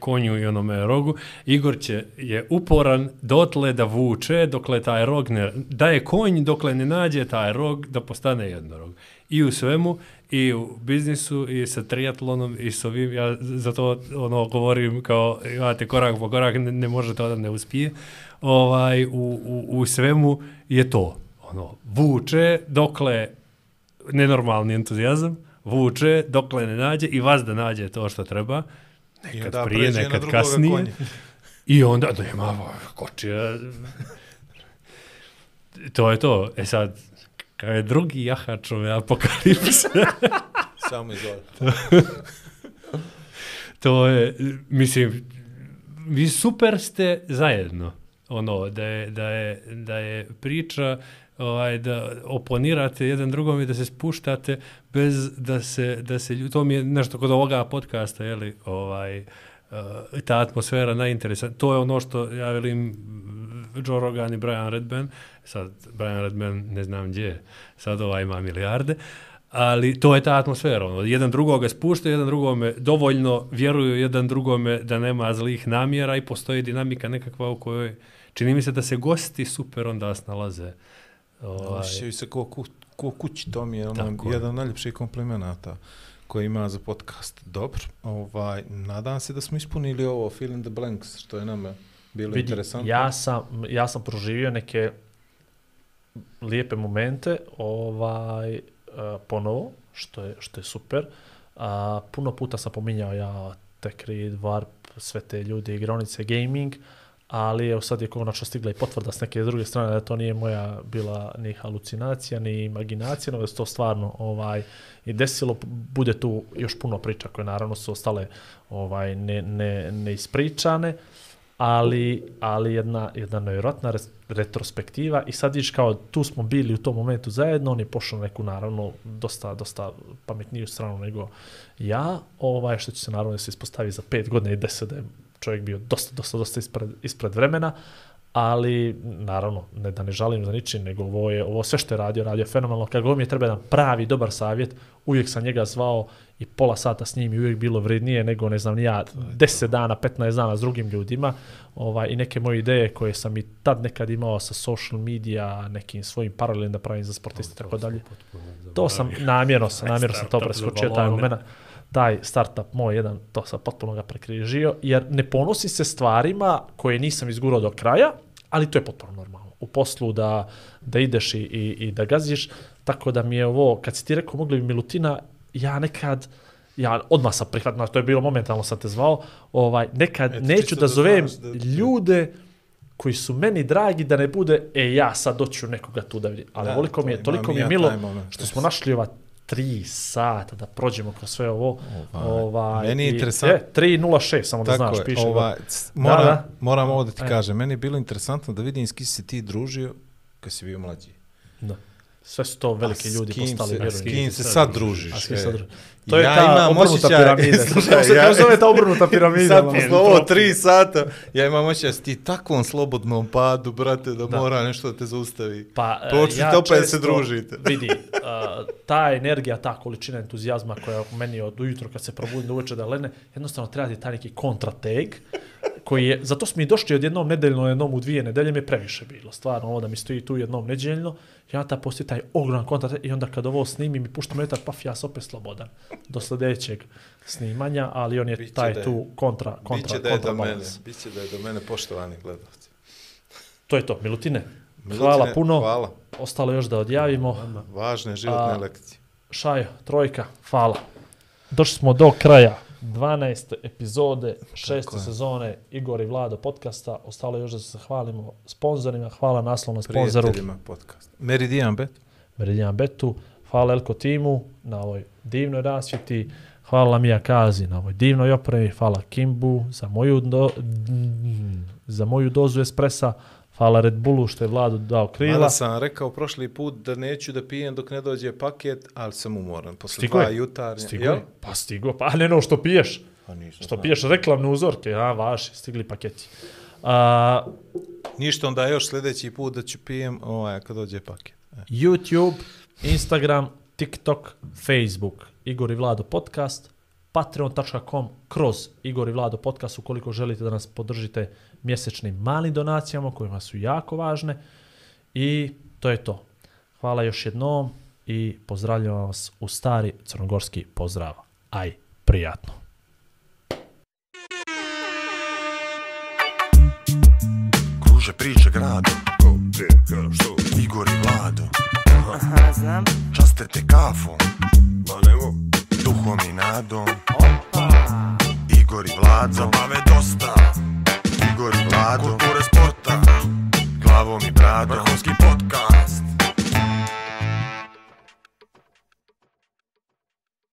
konju i onome rogu. Igor će, je uporan dotle da vuče dokle taj rog ne, da je konj dokle ne nađe taj rog da postane jednorog. I u svemu, i u biznisu, i sa triatlonom, i s ovim, ja zato ono govorim kao, imate korak po korak, ne, ne može to da ne uspije. Ovaj, u, u, u svemu je to. Ono, vuče dokle nenormalni entuzijazam, vuče dokle ne nađe i vas da nađe to što treba, nekad onda prije, nekad kasnije. konja. I onda, da ima kočija. To je to. E sad, kao je drugi jahač ove apokalipse, Samo izvoli. to je, mislim, vi super ste zajedno. Ono, da je, da je, da je priča ovaj, da oponirate jedan drugom i da se spuštate bez da se, da se lju- to mi je nešto kod ovoga podcasta, je li, ovaj, uh, ta atmosfera najinteresantnija. To je ono što ja velim Joe Rogan i Brian Redman, sad Brian Redman ne znam gdje je, sad ova ima milijarde, ali to je ta atmosfera, ono, jedan drugoga spušta, jedan drugome dovoljno vjeruju jedan drugome da nema zlih namjera i postoji dinamika nekakva u kojoj čini mi se da se gosti super onda snalaze. Ovaj, Osjećaju se ko, ku, ko kući, to mi je ono, jedan od najljepših komplimenata koji ima za podcast. Dobro, ovaj, nadam se da smo ispunili ovo fill in the blanks, što je nama bilo Vidi, interesantno. ja sam, ja sam proživio neke lijepe momente ovaj, uh, ponovo, što je, što je super. A, puno puta sam pominjao ja Tech Read, Warp, sve te ljude, igronice, gaming, ali evo sad je konačno stigla i potvrda s neke druge strane da to nije moja bila ni halucinacija, ni imaginacija, nego da se to stvarno ovaj, i desilo, bude tu još puno priča koje naravno su ostale ovaj, ne, ne, ne ispričane, ali, ali jedna, jedna nevjerojatna retrospektiva. I sad viš kao tu smo bili u tom momentu zajedno, on je pošao neku naravno dosta, dosta pametniju stranu nego ja, ovaj, što će se naravno se ispostavi za pet godina i deset da je čovjek bio dosta, dosta, dosta ispred, ispred vremena, ali naravno, ne da ne žalim za ničim, nego ovo je, ovo sve što je radio, radio je fenomenalno. Kad god mi je treba jedan pravi, dobar savjet, uvijek sam njega zvao i pola sata s njim i uvijek bilo vrednije nego, ne znam, ni ja, 10 dana, 15 dana s drugim ljudima. Ovaj, I neke moje ideje koje sam i tad nekad imao sa social media, nekim svojim paralelnim da pravim za sportiste i tako dalje. To sam, namjerno sam, namjerno sam to preskočio, taj moment taj startup moj jedan, to sam potpuno ga prekrižio, jer ne ponosi se stvarima koje nisam izgurao do kraja, ali to je potpuno normalno. U poslu da, da ideš i, i, i da gaziš, tako da mi je ovo, kad si ti rekao mogli bi Milutina, ja nekad, ja odmah sam prihvatio, to je bilo momentalno sam te zvao, ovaj, nekad Eto, neću da da zovem da- ljude koji su meni dragi da ne bude, e ja sad doću nekoga tu da vidim. Ali Da, toliko mi je, to toliko mi je milo što smo našli ova tri sata da prođemo kroz sve ovo. Ovaj, Ovaj, meni je interesantno- E, 3.06, samo da Tako znaš, je, piše. ga. c- moram, Da, da. moram ovo da ti E. kažem. Meni je bilo interesantno da vidim s kim si ti družio kad si bio mlađi. Da. Sve su to veliki A ljudi postali, se, vjerujem. s kim se sad družiš? A s kim e? sad družiš? To je Ja ta imam obrnuta osjećaj- piramida. Slušaj, Slušaj, ja- kako se zove ta obrnuta piramida? Sad ono? posle ovo tri sata, ja imam osjećaj si ti takvom slobodnom padu, brate, da, Da. mora nešto da te zaustavi. Pa, Počnite ja opet često se družite. Vidi, uh, ta energija, ta količina entuzijazma koja meni od ujutro kad se probudim do uveče da lene, jednostavno treba ti taj neki kontrateg koji je, zato smo i došli od jednom nedeljno, jednom u dvije nedelje mi je previše bilo. Stvarno, ovo da mi stoji tu jednom nedeljno, ja ta postoji taj ogroman kontrateg i onda kad ovo snimim i puštam letak, paf, ja sam opet slobodan do sljedećeg snimanja, ali on je Biće taj je- tu kontra, kontra, Biće da je do mene, kontrabalans. biće da je do mene poštovani gledalci. To je to, Milutine. Milutine, hvala puno. Hvala. Ostalo još da odjavimo. Važne životne A, lekcije. Šajo, trojka, hvala. Došli smo do kraja 12. epizode, šeste sezone Igor i Vlado podcasta. Ostalo još da se zahvalimo sponzorima. Hvala naslovnom sponzoru Prijateljima podcast. Meridian Bet. Meridian Betu. Hvala Elko timu na ovoj divnoj rasvjeti. Hvala Lamija Kazi na ovoj divnoj opremi. Hvala Kimbu za moju, do, za moju dozu espresa. Hvala Red Bullu što je Vladu dao krila. Mada sam rekao prošli put da neću da pijem dok ne dođe paket, ali sam umoran. Posle Stigo dva je? jutarnja. Stigo je? Pa stigo. Pa ne no što piješ. Pa nisam Što znao. piješ reklamne uzorke, a vaši, stigli paketi. A, Ništa, onda još sljedeći put da ću pijem ovaj, kad dođe paket. E. YouTube, Instagram, TikTok, Facebook, Igor i Vlado podcast, patreon.com kroz Igor i Vlado podcast ukoliko želite da nas podržite mjesečnim malim donacijama kojima su jako važne i to je to. Hvala još jednom i pozdravljam vas u stari crnogorski pozdrav. Aj, prijatno. Kruže priče grado Ko, gdje, ka, što? Igor i Vlado Aha, znam. Časte te kafom Ma ne mogu. Duhom i nadom Igor i Vlado Zabave dosta Igor Vlado. Kultura sporta. Glavom i bradom. Vrhunski podcast.